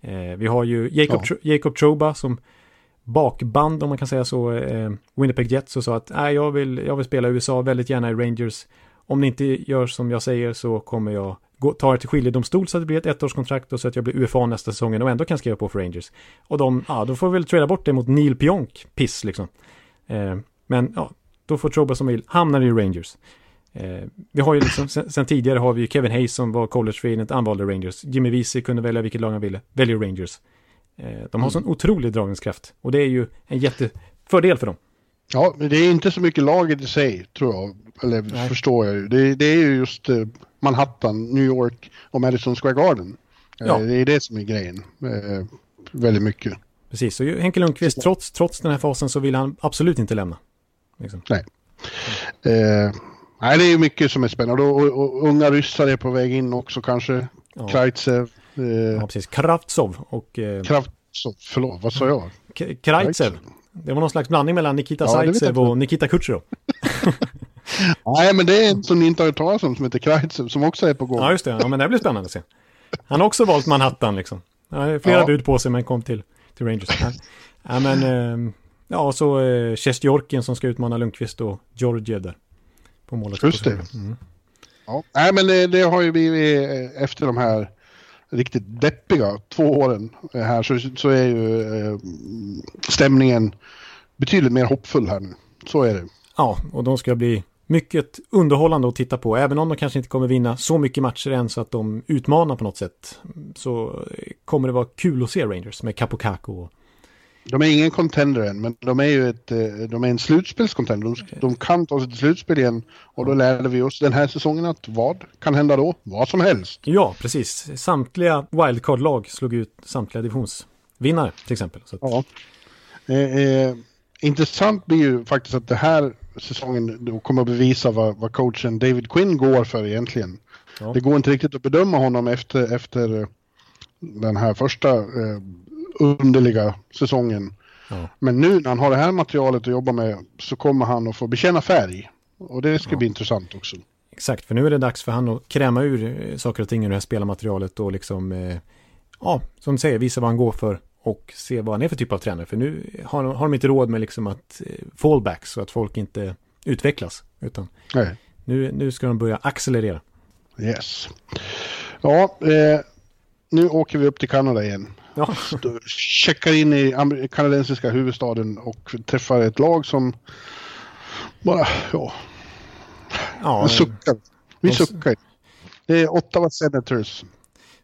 Eh, vi har ju Jacob, Ja. Tro- Jacob Troba som bakband om man kan säga så, eh, Winnipeg Jets och sa att nej, jag, vill, jag vill spela i USA, väldigt gärna i Rangers. Om ni inte gör som jag säger så kommer jag gå, ta er till skiljedomstol så att det blir ett ettårskontrakt och så att jag blir UFA nästa säsongen och ändå kan skriva på för Rangers. Och de, ja, då får vi väl trada bort det mot Neil Pionk, piss liksom. Eh, men ja, då får Troba som vill, hamnar i Rangers. Eh, vi har ju liksom, sen, sen tidigare har vi ju Kevin Hayes som var college free han valde Rangers. Jimmy Vesey kunde välja vilket lag han ville, väljer Rangers. Eh, de har sån otrolig dragningskraft och det är ju en jättefördel för dem. Ja men det är inte så mycket laget i sig tror jag. Eller Nej. förstår jag ju. Det, det är ju just eh, Manhattan, New York och Madison Square Garden. Eh, Ja. Det är det som är grejen. Eh, väldigt mycket. Precis, så Henke Lundqvist, trots, trots den här fasen så vill han absolut inte lämna. Liksom. Eh, nej, det är mycket som är spännande och, och, och unga ryssar är på väg in också kanske. Ja. Kraitsev, eh, Ja, precis. Kravtsov och eh, Kravtsov, förlåt, vad sa jag? K- Kraitsev. Det var någon slags blandning mellan Nikita Ja, Zaitsev och Nikita Kucherov. Nej, men det är en som ni inte har hört talas om som heter Kraitsev som också är på gång. Ja, just det. Ja, men det blir spännande att se. Han har också valt Manhattan liksom. Ja, flera Ja. bud på sig men kom till, till Rangers. Ja, ja men, eh, ja, så eh, Sjestjorkin som ska utmana Lundqvist och Georgiev där. På målet. Just det. Mm. Ja. Nej, men det, det har ju blivit eh, efter de här riktigt deppiga två åren här så, så är ju eh, stämningen betydligt mer hoppfull här nu. Så är det. Ja, och de ska bli mycket underhållande att titta på. Även om de kanske inte kommer vinna så mycket matcher än så att de utmanar på något sätt. Så kommer det vara kul att se Rangers med Capocaco. och- de är ingen contender än, men de är ju ett, eh, de är en slutspelscontender. De, de kan ta sig till slutspel igen och då lärde vi oss den här säsongen att vad kan hända då? Vad som helst. Ja, precis. Samtliga wildcard-lag slog ut samtliga divisionsvinnare till exempel. Att, Ja. Eh, eh, intressant blir ju faktiskt att det här säsongen då kommer att bevisa vad, vad coachen David Quinn går för egentligen. Ja. Det går inte riktigt att bedöma honom efter, efter den här första eh, underliga säsongen. Ja. Men nu när han har det här materialet att jobba med så kommer han att få bekänna färg. Och det ska bli intressant också. Exakt, för nu är det dags för han att kräma ur eh, saker och ting ur det här spelarmaterialet och liksom, eh, ja, som du säger, visa vad han går för och se vad han är för typ av tränare. För nu har, har de inte råd med liksom att eh, fallbacks så att folk inte utvecklas. Utan Nej. nu, nu ska de börja accelerera. Yes. Ja, eh, nu åker vi upp till Kanada igen. Ja, checkar in i kanadensiska huvudstaden och träffar ett lag som bara, ja, ja suckar. Vi de- suckar. Det är Ottawa Senators.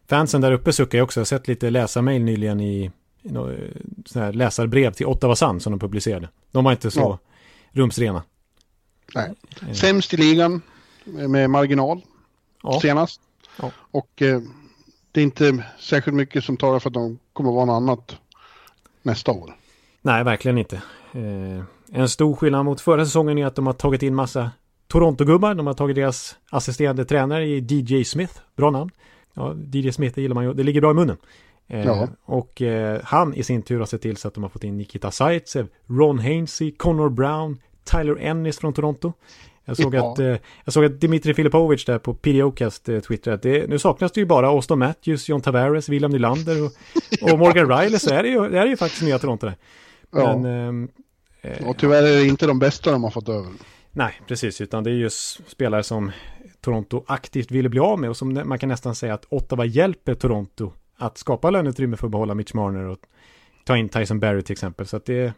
fansen där uppe suckar ju också. Jag har sett lite läsarmail nyligen i, i eh, sån här läsarbrev till Ottawa Sun som de publicerade. De var inte så Ja. rumsrena. Nej. Sämst i ligan eh, med marginal Ja, senast. Ja. Och eh, det är inte särskilt mycket som talar för att de kommer vara något annat nästa år. Nej, verkligen inte. Eh, en stor skillnad mot förra säsongen är att de har tagit in massa Toronto-gubbar. De har tagit deras assisterande tränare i DJ Smith. Bra namn. Ja, DJ Smith, det gillar man ju. Det ligger bra i munnen. Eh, Ja. Och eh, han i sin tur har sett till så att de har fått in Nikita Zaitsev, Ron Hainsey, Connor Brown, Tyler Ennis från Toronto. Jag såg, Ja. att, eh, jag såg att Dimitri Filipovic där på PDOcast eh, twittrade att det, nu saknas det ju bara Austin Matthews, John Tavares, William Nylander och, och Morgan Riley så är det ju, det är ju faktiskt nya Toronto där. Ja. Men, ehm, eh, Och tyvärr är det inte de bästa de har fått över. nej, precis, utan det är just spelare som Toronto aktivt ville bli av med och som man kan nästan säga att Ottawa hjälper Toronto att skapa löneutrymme för att behålla Mitch Marner och ta in Tyson Barry till exempel. Så att det,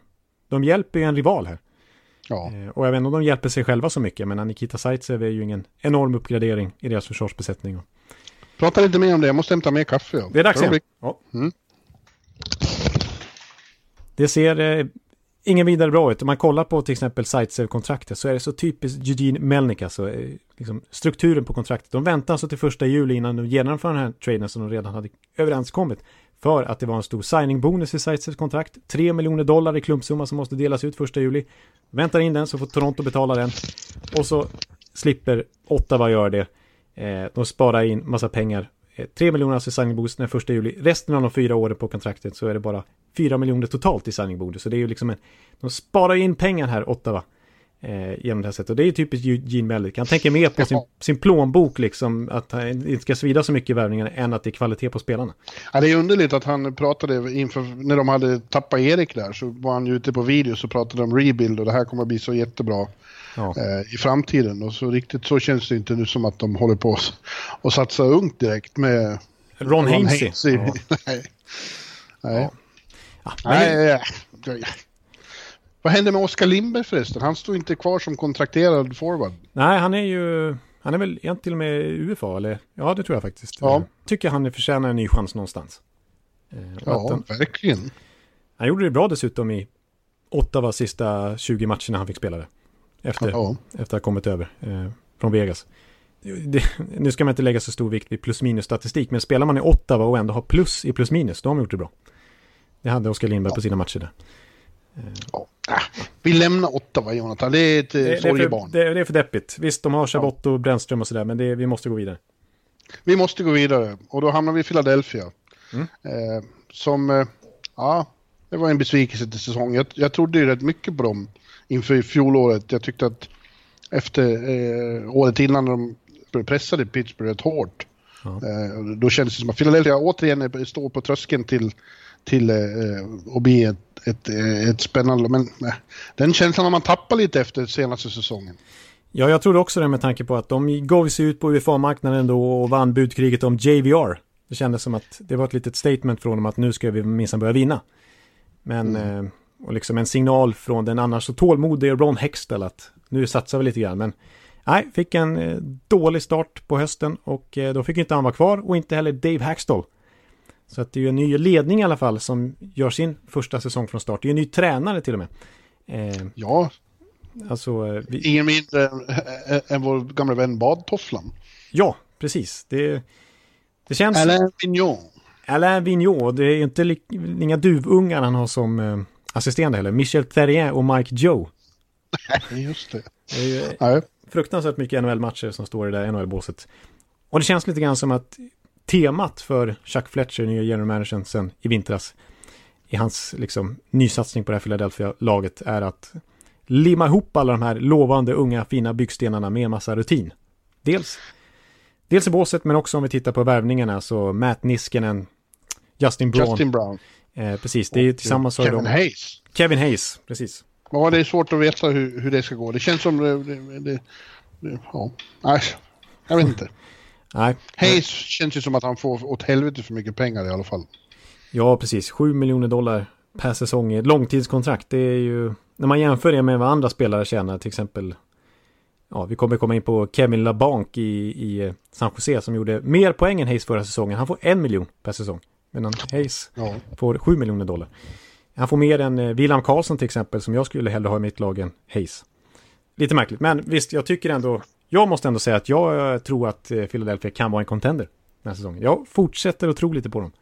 de hjälper ju en rival här. Ja. Eh, Och jag vet inte om de hjälper sig själva så mycket, men Nikita Zaitsev är ju ingen enorm uppgradering i deras försvarsbesättning. Prata lite mer om det, jag måste hämta mer kaffe. Ja. Det är dags igen. Ja. Mm. Det ser eh, ingen vidare bra ut. Om man kollar på till exempel Zaitsev-kontraktet så är det så typiskt Eugene Melnick, alltså eh, liksom strukturen på kontraktet. De väntar alltså till första juli innan de genomför den här traden som de redan hade överenskommit. För att det var en stor signing-bonus i Zaitsevs kontrakt. 3 miljoner dollar i klumpsumma som måste delas ut första juli. Väntar in den så får Toronto betala den. Och så slipper Ottawa göra det. Eh, de sparar in massa pengar. Eh, 3 miljoner alltså i signing-bonus den första juli. Resten av de fyra åren på kontraktet så är det bara 4 miljoner totalt i signing-bonus. Så det är ju liksom en... De sparar in pengar här, Ottawa. Eh, genom det här sättet. Och det är ju typiskt Gene Mellick. Han tänker mer på sin, sin plånbok liksom. Att han inte ska svida så mycket i värvningarna än att det är kvalitet på spelarna. Ja, det är underligt att han pratade inför, när de hade tappat Erik där, så var han ju ute på video så pratade de rebuild och det här kommer att bli så jättebra Ja. eh, i framtiden. Och så riktigt så känns det inte nu som att de håller på att satsa ungt direkt med Ron Hainsey. Hainsey. Ja. Nej. Nej. Ja, men Nej. Ja, ja. Vad hände med Oskar Lindberg förresten? Han står inte kvar som kontrakterad forward. Nej, han är ju... Han är väl han till och med UFA, eller? Ja, det tror jag faktiskt. Ja. Tycker han förtjänar en ny chans någonstans. Eh, Ja, han, verkligen. han gjorde det bra dessutom i Ottawas sista 20 matcherna han fick spela det. Efter, Ja. efter att ha kommit över eh, från Vegas. Det, nu ska man inte lägga så stor vikt vid plus minus statistik, men spelar man i Ottawa och ändå har plus i plus minus, då har man gjort det bra. Det hade Oskar Lindberg på sina matcher där. Ja. Vi lämnar Ottawa, Jonathan. Det är ett Det, eh, det, sorgebarn. det, det är för deppigt. Visst, de har Chabot och Brännström och sådär, men det, vi måste gå vidare. Vi måste gå vidare och då hamnar vi i Philadelphia. Mm. Eh, som, eh, ja, det var en besvikelse till säsong. Jag, jag trodde ju rätt mycket på dem inför fjolåret. Jag tyckte att efter eh, året innan de pressade Pittsburgh rätt hårt. Ja. Eh, då kändes det som att Philadelphia återigen står på tröskeln till, till eh, att bli ett, ett, eh, ett spännande... Men eh, den känslan har man tappat lite efter senaste säsongen. Ja, jag trodde också det med tanke på att de gav sig ut på UFA-marknaden då och vann budkriget om JVR. Det kändes som att det var ett litet statement från dem att nu ska vi minsann börja vinna. Men, eh, och liksom en signal från den annars så tålmodiga Ron Hextell att nu satsar vi lite grann. Men nej, fick en dålig start på hösten och då fick inte han vara kvar och inte heller Dave Hackstall. Så att det är ju en ny ledning i alla fall som gör sin första säsong från start. Det är ju en ny tränare till och med. Eh, Ja, alltså, eh, vi, ingen mindre än, än- vår gamla vän Badtofflan. Ja, precis. Det, det känns... Alain Vignon. Alain Vigneault, det är ju inte li, inga duvungar han har som eh, assisterande heller. Michel Terrien och Mike Joe. Nej, just det. Det är ju Nej. fruktansvärt mycket NHL-matcher som står i det där NHL-båset. Och det känns lite grann som att temat för Chuck Fletcher, nya general managern sen i vintras, i hans liksom nysatsning på det här Philadelphia-laget är att limma ihop alla de här lovande unga fina byggstenarna med en massa rutin. Dels, dels i båset men också om vi tittar på värvningarna så Matt Niskanen, Justin Braun. Justin Brown. Eh, precis, det är tillsammans Kevin de... Hayes. Kevin Hayes, precis. Ja, det är svårt att veta hur, hur det ska gå. Det känns som... Det, det, det, ja. Nej, jag vet inte. Nej, Hayes känns ju som att han får åt helvete för mycket pengar i alla fall. Ja, precis. 7 miljoner dollar per säsong i ett långtidskontrakt. Det är ju, när man jämför det med vad andra spelare tjänar, till exempel, ja, vi kommer komma in på Kevin LaBanc i, i eh, San Jose som gjorde mer poäng än Hayes förra säsongen. Han får en miljon per säsong, medan Hayes Ja. får 7 miljoner dollar. Han får mer än eh, William Karlsson till exempel, som jag skulle hellre ha i mitt lag än Hayes. Lite märkligt, men visst, jag tycker ändå, jag måste ändå säga att jag eh, tror att eh, Philadelphia kan vara en contender den här säsongen. Jag fortsätter att tro lite på dem.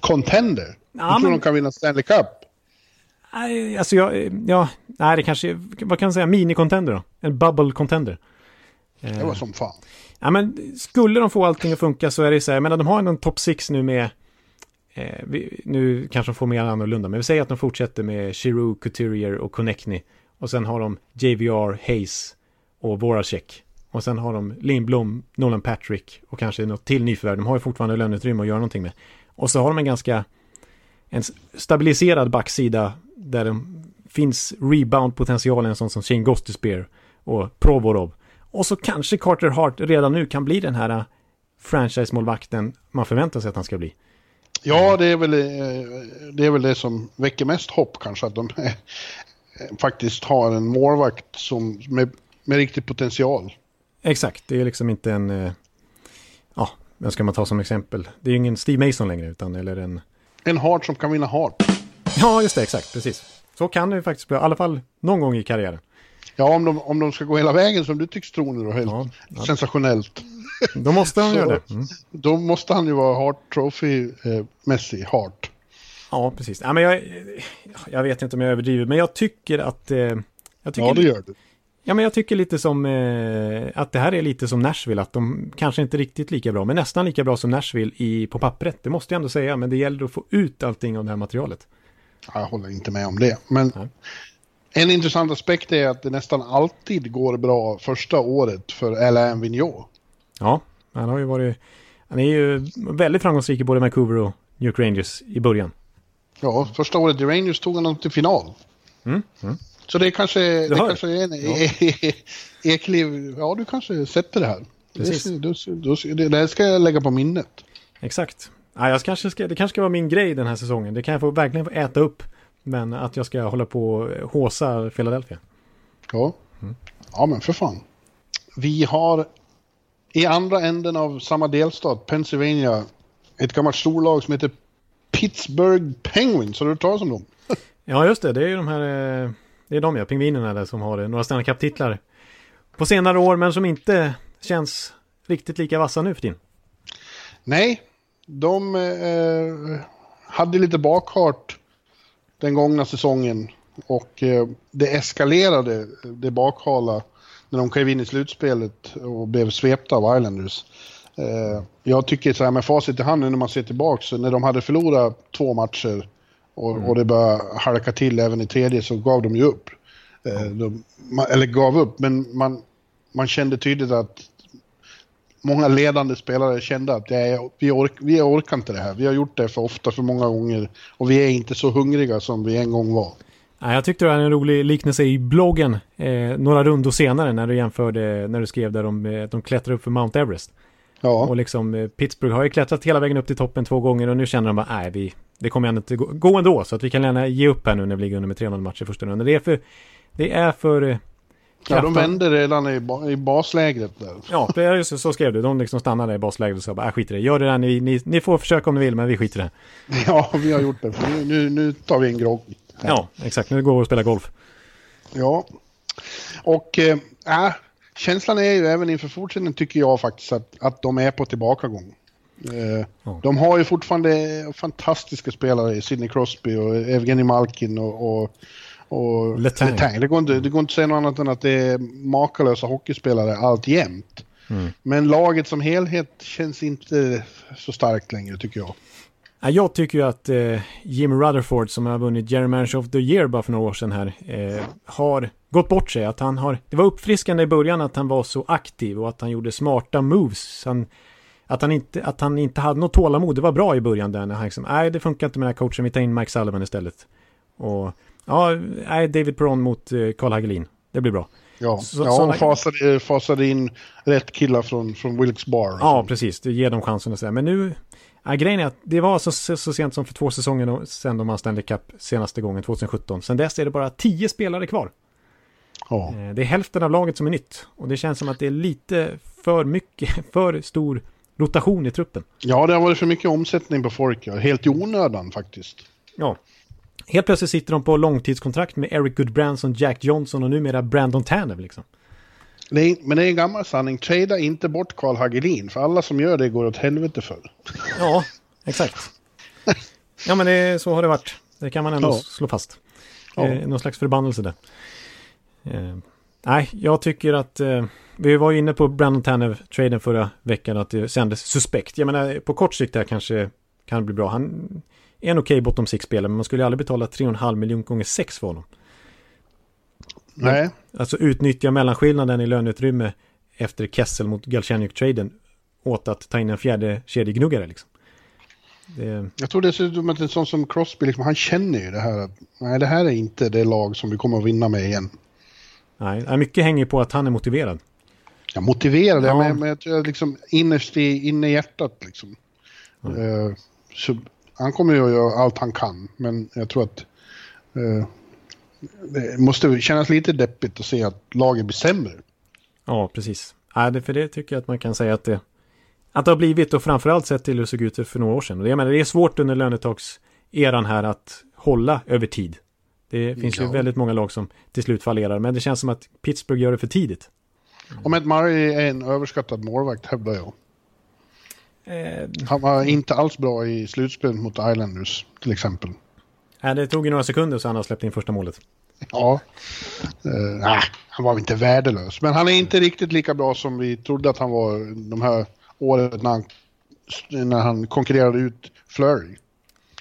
Contender? Ja, du tror men- de kan vinna Stanley Cup? Nej, alltså jag, ja, nej det kanske, vad kan jag säga, mini-contender då? En bubble-contender. Det var som fan. Ja men skulle de få allting att funka så är det så här, menar de har en topp 6 nu med, eh, vi, nu kanske de får mer annorlunda, men vi säger att de fortsätter med Giroux, Couturier och Connectney. Och sen har de JVR, Hayes och Voracek. Och sen har de Lindblom, Nolan Patrick och kanske något till nyförvärv. De har ju fortfarande löneutrymme att göra någonting med. Och så har de en ganska en stabiliserad backsida där det finns rebound-potential, en sån som Shane Gostisbehere och Provorov. Och så kanske Carter Hart redan nu kan bli den här äh, franchise-målvakten man förväntar sig att han ska bli. Ja, det är, väl, eh, det är väl det som väcker mest hopp kanske, att de eh, faktiskt har en målvakt som med, med riktig potential. Exakt, det är liksom inte en... eh, Ja, vem ska man ta som exempel? Det är ju ingen Steve Mason längre, utan eller en... En Hart som kan vinna Hart. Ja, just det, exakt, precis. Så kan det ju faktiskt bli, i alla fall någon gång i karriären. Ja, om de, om de ska gå hela vägen som du tycks tro nu då, helt Ja, ja. sensationellt. Då måste han göra det. Mm. Då måste han ju vara Hart Trophy-mässig, Hart. Ja, precis. Ja, men jag, jag vet inte om jag överdriver, men jag tycker att... Eh, jag tycker Ja, det gör du. Ja, men jag tycker lite som eh, att det här är lite som Nashville, att de kanske inte riktigt lika bra, men nästan lika bra som Nashville i, på pappret. Det måste jag ändå säga, men det gäller att få ut allting av det här materialet. Ja, Jag håller inte med om det. Men Nej. en intressant aspekt är att det nästan alltid går bra första året för Alain Vigneault. Ja, han har ju varit... Han är ju väldigt framgångsrik i både Vancouver och New York Rangers i början. Ja, första året i Rangers tog han dem till final. Mm, mm. Så det kanske, det kanske är en Ekliv, ja du kanske sätter det här. Precis. Det, det, det ska jag lägga på minnet. Exakt. Ja, jag kanske ska, det kanske ska vara min grej den här säsongen. Det kan jag få, verkligen få äta upp. Men att jag ska hålla på och håsa Philadelphia. Ja. ja, men för fan. Vi har i andra änden av samma delstat, Pennsylvania, ett gammalt storlag som heter Pittsburgh Penguins. Har du hört talas om dem? Ja, just det. Det är ju de här... eh, det är de ja, pingvinerna där som har eh, några Stanley Cup-titlar. På senare år, men som inte känns riktigt lika vassa nu för tiden. Nej, de eh, hade lite bakhart den gångna säsongen och eh, det eskalerade, det bakhala, när de klev in i slutspelet och blev svepta av Islanders. Eh, jag tycker så här med facit i hand nu när man ser tillbaka, så när de hade förlorat två matcher och, och det började halka till även i tredje så gav de ju upp. Eh, de, man, eller gav upp, men man, man kände tydligt att många ledande spelare kände att det är, vi, ork, vi orkar inte det här. Vi har gjort det för ofta, för många gånger. Och vi är inte så hungriga som vi en gång var. Ja, jag tyckte det var en rolig liknelse i bloggen eh, några rundor senare när du jämförde, när du skrev där om eh, de klättrar upp för Mount Everest. Ja, Och liksom eh, Pittsburgh har ju klättrat hela vägen upp till toppen två gånger och nu känner de bara, nej, vi, det kommer ändå inte gå, ändå. Så att vi kan gärna ge upp här nu när vi ligger under med 3-0 matcher i första rundan. Det är för, det är för... eh, ja de krafta- vände redan i, ba, i baslägret där. Ja, det är så, så skrev du. De liksom stannade i basläget och sa bara, äh, skit i det. Gör det där, ni, ni, ni får försöka om ni vill, men vi skiter i det. Ja, vi har gjort det. Nu, nu, nu tar vi en grogg. Ja, exakt. Nu går vi och spelar golf. Ja. Och äh, äh, känslan är ju även inför fortsättningen tycker jag faktiskt att, att de är på tillbakagång. Ja. De har ju fortfarande fantastiska spelare, Sidney Crosby och Evgeny Malkin och, och, och Letang. Det, går inte, det går inte att säga något annat än att det är makalösa hockeyspelare allt jämt. Mm. Men laget som helhet känns inte så starkt längre tycker jag. Ja, Jag tycker ju att eh, Jim Rutherford som har vunnit Jerry Manager of the Year bara för några år sedan här eh, har gått bort sig. Att han har, det var uppfriskande i början att han var så aktiv och att han gjorde smarta moves. Han, att, han inte, att han inte hade något tålamod. Det var bra i början där när han liksom, nej det funkar inte med den här coachen, vi tar in Mike Sullivan istället. Och ja, nej David Perron mot eh, Carl Hagelin. Det blir bra. Ja, Så- ja såna- fasade, fasade in rätt killar från, från Wilkes Bar. Ja, precis. Det ger dem chansen att säga. Men nu, ja, grejen är att det var så, så, så sent som för två säsonger sedan de vann Stanley Cup senaste gången, 2017. Sen dess är det bara tio spelare kvar. ja. Eh, Det är hälften av laget som är nytt. Och det känns som att det är lite för mycket, för stor rotation i truppen. ja, det har varit för mycket omsättning på folk. Ja. Helt i onödan faktiskt. Ja. Helt plötsligt sitter de på långtidskontrakt med Eric Goodbranson, Jack Johnson och numera Brandon Tanev liksom. Är, men det är en gammal sanning. Trada inte bort Karl Hagelin, för alla som gör det går åt helvete för. Ja, exakt. Ja, men det, så har det varit. Det kan man ändå Ja. slå fast. Ja. Eh, någon slags förbannelse där. Eh, nej, jag tycker att... Eh, vi var ju inne på Brandon Tanev-traden förra veckan, att det kändes suspekt. Jag menar, på kort sikt där kanske kan det bli bra. Han är en okej bottom six-spelare, men man skulle ju aldrig betala 3,5 miljoner gånger 6 för honom. Nej. Alltså utnyttja mellanskillnaden i löneutrymme efter Kessel mot Galchenyuk-traden åt att ta in en fjärde kedjegnuggare liksom. Det... Jag tror dessutom att en sån som Crosby, liksom, han känner ju det här nej, det här är inte det lag som vi kommer att vinna med igen. Nej, mycket hänger på att han är motiverad. Ja, motiverad, ja. men, men jag tror liksom innerst i, inne i hjärtat liksom. Mm. Så han kommer ju att göra allt han kan, men jag tror att uh, det måste kännas lite deppigt att se att laget blir sämre. Ja, precis. Det, för det tycker jag att man kan säga att det, att det har blivit och framförallt sett till hur det såg ut för några år sedan. Jag menar, det är svårt under lönetagseran här att hålla över tid. Det finns ja. ju väldigt många lag som till slut fallerar, men det känns som att Pittsburgh gör det för tidigt. Om ett Murray är en överskattad målvakt hävdar jag. Eh, Han var inte alls bra i slutspelet mot Islanders till exempel. Nej, det tog ju några sekunder så han har släppt in första målet. Ja. Uh, nej, han var inte värdelös. Men han är inte riktigt lika bra som vi trodde att han var de här året när han, när han konkurrerade ut Flurry.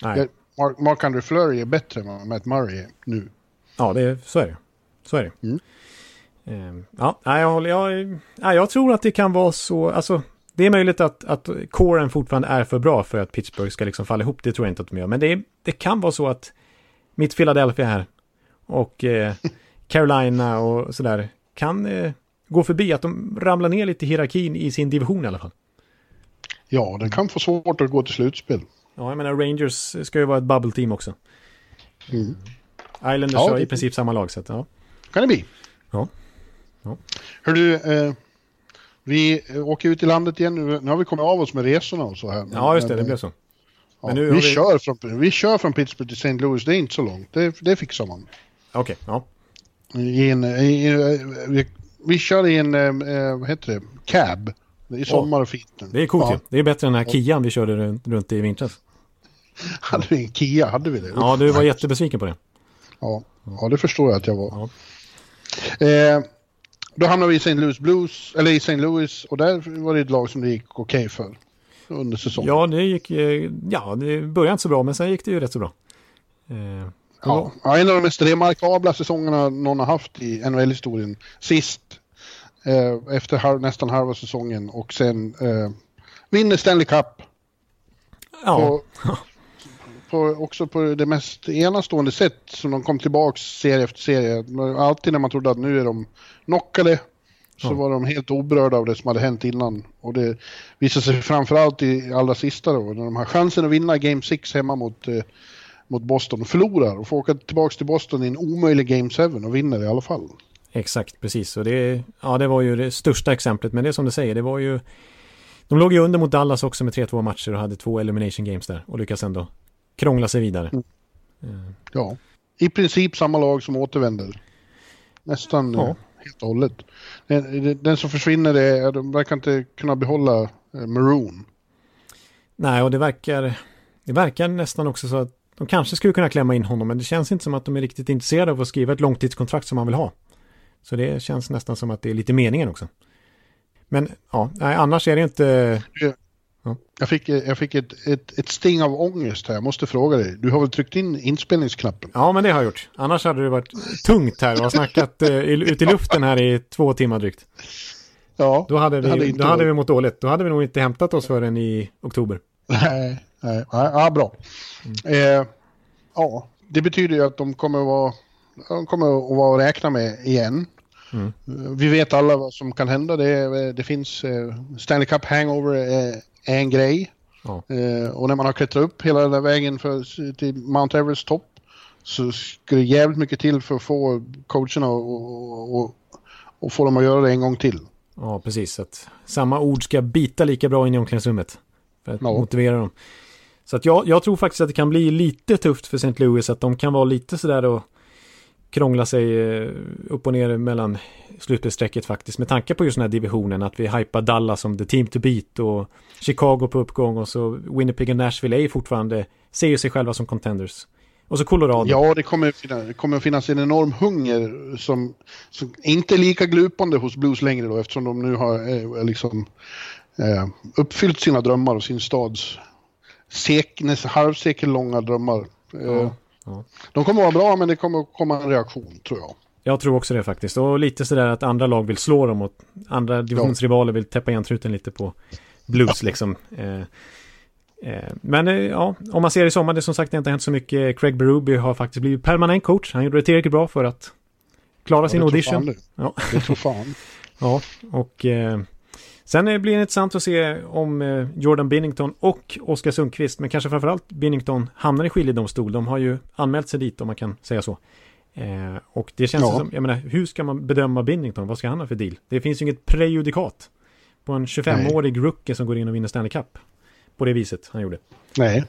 Nej. Mark, Mark Andre Flurry är bättre än Matt Murray nu. Ja, det, så är det. Så är det. Mm. Ehm, ja, jag, håller, jag, jag tror att det kan vara så, alltså det är möjligt att, att coren fortfarande är för bra för att Pittsburgh ska liksom falla ihop, det tror jag inte att de gör. Men det, är, det kan vara så att mitt Philadelphia här och eh, Carolina och sådär kan eh, gå förbi, att de ramlar ner lite i hierarkin i sin division i alla fall. Ja, det kan få svårt att gå till slutspel. Ja, jag menar Rangers ska ju vara ett bubble team också. Mm. Islanders ja, har i princip samma lag, så att, ja. kan det bli. Ja. ja. Hör du, eh, vi åker ut i landet igen nu. Nu har vi kommit av oss med resorna och så här. Men, ja, just det, det blev så. Ja, vi, vi... Kör från, vi kör från Pittsburgh till St. Louis, det är inte så långt. Det, det fixar man. Okej, okay, ja. I en, i, vi, vi kör i en, eh, vad heter det, cab. Det är sommar och fint nu. Det är coolt ja. ju. Det är bättre än den här Kian vi körde runt i vintras. Hade vi en Kia? Hade vi det? Ja, du var jättebesviken på det. Ja, ja det förstår jag att jag var. Ja. Eh, då hamnade vi i St. Louis Blues, eller i St. Louis och där var det ett lag som det gick okej okay för under säsongen. Ja, det gick, eh, ja, det började inte så bra, men sen gick det ju rätt så bra. Eh, ja, en av de mest remarkabla säsongerna någon har haft i NHL-historien. Sist eh, efter halv, nästan halva säsongen och sen eh, vinner Stanley Cup. Ja. På, på, också på det mest enastående sätt som de kom tillbaks serie efter serie. Alltid när man trodde att nu är de knockade så ja. var de helt oberörda av det som hade hänt innan. Och det visade sig framförallt i allra sista då, när de har chansen att vinna Game 6 hemma mot, eh, mot Boston och förlorar och får åka tillbaka till Boston i en omöjlig Game 7 och vinner i alla fall. Exakt, precis. Och det, ja, det var ju det största exemplet. Men det är som du säger, det var ju... De låg ju under mot Dallas också med 3-2 matcher och hade två elimination games där. Och lyckas ändå krångla sig vidare. Mm. Uh. Ja, i princip samma lag som återvänder. Nästan ja. Eh, helt och hållet. Den, den som försvinner, är, de verkar inte kunna behålla eh, Maroon. Nej, och det verkar, det verkar nästan också så att de kanske skulle kunna klämma in honom, men det känns inte som att de är riktigt intresserade av att skriva ett långtidskontrakt som han vill ha. Så det känns nästan som att det är lite meningen också. Men ja, nej, annars är det inte... Ja. Jag fick, jag fick ett, ett, ett sting av ångest här, jag måste fråga dig. Du har väl tryckt in inspelningsknappen? Ja, men det har jag gjort. Annars hade det varit tungt här och har snackat uh, ut i luften här i två timmar drygt. Ja, då hade vi, hade då hade vi mått dåligt. Då hade vi nog inte hämtat oss förrän i oktober. Nej, nej, ja, bra. Mm. Eh, ja, det betyder ju att de kommer att vara, de kommer att vara att räkna med igen. Mm. Vi vet alla vad som kan hända. Det, det finns uh, Stanley Cup hangover är, en grej. Ja. Uh, och när man har klättrat upp hela den där vägen för, till Mount Everest topp så ska det jävligt mycket till för att få coacherna och, och, och få dem att göra det en gång till. Ja, precis. Att samma ord ska bita lika bra in i omklädningsrummet. För att ja. motivera dem. Så att jag, jag tror faktiskt att det kan bli lite tufft för St. Louis. Att de kan vara lite sådär och krångla sig eh, upp och ner mellan slutspelsstrecket faktiskt. Med tanke på just den här divisionen, att vi hypar Dallas som the team to beat och Chicago på uppgång och så Winnipeg och Nashville är fortfarande, ser ju sig själva som contenders. Och så Colorado. Ja, det kommer, det kommer att finnas en enorm hunger som, som inte är lika glupande hos Blues längre då eftersom de nu har eh, liksom eh, uppfyllt sina drömmar och sin stads sek, halvsekellånga drömmar. Eh, ja. Ja. De kommer vara bra men det kommer komma en reaktion tror jag. Jag tror också det faktiskt. Och lite sådär att andra lag vill slå dem och andra divisionsrivaler vill täppa igen truten lite på Blues liksom. Eh, eh, men eh, ja, om man ser i sommar, det som sagt det har inte hänt så mycket. Craig Berube har faktiskt blivit permanent coach. Han gjorde det tillräckligt bra för att klara Ja, sin det tror audition. fan Ja. Det tror fan. Ja, och eh, sen blir det intressant att se om eh, Jordan Binnington och Oskar Sundqvist, men kanske framförallt Binnington, hamnar i skiljedomstol. De har ju anmält sig dit om man kan säga så. Eh, och det känns Ja. som, jag menar, hur ska man bedöma Binnington? Vad ska han ha för deal? Det finns ju inget prejudikat på en 25-årig rookie som går in och vinner Stanley Cup. På det viset han gjorde. Nej,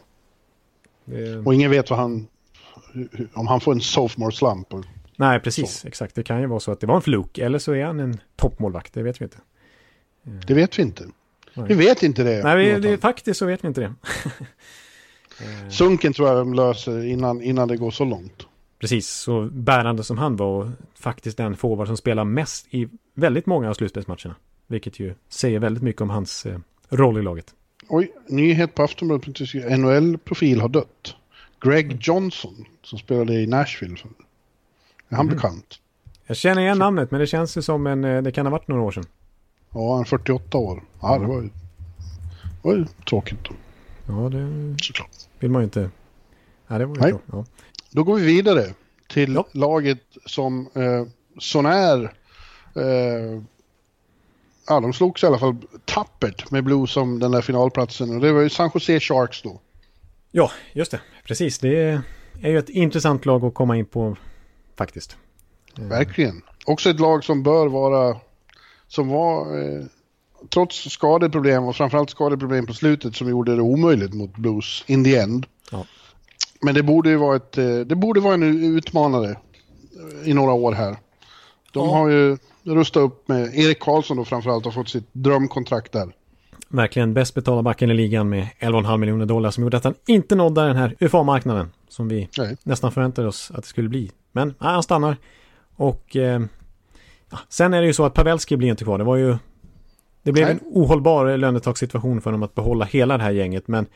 Eh, och ingen vet vad han... Om han får en sophomore slump. nej, precis, exakt. Det kan ju vara så att det var en fluk, eller så är han en toppmålvakt, det vet vi inte. Det vet vi inte. Nej. Vi vet inte det. Nej, vi, det, faktiskt så vet vi inte det. Sunken tror jag de löser innan, innan det går så långt. Precis, så bärande som han var och faktiskt den forward som spelar mest i väldigt många av slutspelsmatcherna. Vilket ju säger väldigt mycket om hans eh, roll i laget. Oj, nyhet på Aftonbladet. NHL-profil har dött. Greg Johnson, som spelade i Nashville. Är han bekant? Jag känner igen namnet men det känns ju som en, eh, det kan ha varit några år sedan. Ja, han är 48 år. Ja, det var ju, det var ju tråkigt då, Ja, det såklart. vill man ju inte. Nej, det var ju Nej. Ja. Då går vi vidare till Ja. laget som eh, sånär... Eh, ja, de slogs i alla fall tappert med Blues om den där finalplatsen. Och det var ju San Jose Sharks då. ja, just det. Precis, det är ju ett intressant lag att komma in på faktiskt. Verkligen. Också ett lag som bör vara... Som var... Eh, trots skadeproblem och framförallt skadeproblem på slutet som gjorde det omöjligt mot Blues in the end. Ja. Men det borde ju vara ett... eh, Det borde vara en utmanare i några år här. De Ja. har ju rustat upp med... Erik Karlsson då framförallt har fått sitt drömkontrakt där. Verkligen bäst betalda backen i ligan med 11,5 miljoner dollar som gjorde att han inte nådde den här UFA-marknaden som vi Nej. nästan förväntade oss att det skulle bli. Men ja, han stannar. Och eh, sen är det ju så att Pavelski blir inte kvar. Det var ju det blev Nej. en ohållbar lönetagssituation för dem att behålla hela det här gänget. Men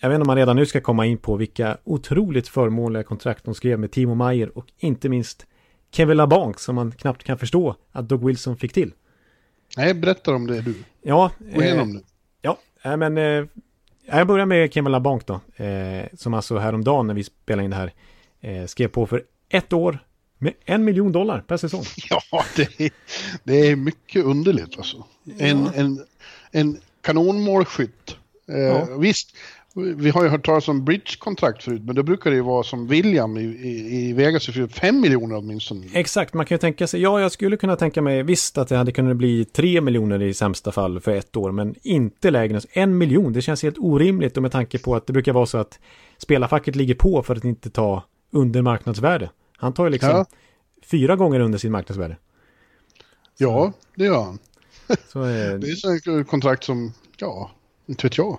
jag vet inte om man redan nu ska komma in på vilka otroligt förmånliga kontrakt de skrev med Timo Meyer och inte minst Kevin LaBanc som man knappt kan förstå att Doug Wilson fick till. Nej, berätta om det du. Ja, Gå eh, igenom det. Ja, men eh, jag börjar med Kevin LaBanc då. Eh, som alltså häromdagen när vi spelade in det här eh, skrev på för ett år med en miljon dollar per säsong. Ja, det är, det är mycket underligt alltså. En, en, en kanonmålskytt. Eh, Ja. Visst, vi har ju hört talas om bridge-kontrakt förut, men då brukar det ju vara som William i, i, i Vegas för 5 miljoner åtminstone. Exakt, man kan ju tänka sig, ja jag skulle kunna tänka mig visst att det hade kunnat bli tre miljoner i sämsta fall för ett år, men inte lägre än en miljon. Det känns helt orimligt och med tanke på att det brukar vara så att spelarfacket ligger på för att inte ta under marknadsvärde. Han tar ju liksom Ja. fyra gånger under sin marknadsvärde. Ja, det gör han. Så, eh, Det är så ett kontrakt som, ja, inte vet jag.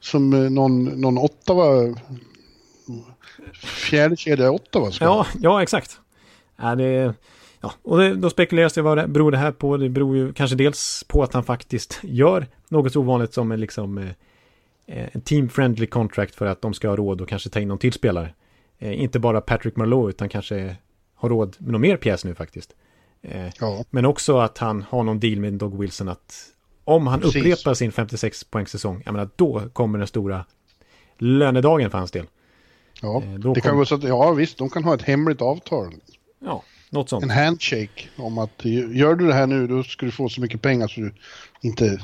Som eh, någon, någon Ottawa, fjärde kedja Ottawa ska ha. Ja, ja exakt. Ja, det, ja, och det, då spekuleras det vad det beror det här på. Det beror ju kanske dels på att han faktiskt gör något så ovanligt som en, liksom, eh, en team-friendly contract för att de ska ha råd och kanske ta in någon till spelare. Eh, inte bara Patrick Marleau utan kanske har råd med någon mer pjäs nu faktiskt. Eh, Ja, men också att han har någon deal med Doug Wilson att om han Precis. upprepar sin 56 poängsäsong, jag menar då kommer den stora lönedagen för hans del. ja. Eh, då det kan vara så att, ja visst, de kan ha ett hemligt avtal. Ja, något sånt. En handshake om att gör du det här nu då ska du få så mycket pengar så du inte...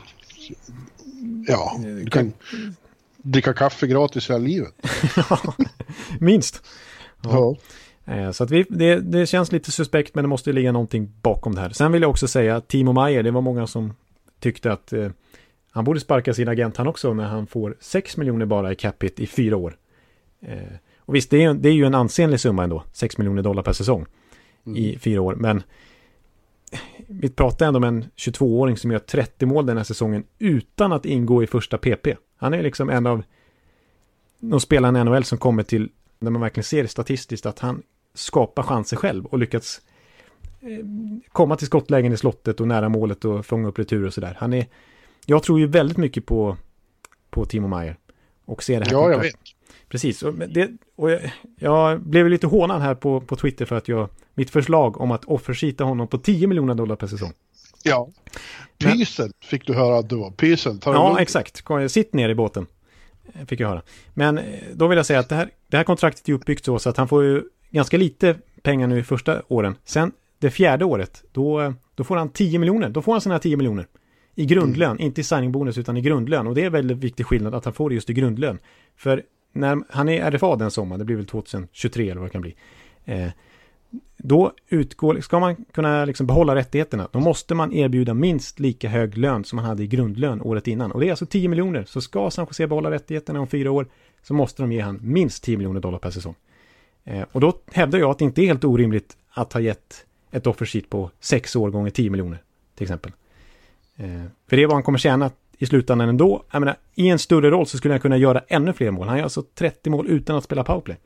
Ja, du kan dricka kaffe gratis hela livet. Minst. Ja. Eh, Så att vi, det, det känns lite suspekt men det måste ligga någonting bakom det här. Sen vill jag också säga att Timo Meyer, det var många som tyckte att eh, han borde sparka sin agent han också när han får 6 miljoner bara i capita i fyra år. Eh, och visst, det är, det är ju en ansenlig summa ändå, 6 miljoner dollar per säsong i fyra år. Men vi pratar ändå om en 22-åring som gör 30 mål den här säsongen utan att ingå i första PP. Han är liksom en av de spelarna i NHL som kommer till, när man verkligen ser statistiskt att han skapar chanser själv och lyckats eh, komma till skottlägen i slottet och nära målet och fånga upp returer och sådär. Han är, jag tror ju väldigt mycket på, på Timo Meyer och ser det här ja, jag vet. Precis, och, det, och jag, jag blev lite hånad här på, på Twitter för att jag, mitt förslag om att offersita honom på 10 miljoner dollar per säsong. Ja. Pysen fick du höra att du var. Pysen. du Ja, exakt. Sitt ner i båten. Fick jag höra. Men eh, då vill jag säga att det här, det här kontraktet är uppbyggt så, så att han får ju ganska lite pengar nu i första åren. Sen det fjärde året, då, då får han 10 miljoner. Då får han sina 10 miljoner. I grundlön, inte i signingbonus utan i grundlön. Och det är väldigt viktig skillnad att han får det just i grundlön. För när han är RFA den sommaren, det blir väl 2023 eller vad det kan bli. Eh, då utgår, ska man kunna liksom behålla rättigheterna, då måste man erbjuda minst lika hög lön som man hade i grundlön året innan. Och det är alltså 10 miljoner. Så ska San Jose behålla rättigheterna om fyra år så måste de ge han minst 10 miljoner dollar per säsong. Eh, och då hävdar jag att det inte är helt orimligt att ha gett ett offersheet på 6 år gånger 10 miljoner till exempel. Eh, för det är vad han kommer tjäna i slutändan ändå. Jag menar, i en större roll så skulle han kunna göra ännu fler mål. Han gör alltså 30 mål utan att spela powerplay.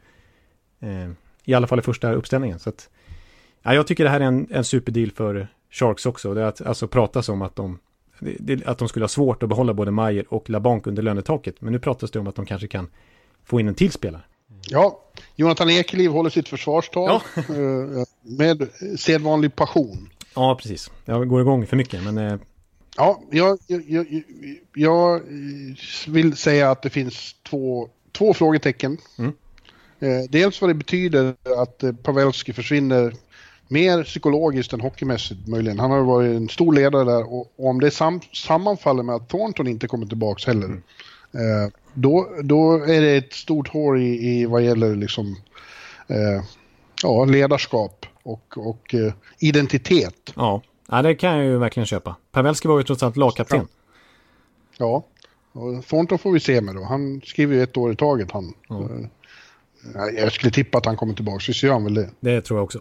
Eh, I alla fall i första uppställningen. Så att, ja, jag tycker det här är en, en superdeal för Sharks också. Det är att alltså pratas om att de, det, att de skulle ha svårt att behålla både Mayer och LaBanc under lönetaket. Men nu pratas det om att de kanske kan få in en till spelare. Ja, Jonathan Ekeliv håller sitt försvarstal Ja. eh, med sedvanlig passion. Ja, precis. Jag går igång för mycket, men eh, Ja, jag, jag, jag, vill säga att det finns två, två frågetecken. Mm. Eh, dels vad det betyder att eh, Pavelski försvinner mer psykologiskt än hockeymässigt möjligen. Han har varit en stor ledare där och, om det sam, sammanfaller med att Thornton inte kommer tillbaks heller. Eh, då, då är det ett stort hår i, i vad gäller liksom eh, ja, ledarskap och, och identitet. ja. Ja, det kan jag ju verkligen köpa. Pavelski var ju trots allt lagkapten. Ja, och Thornton får vi se med då. Han skriver ju ett år i taget han. Eh, Jag skulle tippa att han kommer tillbaka, visst gör han väl det? Det tror jag också.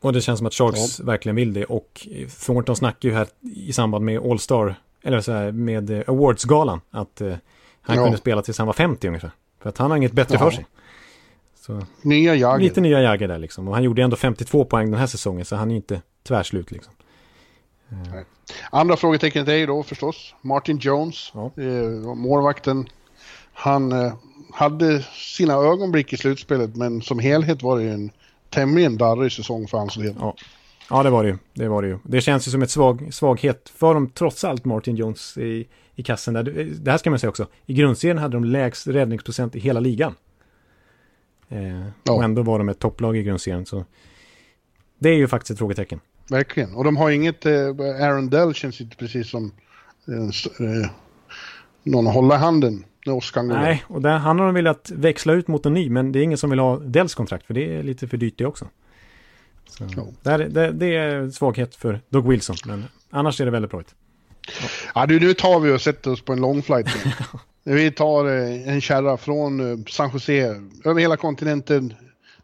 Och det känns som att Sharks verkligen vill det. Och Thornton snackar ju här i samband med All-Star, eller så här med eh, Awards-galan, att eh, han Ja. kunde spela tills han var 50 ungefär. För att han har inget bättre Ja. för sig. Så Nya Jagr. lite nya Jagger där liksom. Och han gjorde ändå 52 poäng den här säsongen, så han är inte tvärslut liksom. Andra frågetecknet är ju då förstås Martin Jones, Ja. eh, målvakten. Han eh, hade sina ögonblick i slutspelet men som helhet var det ju en tämligen darrig säsong för hans del. Ja. Ja, det var det ju. Det var det ju. Det känns ju som ett svag, svaghet för dem, trots allt, Martin Jones i, i kassen. Där. Det här ska man säga också. I grundserien hade de lägst räddningsprocent i hela ligan. Eh, Ja. Och ändå var de ett topplag i grundserien. Så det är ju faktiskt ett frågetecken. Verkligen. Och de har inget, eh, Aaron Dell känns inte precis som eh, eh, någon att hålla i handen när Oskar går. Nej, och där, han har de velat växla ut mot en ny, men det är ingen som vill ha Dells kontrakt, för det är lite för dyrt det också. Så, Ja. där, det, det är svaghet för Doug Wilson, men annars är det väldigt bra ut. Ja, du, nu tar vi och sätter oss på en long flight. vi tar eh, en kärra från eh, San Jose, över hela kontinenten,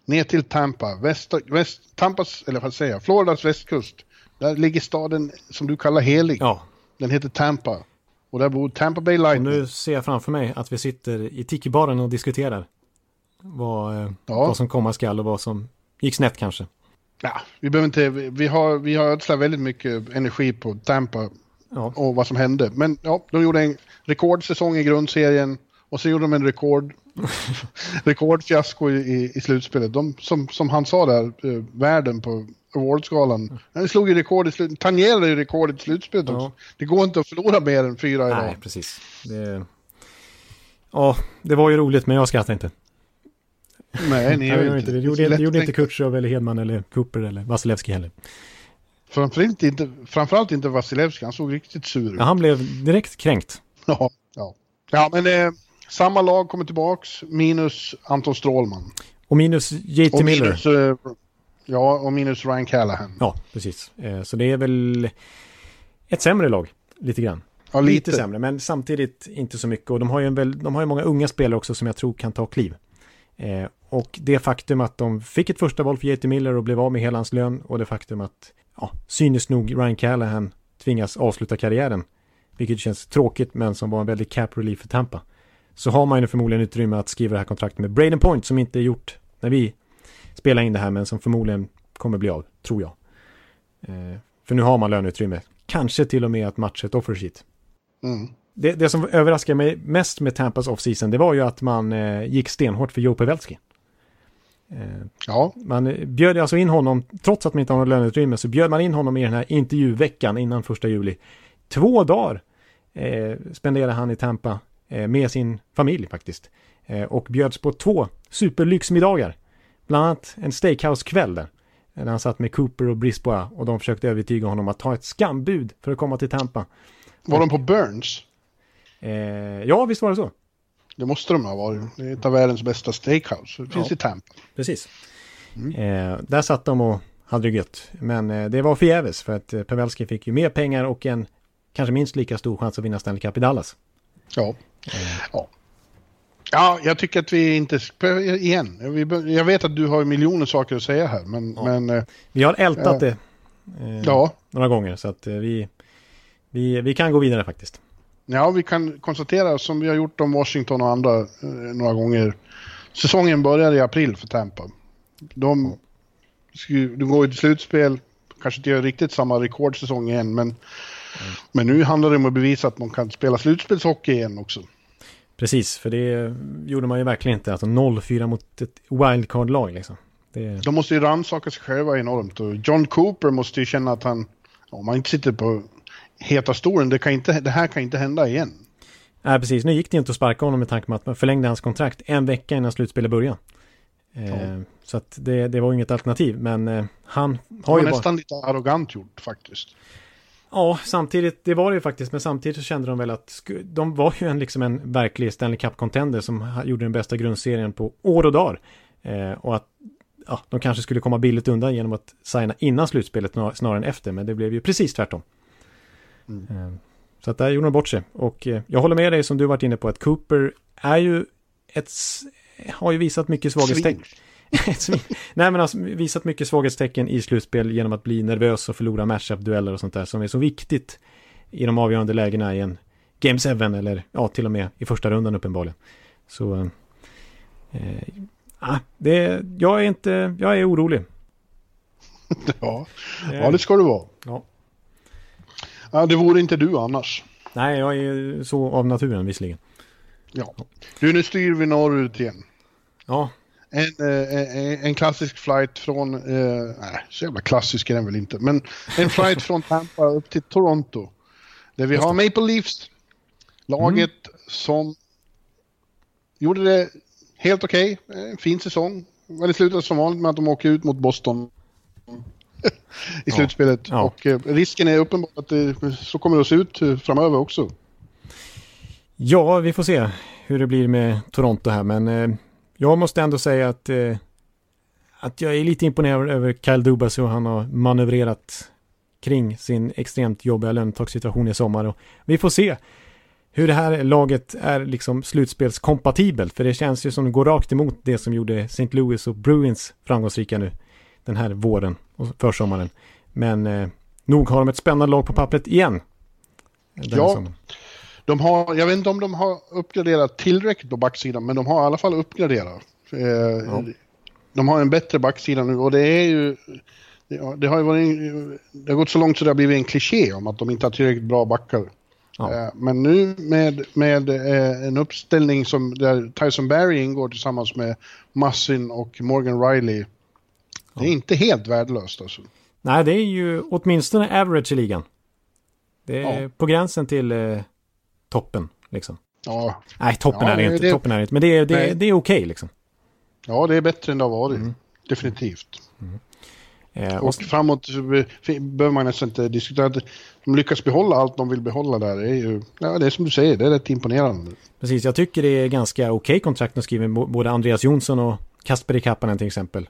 ner till Tampa. Väst, väst, Tampas, eller vad säger jag, Floridas västkust. Där ligger staden som du kallar helig. Ja, Den heter Tampa. Och där bor Tampa Bay och Lightning. nu ser jag framför mig att vi sitter i Tiki-baren och diskuterar vad, eh, Ja. vad som komma skall och vad som gick snett kanske. Ja, vi behöver inte, vi, vi har, vi har ödslat väldigt mycket energi på Tampa Ja, och vad som hände. Men ja, de gjorde en rekordsäsong i grundserien och så gjorde de en rekord rekordfiasko i, i, i slutspelet. De, som, som han sa där, eh, världen på Awardsgalan. Han slog ju rekord i slut, tangerade ju rekordet i slutspelet Ja. också. Det går inte att förlora mer än fyra idag. nej, precis. Det, ja, det var ju roligt, men jag skrattar inte. Nej, ni gör inte. inte Det gjorde, det gjorde inte. Kutjerov eller Hedman eller Cooper eller Vasilevski heller. Framförallt inte, framförallt inte Vasilevski, han såg riktigt sur ut. Ja, han blev direkt kränkt. Ja, ja. ja men eh, samma lag kommer tillbaks, minus Anton Strålman. Och minus JT Och Miller. minus, eh, ja, och minus Ryan Callahan. Ja, precis. Eh, Så det är väl ett sämre lag, lite grann. Ja, Lite, lite. sämre, men samtidigt inte så mycket. Och de har ju, en väl, de har ju många unga spelare också som jag tror kan ta kliv. Eh, och det faktum att de fick ett första val för JT Miller och blev av med hela hans lön och det faktum att, ja, cyniskt nog Ryan Callahan tvingas avsluta karriären, vilket känns tråkigt men som var en väldigt cap relief för Tampa. Så har man ju förmodligen utrymme att skriva det här kontraktet med Braden Point som inte är gjort när vi spelar in det här men som förmodligen kommer bli av, tror jag. Eh, för nu har man löneutrymme. Kanske till och med att matcha ett offer sheet. Mm. det, det som överraskade mig mest med Tampas off-season, det var ju att man eh, gick stenhårt för Joe Pavelski. Eh, Ja, man bjöd alltså in honom, trots att man inte har något löneutrymme, så bjöd man in honom i den här intervjuveckan innan första juli. Två dagar eh, spenderade han i Tampa eh, med sin familj faktiskt. Eh, och bjöds på två superlyxmiddagar. Bland annat en steakhouse-kväll där. När han satt med Cooper och Brisbois och de försökte övertyga honom att ta ett skambud för att komma till Tampa. var de på Burns? Eh, ja, visst var det så. Det måste de ha varit. Det är ett av världens bästa steakhouse. Det finns Ja. i Tampa. Precis. Eh, där satt de och hade det gött. Men eh, det var förgäves för att eh, Pavelski fick ju mer pengar och en kanske minst lika stor chans att vinna Stanley Cup i Dallas. Ja. Ja. Ja, jag tycker att vi inte... Igen, vi, jag vet att du har miljoner saker att säga här, men... Ja. men eh, Vi har ältat Ja. det eh, ja, några gånger så att eh, vi, vi, vi kan gå vidare faktiskt. ja, vi kan konstatera som vi har gjort om Washington och andra eh, några gånger. Säsongen började i april för Tampa. De, de går i ett slutspel, kanske inte gör riktigt samma rekordsäsong igen, men, men nu handlar det om att bevisa att man kan spela slutspelshockey igen också. Precis, för det gjorde man ju verkligen inte. Alltså 0-4 mot ett wildcard-lag liksom. Det, De måste ju rannsaka sig själva enormt och John Cooper måste ju känna att han, om han inte sitter på heta stolen, det, kan inte, det här kan inte hända igen. nej, precis. Nu gick det inte att sparka honom med tanke på att man förlängde hans kontrakt en vecka innan slutspelet började. Eh, Så att det, det var inget alternativ, men eh, han Det har var ju bara... nästan lite arrogant gjort faktiskt. Ja, samtidigt, det var det ju faktiskt, men samtidigt så kände de väl att de var ju en, liksom en verklig Stanley Cup-contender som gjorde den bästa grundserien på år och dagar. Eh, och att ja, de kanske skulle komma billigt undan genom att signa innan slutspelet snar- snarare än efter, men det blev ju precis tvärtom. Eh, så att där gjorde de bort sig. Och eh, jag håller med dig som du varit inne på att Cooper är ju ett, har ju visat mycket svaghetstecken. Nej men alltså visat mycket svaghetstecken i slutspel genom att bli nervös och förlora matchup-dueller och sånt där som är så viktigt i de avgörande lägena i en Game 7 eller ja till och med i första rundan uppenbarligen. Så eh, ah, det, jag är inte, jag är orolig. Ja. Ja, det ska du vara. ja. Ja, det vore inte du annars. Nej, jag är så av naturen visserligen. Ja. Du, nu styr vi norrut igen. Ja, En, eh, en, en klassisk flight från, eh, nej, så jävla klassisk är den väl inte, men en flight från Tampa upp till Toronto. Där vi har. Maple Leafs, laget som gjorde det helt okej, en fin säsong. Men det slutade som vanligt med att de åker ut mot Boston i Ja. slutspelet. Ja. Och eh, risken är uppenbar att det, så kommer det att se ut eh, framöver också. Ja, vi får se hur det blir med Toronto här, men eh, jag måste ändå säga att, eh, att jag är lite imponerad över Kyle Dubas och han har manövrerat kring sin extremt jobbiga lönetakssituation i sommar. Och vi får se hur det här laget är liksom slutspelskompatibelt, för det känns ju som det går rakt emot det som gjorde St. Louis och Bruins framgångsrika nu den här våren och försommaren. Men eh, nog har de ett spännande lag på pappret igen. Ja. sommaren. De har, jag vet inte om de har uppgraderat tillräckligt på backsidan, men de har i alla fall uppgraderat. Eh, De har en bättre backsida nu och det är ju... Det har, ju varit, det har gått så långt så det har blivit en kliché om att de inte har tillräckligt bra backar. Ja. Eh, Men nu med, med eh, en uppställning som där Tyson Barry ingår tillsammans med Massin och Morgan Riley. Det är inte helt värdelöst alltså. Nej, det är ju åtminstone average i ligan. Det är Ja. på gränsen till eh, toppen, liksom. Ja, Nej, toppen Ja, är det inte. det- Toppen är det inte. Men det är, det, Nej. det är okej, liksom. ja, det är bättre än det har varit. Mm. Definitivt. Eh, och, Och framåt behöver man nästan inte diskutera. Att de lyckas behålla allt de vill behålla där. Det är ju, ja det är som du säger, det är rätt imponerande. precis, jag tycker det är ganska okej kontrakt de skriver både Andreas Jonsson och Kasper Kapanen till exempel.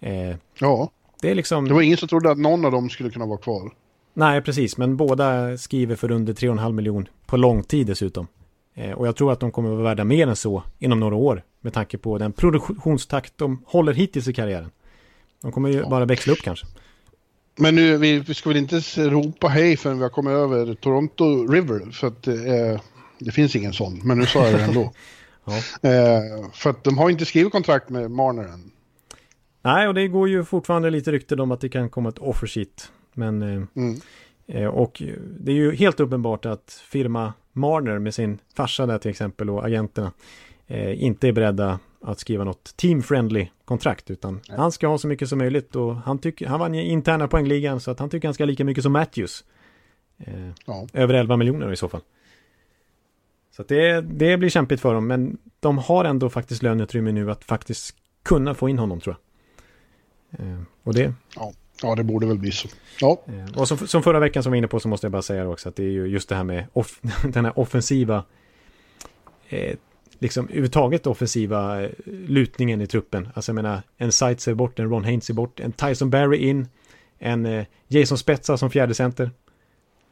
Eh, Ja, det är liksom... det var ingen som trodde att någon av dem skulle kunna vara kvar. Nej, precis. Men båda skriver för under 3,5 miljon på lång tid dessutom. Eh, och jag tror att de kommer att vara värda mer än så inom några år. Med tanke på den produktionstakt de håller hittills i karriären. De kommer ju bara växla upp kanske. Men nu, vi, vi ska väl inte ropa hej förrän vi har kommit över Toronto River. För att eh, det finns ingen sån, men nu sa jag det ändå. Ja. eh, för att de har inte skrivit kontrakt med Marner än. Nej, och det går ju fortfarande lite rykten om att det kan komma ett offer sheet. Men eh, Mm. Eh, och det är ju helt uppenbart att firma Marner med sin farsa där till exempel och agenterna eh, inte är beredda att skriva något team-friendly kontrakt utan Nej. han ska ha så mycket som möjligt och han, tycker, han vann interna poängligan så att han tycker han ska ha lika mycket som Matthews. Eh, ja. Över 11 miljoner i så fall. Så det, det blir kämpigt för dem men de har ändå faktiskt löneutrymme nu att faktiskt kunna få in honom tror jag. Eh, och det... Ja. Ja, det borde väl bli så. Ja. Eh, och som, som förra veckan som vi var inne på så måste jag bara säga också att det är ju just det här med off, den här offensiva eh, liksom överhuvudtaget offensiva eh, lutningen i truppen. Alltså jag menar, en Seitz är bort, en Ron Haynes är bort, en Tyson Barry in, en eh, Jason Spetsa som fjärde center.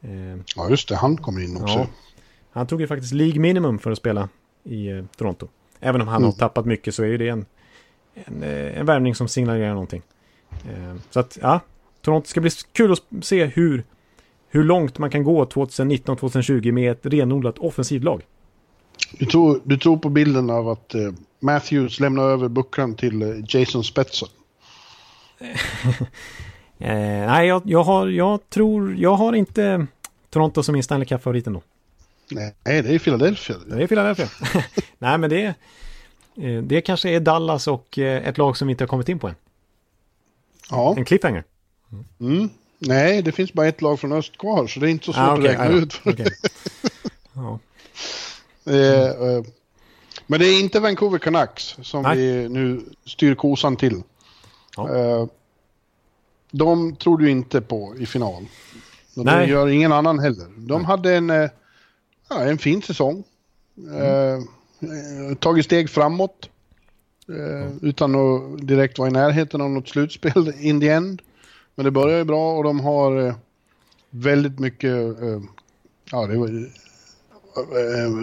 Eh, ja, just det, han kommer in också. Ja, han tog ju faktiskt League minimum för att spela i eh, Toronto. Även om han mm. har tappat mycket så är ju det en, en, eh, en värvning som signalerar någonting. Eh, så att, ja, Toronto ska bli kul att se hur, hur långt man kan gå 2019-2020 med ett renodlat offensivt lag. Du tror, du tror på bilden av att uh, Matthews lämnar över bucklan till uh, Jason Spetson? eh, nej, jag, jag, har, jag tror, jag har inte Toronto som min Stanley Cup-favorit ändå. Nej, det är Philadelphia. Det är Philadelphia. nej, men det, det kanske är Dallas och ett lag som vi inte har kommit in på än. Ja. En cliffhanger. Mm. Nej, det finns bara ett lag från öst kvar så det är inte så svårt ah, okay, att räkna ah, ut. Okay. ja. Eh, men det är inte Vancouver Canucks som Nej. vi nu styr kosan till. Ja. Eh, de tror du inte på i final. Och Nej. gör ingen annan heller. De Nej. hade en, ja, en fin säsong. Mm. Eh, tagit steg framåt. Eh, utan att direkt vara i närheten av något slutspel in the end. Men det börjar ju bra och de har eh, väldigt mycket, eh, ja det var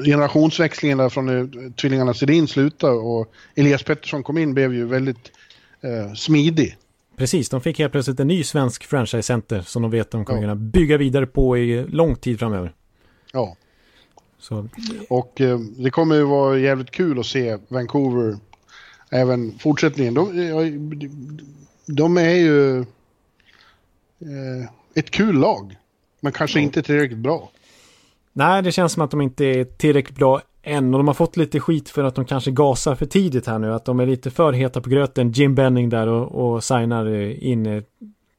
generationsväxlingen där från tvillingarna Sedin slutade och Elias Pettersson kom in blev ju väldigt eh, smidig. Precis, de fick helt plötsligt en ny svensk franchise-center som de vet att de kommer ja. kunna bygga vidare på i lång tid framöver. Ja. Så. Och eh, det kommer ju vara jävligt kul att se Vancouver även fortsättningen. De, de är ju eh, ett kul lag, men kanske ja. inte tillräckligt bra. Nej, det känns som att de inte är tillräckligt bra än och de har fått lite skit för att de kanske gasar för tidigt här nu. Att de är lite för heta på gröten. Jim Benning där och, och signar in eh,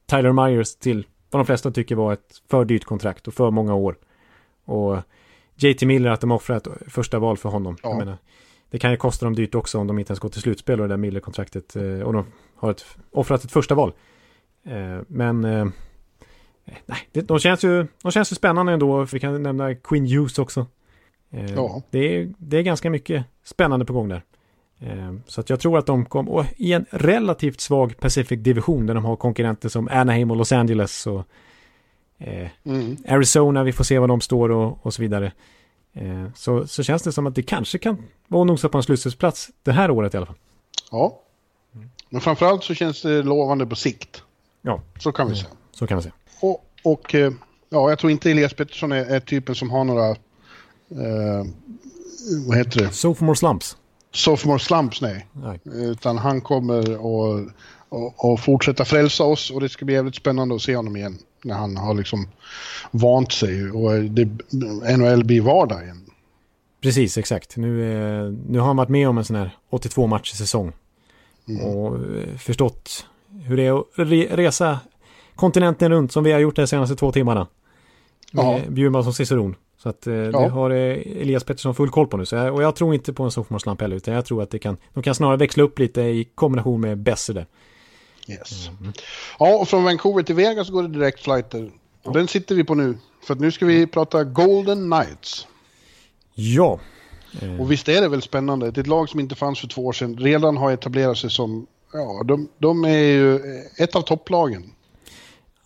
Tyler Myers till vad de flesta tycker var ett för dyrt kontrakt och för många år. Och JT Miller att de offrar ett första val för honom. Ja. Jag menar, det kan ju kosta dem dyrt också om de inte ens går till slutspel och det där Miller-kontraktet eh, och de har ett, offrat ett första val. Eh, men eh, nej, de, känns ju, de känns ju spännande ändå. Vi kan nämna Queen Hughes också. Ja. Det, är, det är ganska mycket spännande på gång där. Så att jag tror att de kommer, och i en relativt svag Pacific division där de har konkurrenter som Anaheim och Los Angeles och mm. Arizona, vi får se var de står och, och så vidare. Eh, så, så känns det som att det kanske kan vara nosa på en slutspelsplats det här året i alla fall. Ja, men framförallt så känns det lovande på sikt. Ja, så kan vi säga. Så kan vi säga. Och, och eh, ja, jag tror inte Elias Pettersson är, är typen som har några, eh, vad heter det? Sophomore slumps. Sophomore slumps, nej. nej. Utan han kommer att och, och fortsätta frälsa oss och det ska bli jävligt spännande att se honom igen när han har liksom vant sig och det, NHL blir vardag igen. Precis, exakt. Nu, eh, nu har han varit med om en sån här 82 matcher säsong. Mm. Och eh, förstått hur det är att resa kontinenten runt som vi har gjort de senaste två timmarna. Med Bjurman som ciceron. Så att eh, ja. det har Elias Pettersson full koll på nu. Så jag, och jag tror inte på en sophomore heller. Utan jag tror att det kan, de kan snarare växla upp lite i kombination med Besser där. Yes. Mm. Ja, och från Vancouver till Vegas går det direkt flighter. Och den sitter vi på nu. För att nu ska vi prata Golden Knights. Ja. Och visst är det väl spännande. Ett lag som inte fanns för två år sedan redan har etablerat sig som, ja, de, de är ju ett av topplagen.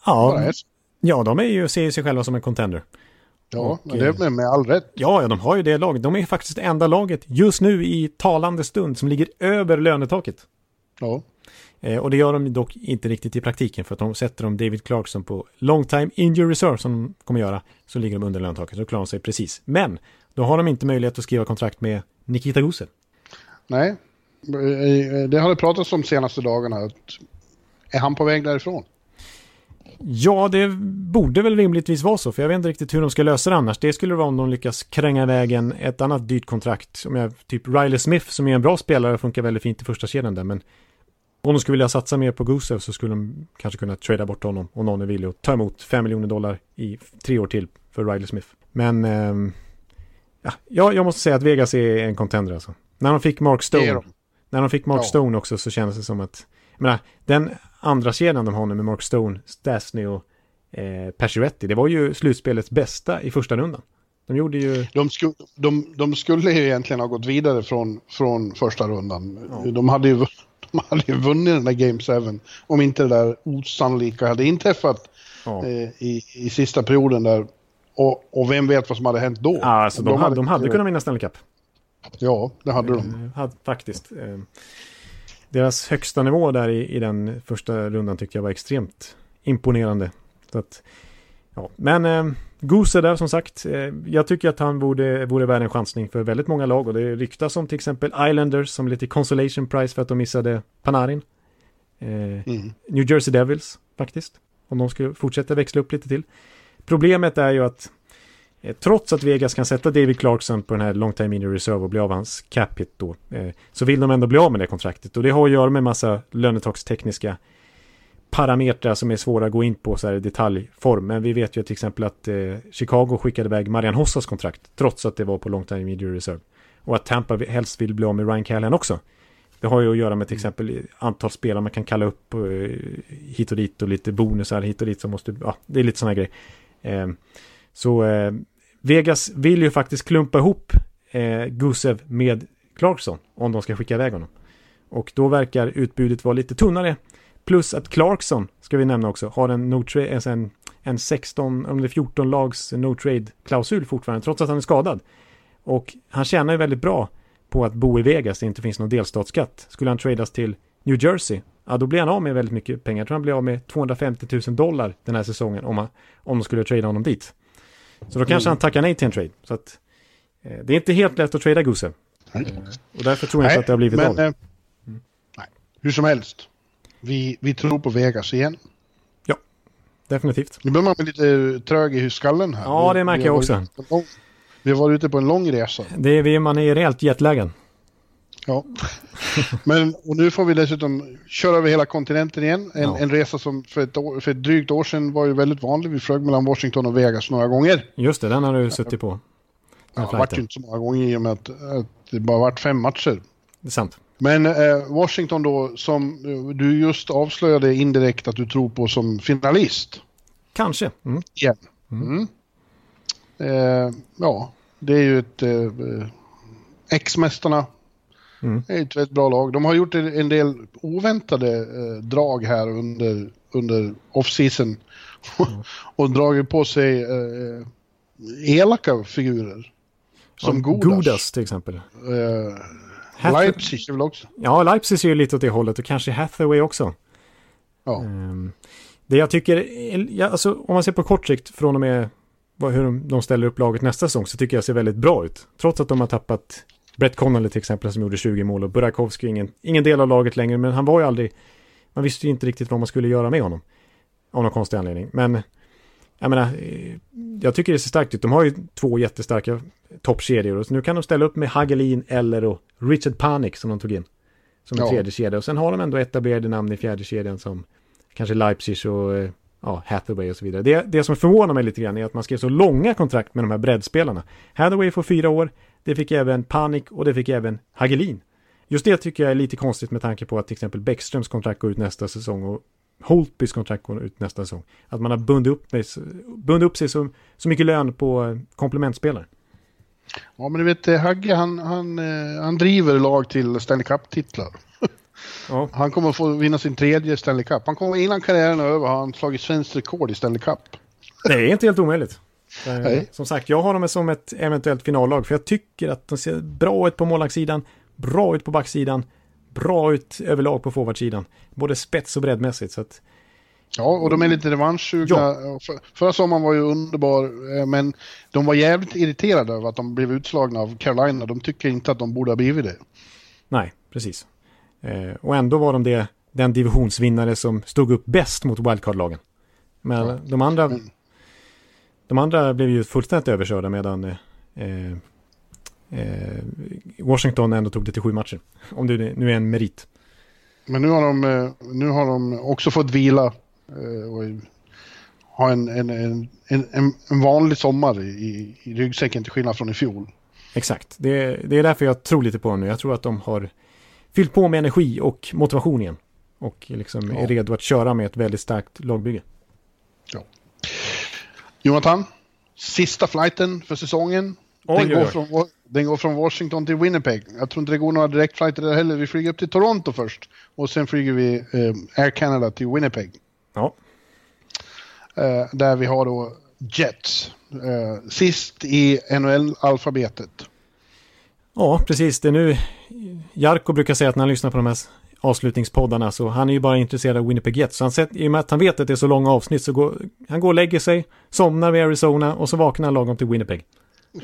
Ja, ja de är ju, ser sig själva som en contender. Ja, och, det är med, med all rätt. Ja, ja, de har ju det laget. De är faktiskt det enda laget just nu i talande stund som ligger över lönetaket. Ja. Eh, och det gör de dock inte riktigt i praktiken för att de sätter de David Clarkson på long time injury reserve som de kommer göra så ligger de under löntaket och klarar de sig precis. Men då har de inte möjlighet att skriva kontrakt med Nikita Gusev. Nej, eh, det har det pratats om senaste dagarna. Är han på väg därifrån? Ja, det borde väl rimligtvis vara så, för jag vet inte riktigt hur de ska lösa det annars. Det skulle vara om de lyckas kränga iväg en, ett annat dyrt kontrakt. Som jag, typ Riley Smith som är en bra spelare funkar väldigt fint i första kedjan där, men om de skulle vilja satsa mer på Gusev så skulle de kanske kunna trada bort honom och någon är villig att ta emot 5 miljoner dollar i tre år till för Riley Smith. Men eh, ja, jag måste säga att Vegas är en contender alltså. När de fick Mark Stone, när de fick Mark ja. Stone också så kändes det som att, jag menar, den andra kedjan de har nu med Mark Stone, Stasny och eh, Pacioretty, det var ju slutspelets bästa i första rundan. De gjorde ju... De, sku, de, de skulle ju egentligen ha gått vidare från, från första rundan. Ja. De hade ju de hade ju vunnit den där Game 7 om inte det där osannolika hade inträffat ja. eh, i, i sista perioden där. Och, och vem vet vad som hade hänt då? Ja, alltså de, de, hade, de hade kunnat vinna Stanley Cup. Ja, det hade de. Eh, faktiskt. Eh, deras högsta nivå där i, i den första rundan tyckte jag var extremt imponerande. Så att, ja. Men eh, Goose är där som sagt. Eh, jag tycker att han borde, vore värd en chansning för väldigt många lag och det ryktas om till exempel Islanders som lite consolation prize för att de missade Panarin. Eh, mm. New Jersey Devils faktiskt. Om de skulle fortsätta växla upp lite till. Problemet är ju att eh, trots att Vegas kan sätta David Clarkson på den här long time in reserve och bli av hans cap hit då, så vill de ändå bli av med det kontraktet. Och det har att göra med massa lönetakstekniska parametrar som är svåra att gå in på så här i detaljform. Men vi vet ju till exempel att eh, Chicago skickade iväg Marian Hossas kontrakt trots att det var på long time media reserve. Och att Tampa helst vill bli av med Ryan Callahan också. Det har ju att göra med till exempel antal spelare man kan kalla upp eh, hit och dit och lite bonusar hit och dit som måste, ja, det är lite sådana grejer. Eh, så eh, Vegas vill ju faktiskt klumpa ihop eh, Gusev med Clarkson om de ska skicka iväg honom. Och då verkar utbudet vara lite tunnare Plus att Clarkson, ska vi nämna också, har en, no alltså en, en 16, om det är 14 lags no trade-klausul fortfarande, trots att han är skadad. Och han tjänar ju väldigt bra på att bo i Vegas, det inte finns någon delstatsskatt. Skulle han tradas till New Jersey, ja då blir han av med väldigt mycket pengar. Jag tror han blir av med 250 000 dollar den här säsongen om, han, om de skulle trada honom dit. Så då kanske mm. han tackar nej till en trade. Så att, eh, det är inte helt lätt att trada Gusev. Mm. Och därför tror jag inte att det har blivit men, av. Eh, mm. nej, hur som helst. Vi, vi tror på Vegas igen. Ja, definitivt. Nu blir man lite trög i skallen här. Ja, det märker jag också. Lång, vi har varit ute på en lång resa. Det är vi, man är i rejält jetlägen. Ja, men och nu får vi dessutom köra över hela kontinenten igen. En, ja. en resa som för ett, år, för ett drygt år sedan var ju väldigt vanlig. Vi flög mellan Washington och Vegas några gånger. Just det, den har du suttit på. Ja, det vart ju inte så många gånger i och med att, att det bara varit fem matcher. Det är sant. Men eh, Washington då, som eh, du just avslöjade indirekt att du tror på som finalist. Kanske. Mm. Igen. Mm. Mm. Eh, ja, det är ju ett... Eh, Ex-mästarna mm. är ett väldigt bra lag. De har gjort en del oväntade eh, drag här under, under off-season. Mm. och dragit på sig eh, elaka figurer. Som ja, Godas. Godas till exempel. Eh, Hath Leipzig är väl också? Ja, Leipzig är ju lite åt det hållet och kanske Hathaway också. Ja. Um, det jag tycker, ja, alltså, om man ser på kort sikt från och med hur de ställer upp laget nästa säsong så tycker jag ser väldigt bra ut. Trots att de har tappat Brett Connolly till exempel som gjorde 20 mål och Burakovsky ingen, ingen del av laget längre men han var ju aldrig, man visste ju inte riktigt vad man skulle göra med honom. Av någon konstig anledning. Men jag menar, eh, jag tycker det ser starkt ut. De har ju två jättestarka toppkedjor och nu kan de ställa upp med Hagelin eller och Richard Panik som de tog in. Som en ja. tredje kedja och sen har de ändå etablerade namn i fjärde kedjan som kanske Leipzig och eh, ja, Hathaway och så vidare. Det, det som förvånar mig lite grann är att man skrev så långa kontrakt med de här breddspelarna. Hathaway får fyra år, det fick även Panik och det fick även Hagelin. Just det tycker jag är lite konstigt med tanke på att till exempel Bäckströms kontrakt går ut nästa säsong och Holtbys kontrakt går ut nästa säsong. Att man har bundit upp, med, bundit upp sig så, så mycket lön på eh, komplementspelare. Ja, men du vet, eh, Hagge han, han, eh, han driver lag till Stanley Cup-titlar. Ja. Han kommer att få vinna sin tredje Stanley Cup. Han kommer innan karriären är över har han slagit svenskt rekord i Stanley Cup. Det är inte helt omöjligt. Nej. Som sagt, jag har dem som ett eventuellt finallag för jag tycker att de ser bra ut på målvaktssidan, bra ut på backsidan, bra ut överlag på forwardsidan. Både spets och breddmässigt. Så att... Ja, och de är lite revanschsugna. Ja. För, förra sommaren var ju underbar, eh, men de var jävligt irriterade över att de blev utslagna av Carolina. De tycker inte att de borde ha blivit det. Nej, precis. Eh, och ändå var de det, den divisionsvinnare som stod upp bäst mot wildcard-lagen. Men Ja. de andra Men- de andra blev ju fullständigt överkörda medan eh, Washington ändå tog det till sju matcher. Om det nu är en merit. Men nu har de, eh, nu har de också fått vila eh, och ha en, en, en, en, en vanlig sommar i, i ryggsäcken till skillnad från i fjol. Exakt. Det, det är därför jag tror lite på dem nu. Jag tror att de har fyllt på med energi och motivation igen. Och liksom Ja. är redo att köra med ett väldigt starkt lagbygge. Jonathan, sista flighten för säsongen. Oj, den, går oj. från, den går från Washington till Winnipeg. Jag tror inte det går några direktflighter där heller. Vi flyger upp till Toronto först. Och sen flyger vi eh, Air Canada till Winnipeg. Ja, Eh, där vi har då Jets. Eh, sist i NHL-alfabetet. ja precis. Det är nu Jarko brukar säga att när han lyssnar på de här avslutningspoddarna så han är ju bara intresserad av Winnipeg Jets. Så han sett, I och med att han vet att det är så långa avsnitt så går han går och lägger sig, somnar vid Arizona och så vaknar han lagom till Winnipeg.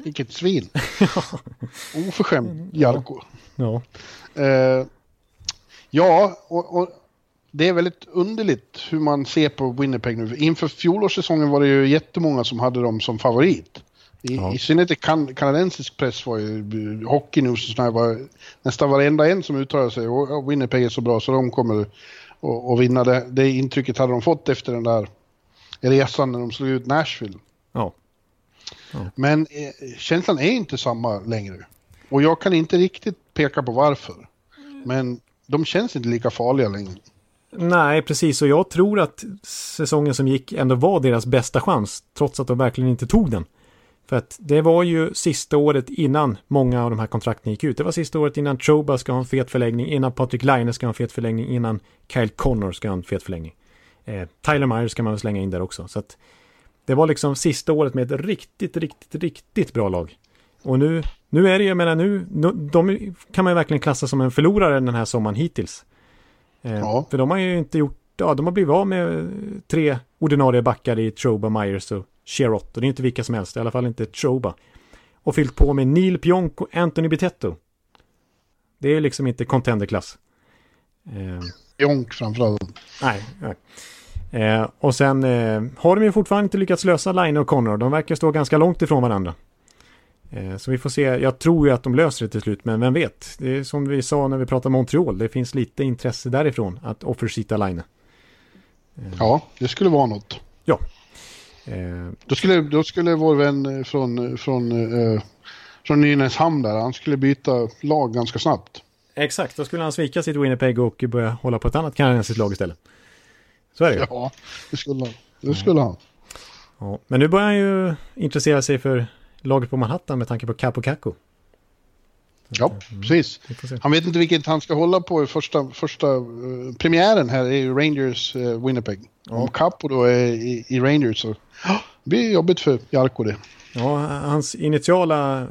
Vilket svin. Oförskämd Jarko. Ja, Eh, ja, och, och det är väldigt underligt hur man ser på Winnipeg nu. Inför fjolårssäsongen var det ju jättemånga som hade dem som favorit. I, Ja. i synnerhet kan, kanadensisk press var ju Hockey och sådär var nästan varenda en som uttalade sig. Och, Winnipeg är så bra så de kommer att att vinna. Det, det intrycket hade de fått efter den där resan när de slog ut Nashville. ja. Men eh, känslan är inte samma längre. Och jag kan inte riktigt peka på varför. Men de känns inte lika farliga längre. Nej, precis. Och jag tror att säsongen som gick ändå var deras bästa chans, trots att de verkligen inte tog den. För att det var ju sista året innan många av de här kontrakten gick ut. Det var sista året innan Troba ska ha en fet förlängning, innan Patrik Laine ska ha en fet förlängning, innan Kyle Connor ska ha en fet förlängning. Eh, Tyler Myers ska man väl slänga in där också. Så att det var liksom sista året med ett riktigt, riktigt, riktigt bra lag. Och nu, nu är det ju, jag menar nu, nu de kan man ju verkligen klassa som en förlorare den här sommaren hittills. Eh, Ja. För de har ju inte gjort, ja de har blivit av med tre ordinarie backar i Troba, Myers och Sherrott. Och det är inte vilka som helst, i alla fall inte Troba. Och fyllt på med Neil Pionk och Anthony Bitetto. Det är liksom inte contenderklass. Eh, Jonk framförallt. nej, nej. Eh, och sen eh, har de ju fortfarande inte lyckats lösa Line och Connor. De verkar stå ganska långt ifrån varandra. Eh, så vi får se. Jag tror ju att de löser det till slut, men vem vet? Det är som vi sa när vi pratade Montreal. Det finns lite intresse därifrån att offersita Line. Ja, det skulle vara något. Eh, Då skulle, då skulle vår vän från, från, eh, från Nynäshamn där, han skulle byta lag ganska snabbt. exakt, då skulle han svika sitt Winnipeg och börja hålla på ett annat kanadensiskt lag istället. Så är det. Ja, det skulle han. Det skulle han. Ja. Men nu börjar han ju intressera sig för laget på Manhattan med tanke på Capo Caco. Ja, precis. Får se. Han vet inte vilket han ska hålla på i första, första eh, premiären här är ju Rangers eh, Winnipeg. Om Capo då är i, i Rangers så ja, det blir jobbigt för Jarko det. Ja, hans initiala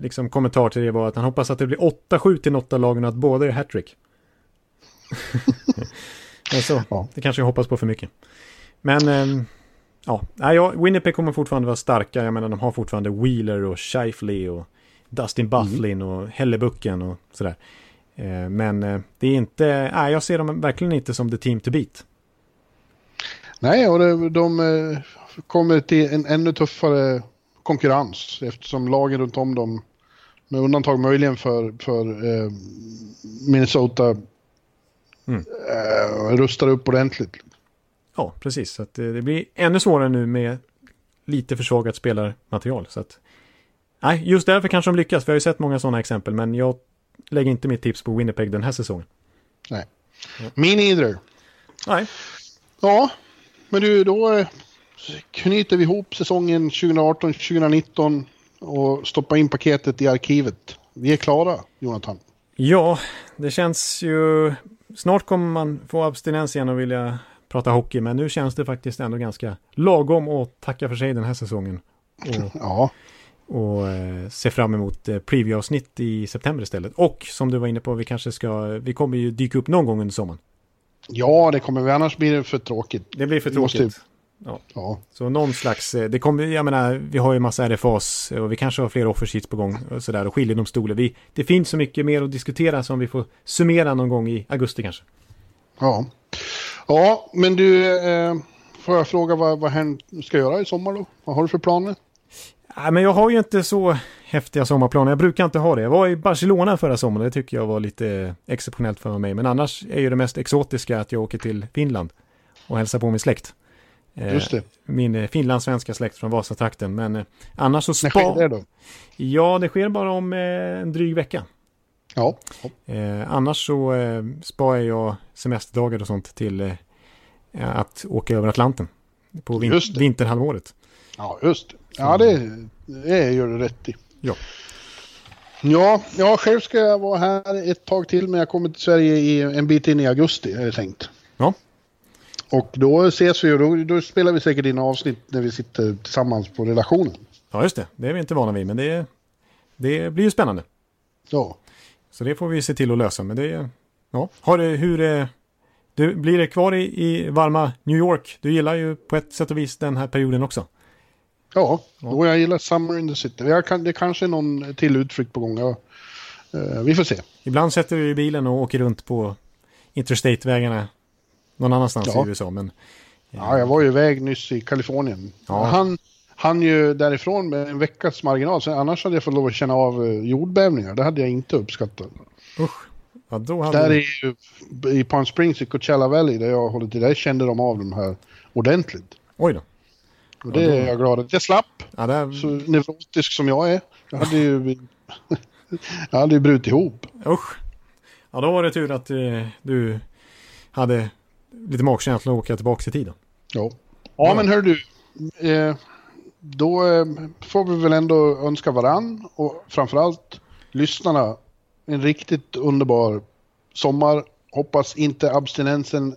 liksom, kommentar till det var att han hoppas att det blir 8-7 till något av lagen och att båda är hattrick. alltså, Ja. det kanske jag hoppas på för mycket. Men, ehm, ja, Winnipeg kommer fortfarande vara starka. Jag menar, de har fortfarande Wheeler och Scheifele och Dustin Bufflin och Hellebucken och sådär. Eh, men eh, det är inte, nej, jag ser dem verkligen inte som the team to beat. Nej, och det, de eh, kommer till en ännu tuffare konkurrens eftersom lagen runt om dem, med undantag möjligen för, för eh, Minnesota, Mm. eh, rustar upp ordentligt. Ja, precis. Så att det, blir ännu svårare nu med lite försvagat spelarmaterial. Så att, nej, just därför kanske de lyckas. Vi har ju sett många sådana exempel, men jag lägger inte mitt tips på Winnipeg den här säsongen. Nej. Me neither. Nej, Ja, men du, då eh, knyter vi ihop säsongen 2018-2019 och stoppar in paketet i arkivet. Vi är klara, Jonathan. ja, det känns ju... Snart kommer man få abstinens igen och vilja prata hockey, men nu känns det faktiskt ändå ganska lagom att tacka för sig den här säsongen. Och, Ja, och eh, se fram emot eh, preview-avsnitt i september istället. Och som du var inne på, vi kanske ska... Vi kommer ju dyka upp någon gång under sommaren. ja det kommer vi, annars blir det för tråkigt. Det blir för Vi måste- tråkigt. Ja, Så någon slags, eh, det kommer, jag menar, vi har ju massa RFAs och vi kanske har fler offersheets på gång och sådär och skiljedomstolar. Vi, det finns så mycket mer att diskutera som vi får summera någon gång i augusti kanske. ja. Ja, men du, eh, får jag fråga vad, vad hen ska göra i sommar då? Vad har du för planer? Nej, men jag har ju inte så häftiga sommarplaner. Jag brukar inte ha det. Jag var i Barcelona förra sommaren. Det tycker jag var lite exceptionellt för mig. Men annars är ju det mest exotiska att jag åker till Finland och hälsar på min släkt. Eh, Just det. Min eh, finlandssvenska släkt från Vasatrakten. Men eh, annars så När sker det spa... då? Ja, det sker bara om en dryg vecka. Ja. annars så eh, sparar jag semesterdagar och sånt till att åka över Atlanten. På vin- vinterhalvåret. Ja, just det. Ja, det, det gör du rätt i. Ja. Ja, ja, själv ska jag vara här ett tag till, men jag kommer till Sverige i en bit in i augusti, är det tänkt. Ja. Och då ses vi och då, då spelar vi säkert in avsnitt när vi sitter tillsammans på relationen. Ja, just det. Det är vi inte vana vid, men det, det blir ju spännande. Ja. Så det får vi se till att lösa. Men det, ja. Har du, hur, eh, du, blir det kvar i, i varma New York? Du gillar ju på ett sätt och vis den här perioden också. Ja, då jag gillar Summer in the City. Jag kan, det kanske är någon till utflykt på gång. Ja. Eh, vi får se. Ibland sätter du i bilen och åker runt på Interstate-vägarna någon annanstans Ja. i USA. Men Ja, jag var ju iväg nyss i Kalifornien. Ja. Han, han ju därifrån med en veckas marginal. Så annars hade jag fått lov att känna av eh, jordbävningar. Det hade jag inte uppskattat. usch. Ja, då hade Där du... ju, i Palm Springs i Coachella Valley där jag håller till, där kände de av de här ordentligt. Oj då. Och det är jag glad att jag slapp. Ja, där... Så neurotisk som jag är. Jag hade ju, jag hade ju brutit ihop. Usch. Ja, då var det tur att eh, du hade lite magkänsla att åka tillbaka i tiden. Ja, ja men hör du. Eh, då eh, får vi väl ändå önska varann och framförallt lyssnarna en riktigt underbar sommar. Hoppas inte abstinensen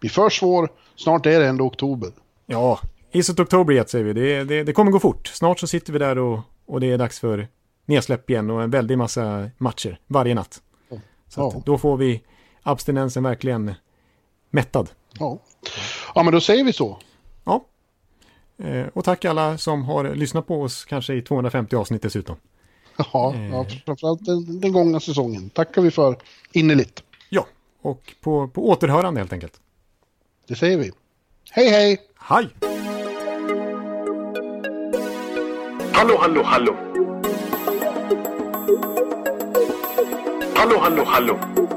blir för svår. Snart är det ändå oktober. Ja, Is it October yet säger vi. Det, det, det kommer gå fort. Snart så sitter vi där och, och det är dags för nedsläpp igen och en väldig massa matcher varje natt. Så att Ja. då får vi abstinensen verkligen mättad. Ja. ja, men då säger vi så. Ja. Eh, och tack alla som har lyssnat på oss kanske i 250 avsnitt dessutom. Ja, ja framförallt den, den gångna säsongen. Tackar vi för innerligt. Ja, och på, på återhörande helt enkelt. Det säger vi. Hej, hej! Hej! Hallå, hallå, hallå. Hallå, hallå, hallå.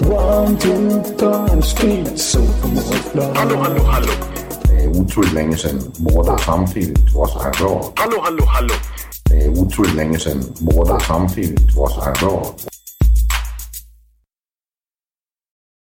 One, two, time, speed, so Hallå, hallå, hallå. Det er utroligt længe siden mor, der samtidig trods har råd. Hallå, hallå, hallå. Det er utroligt længe siden mor, der samtidig trods har råd.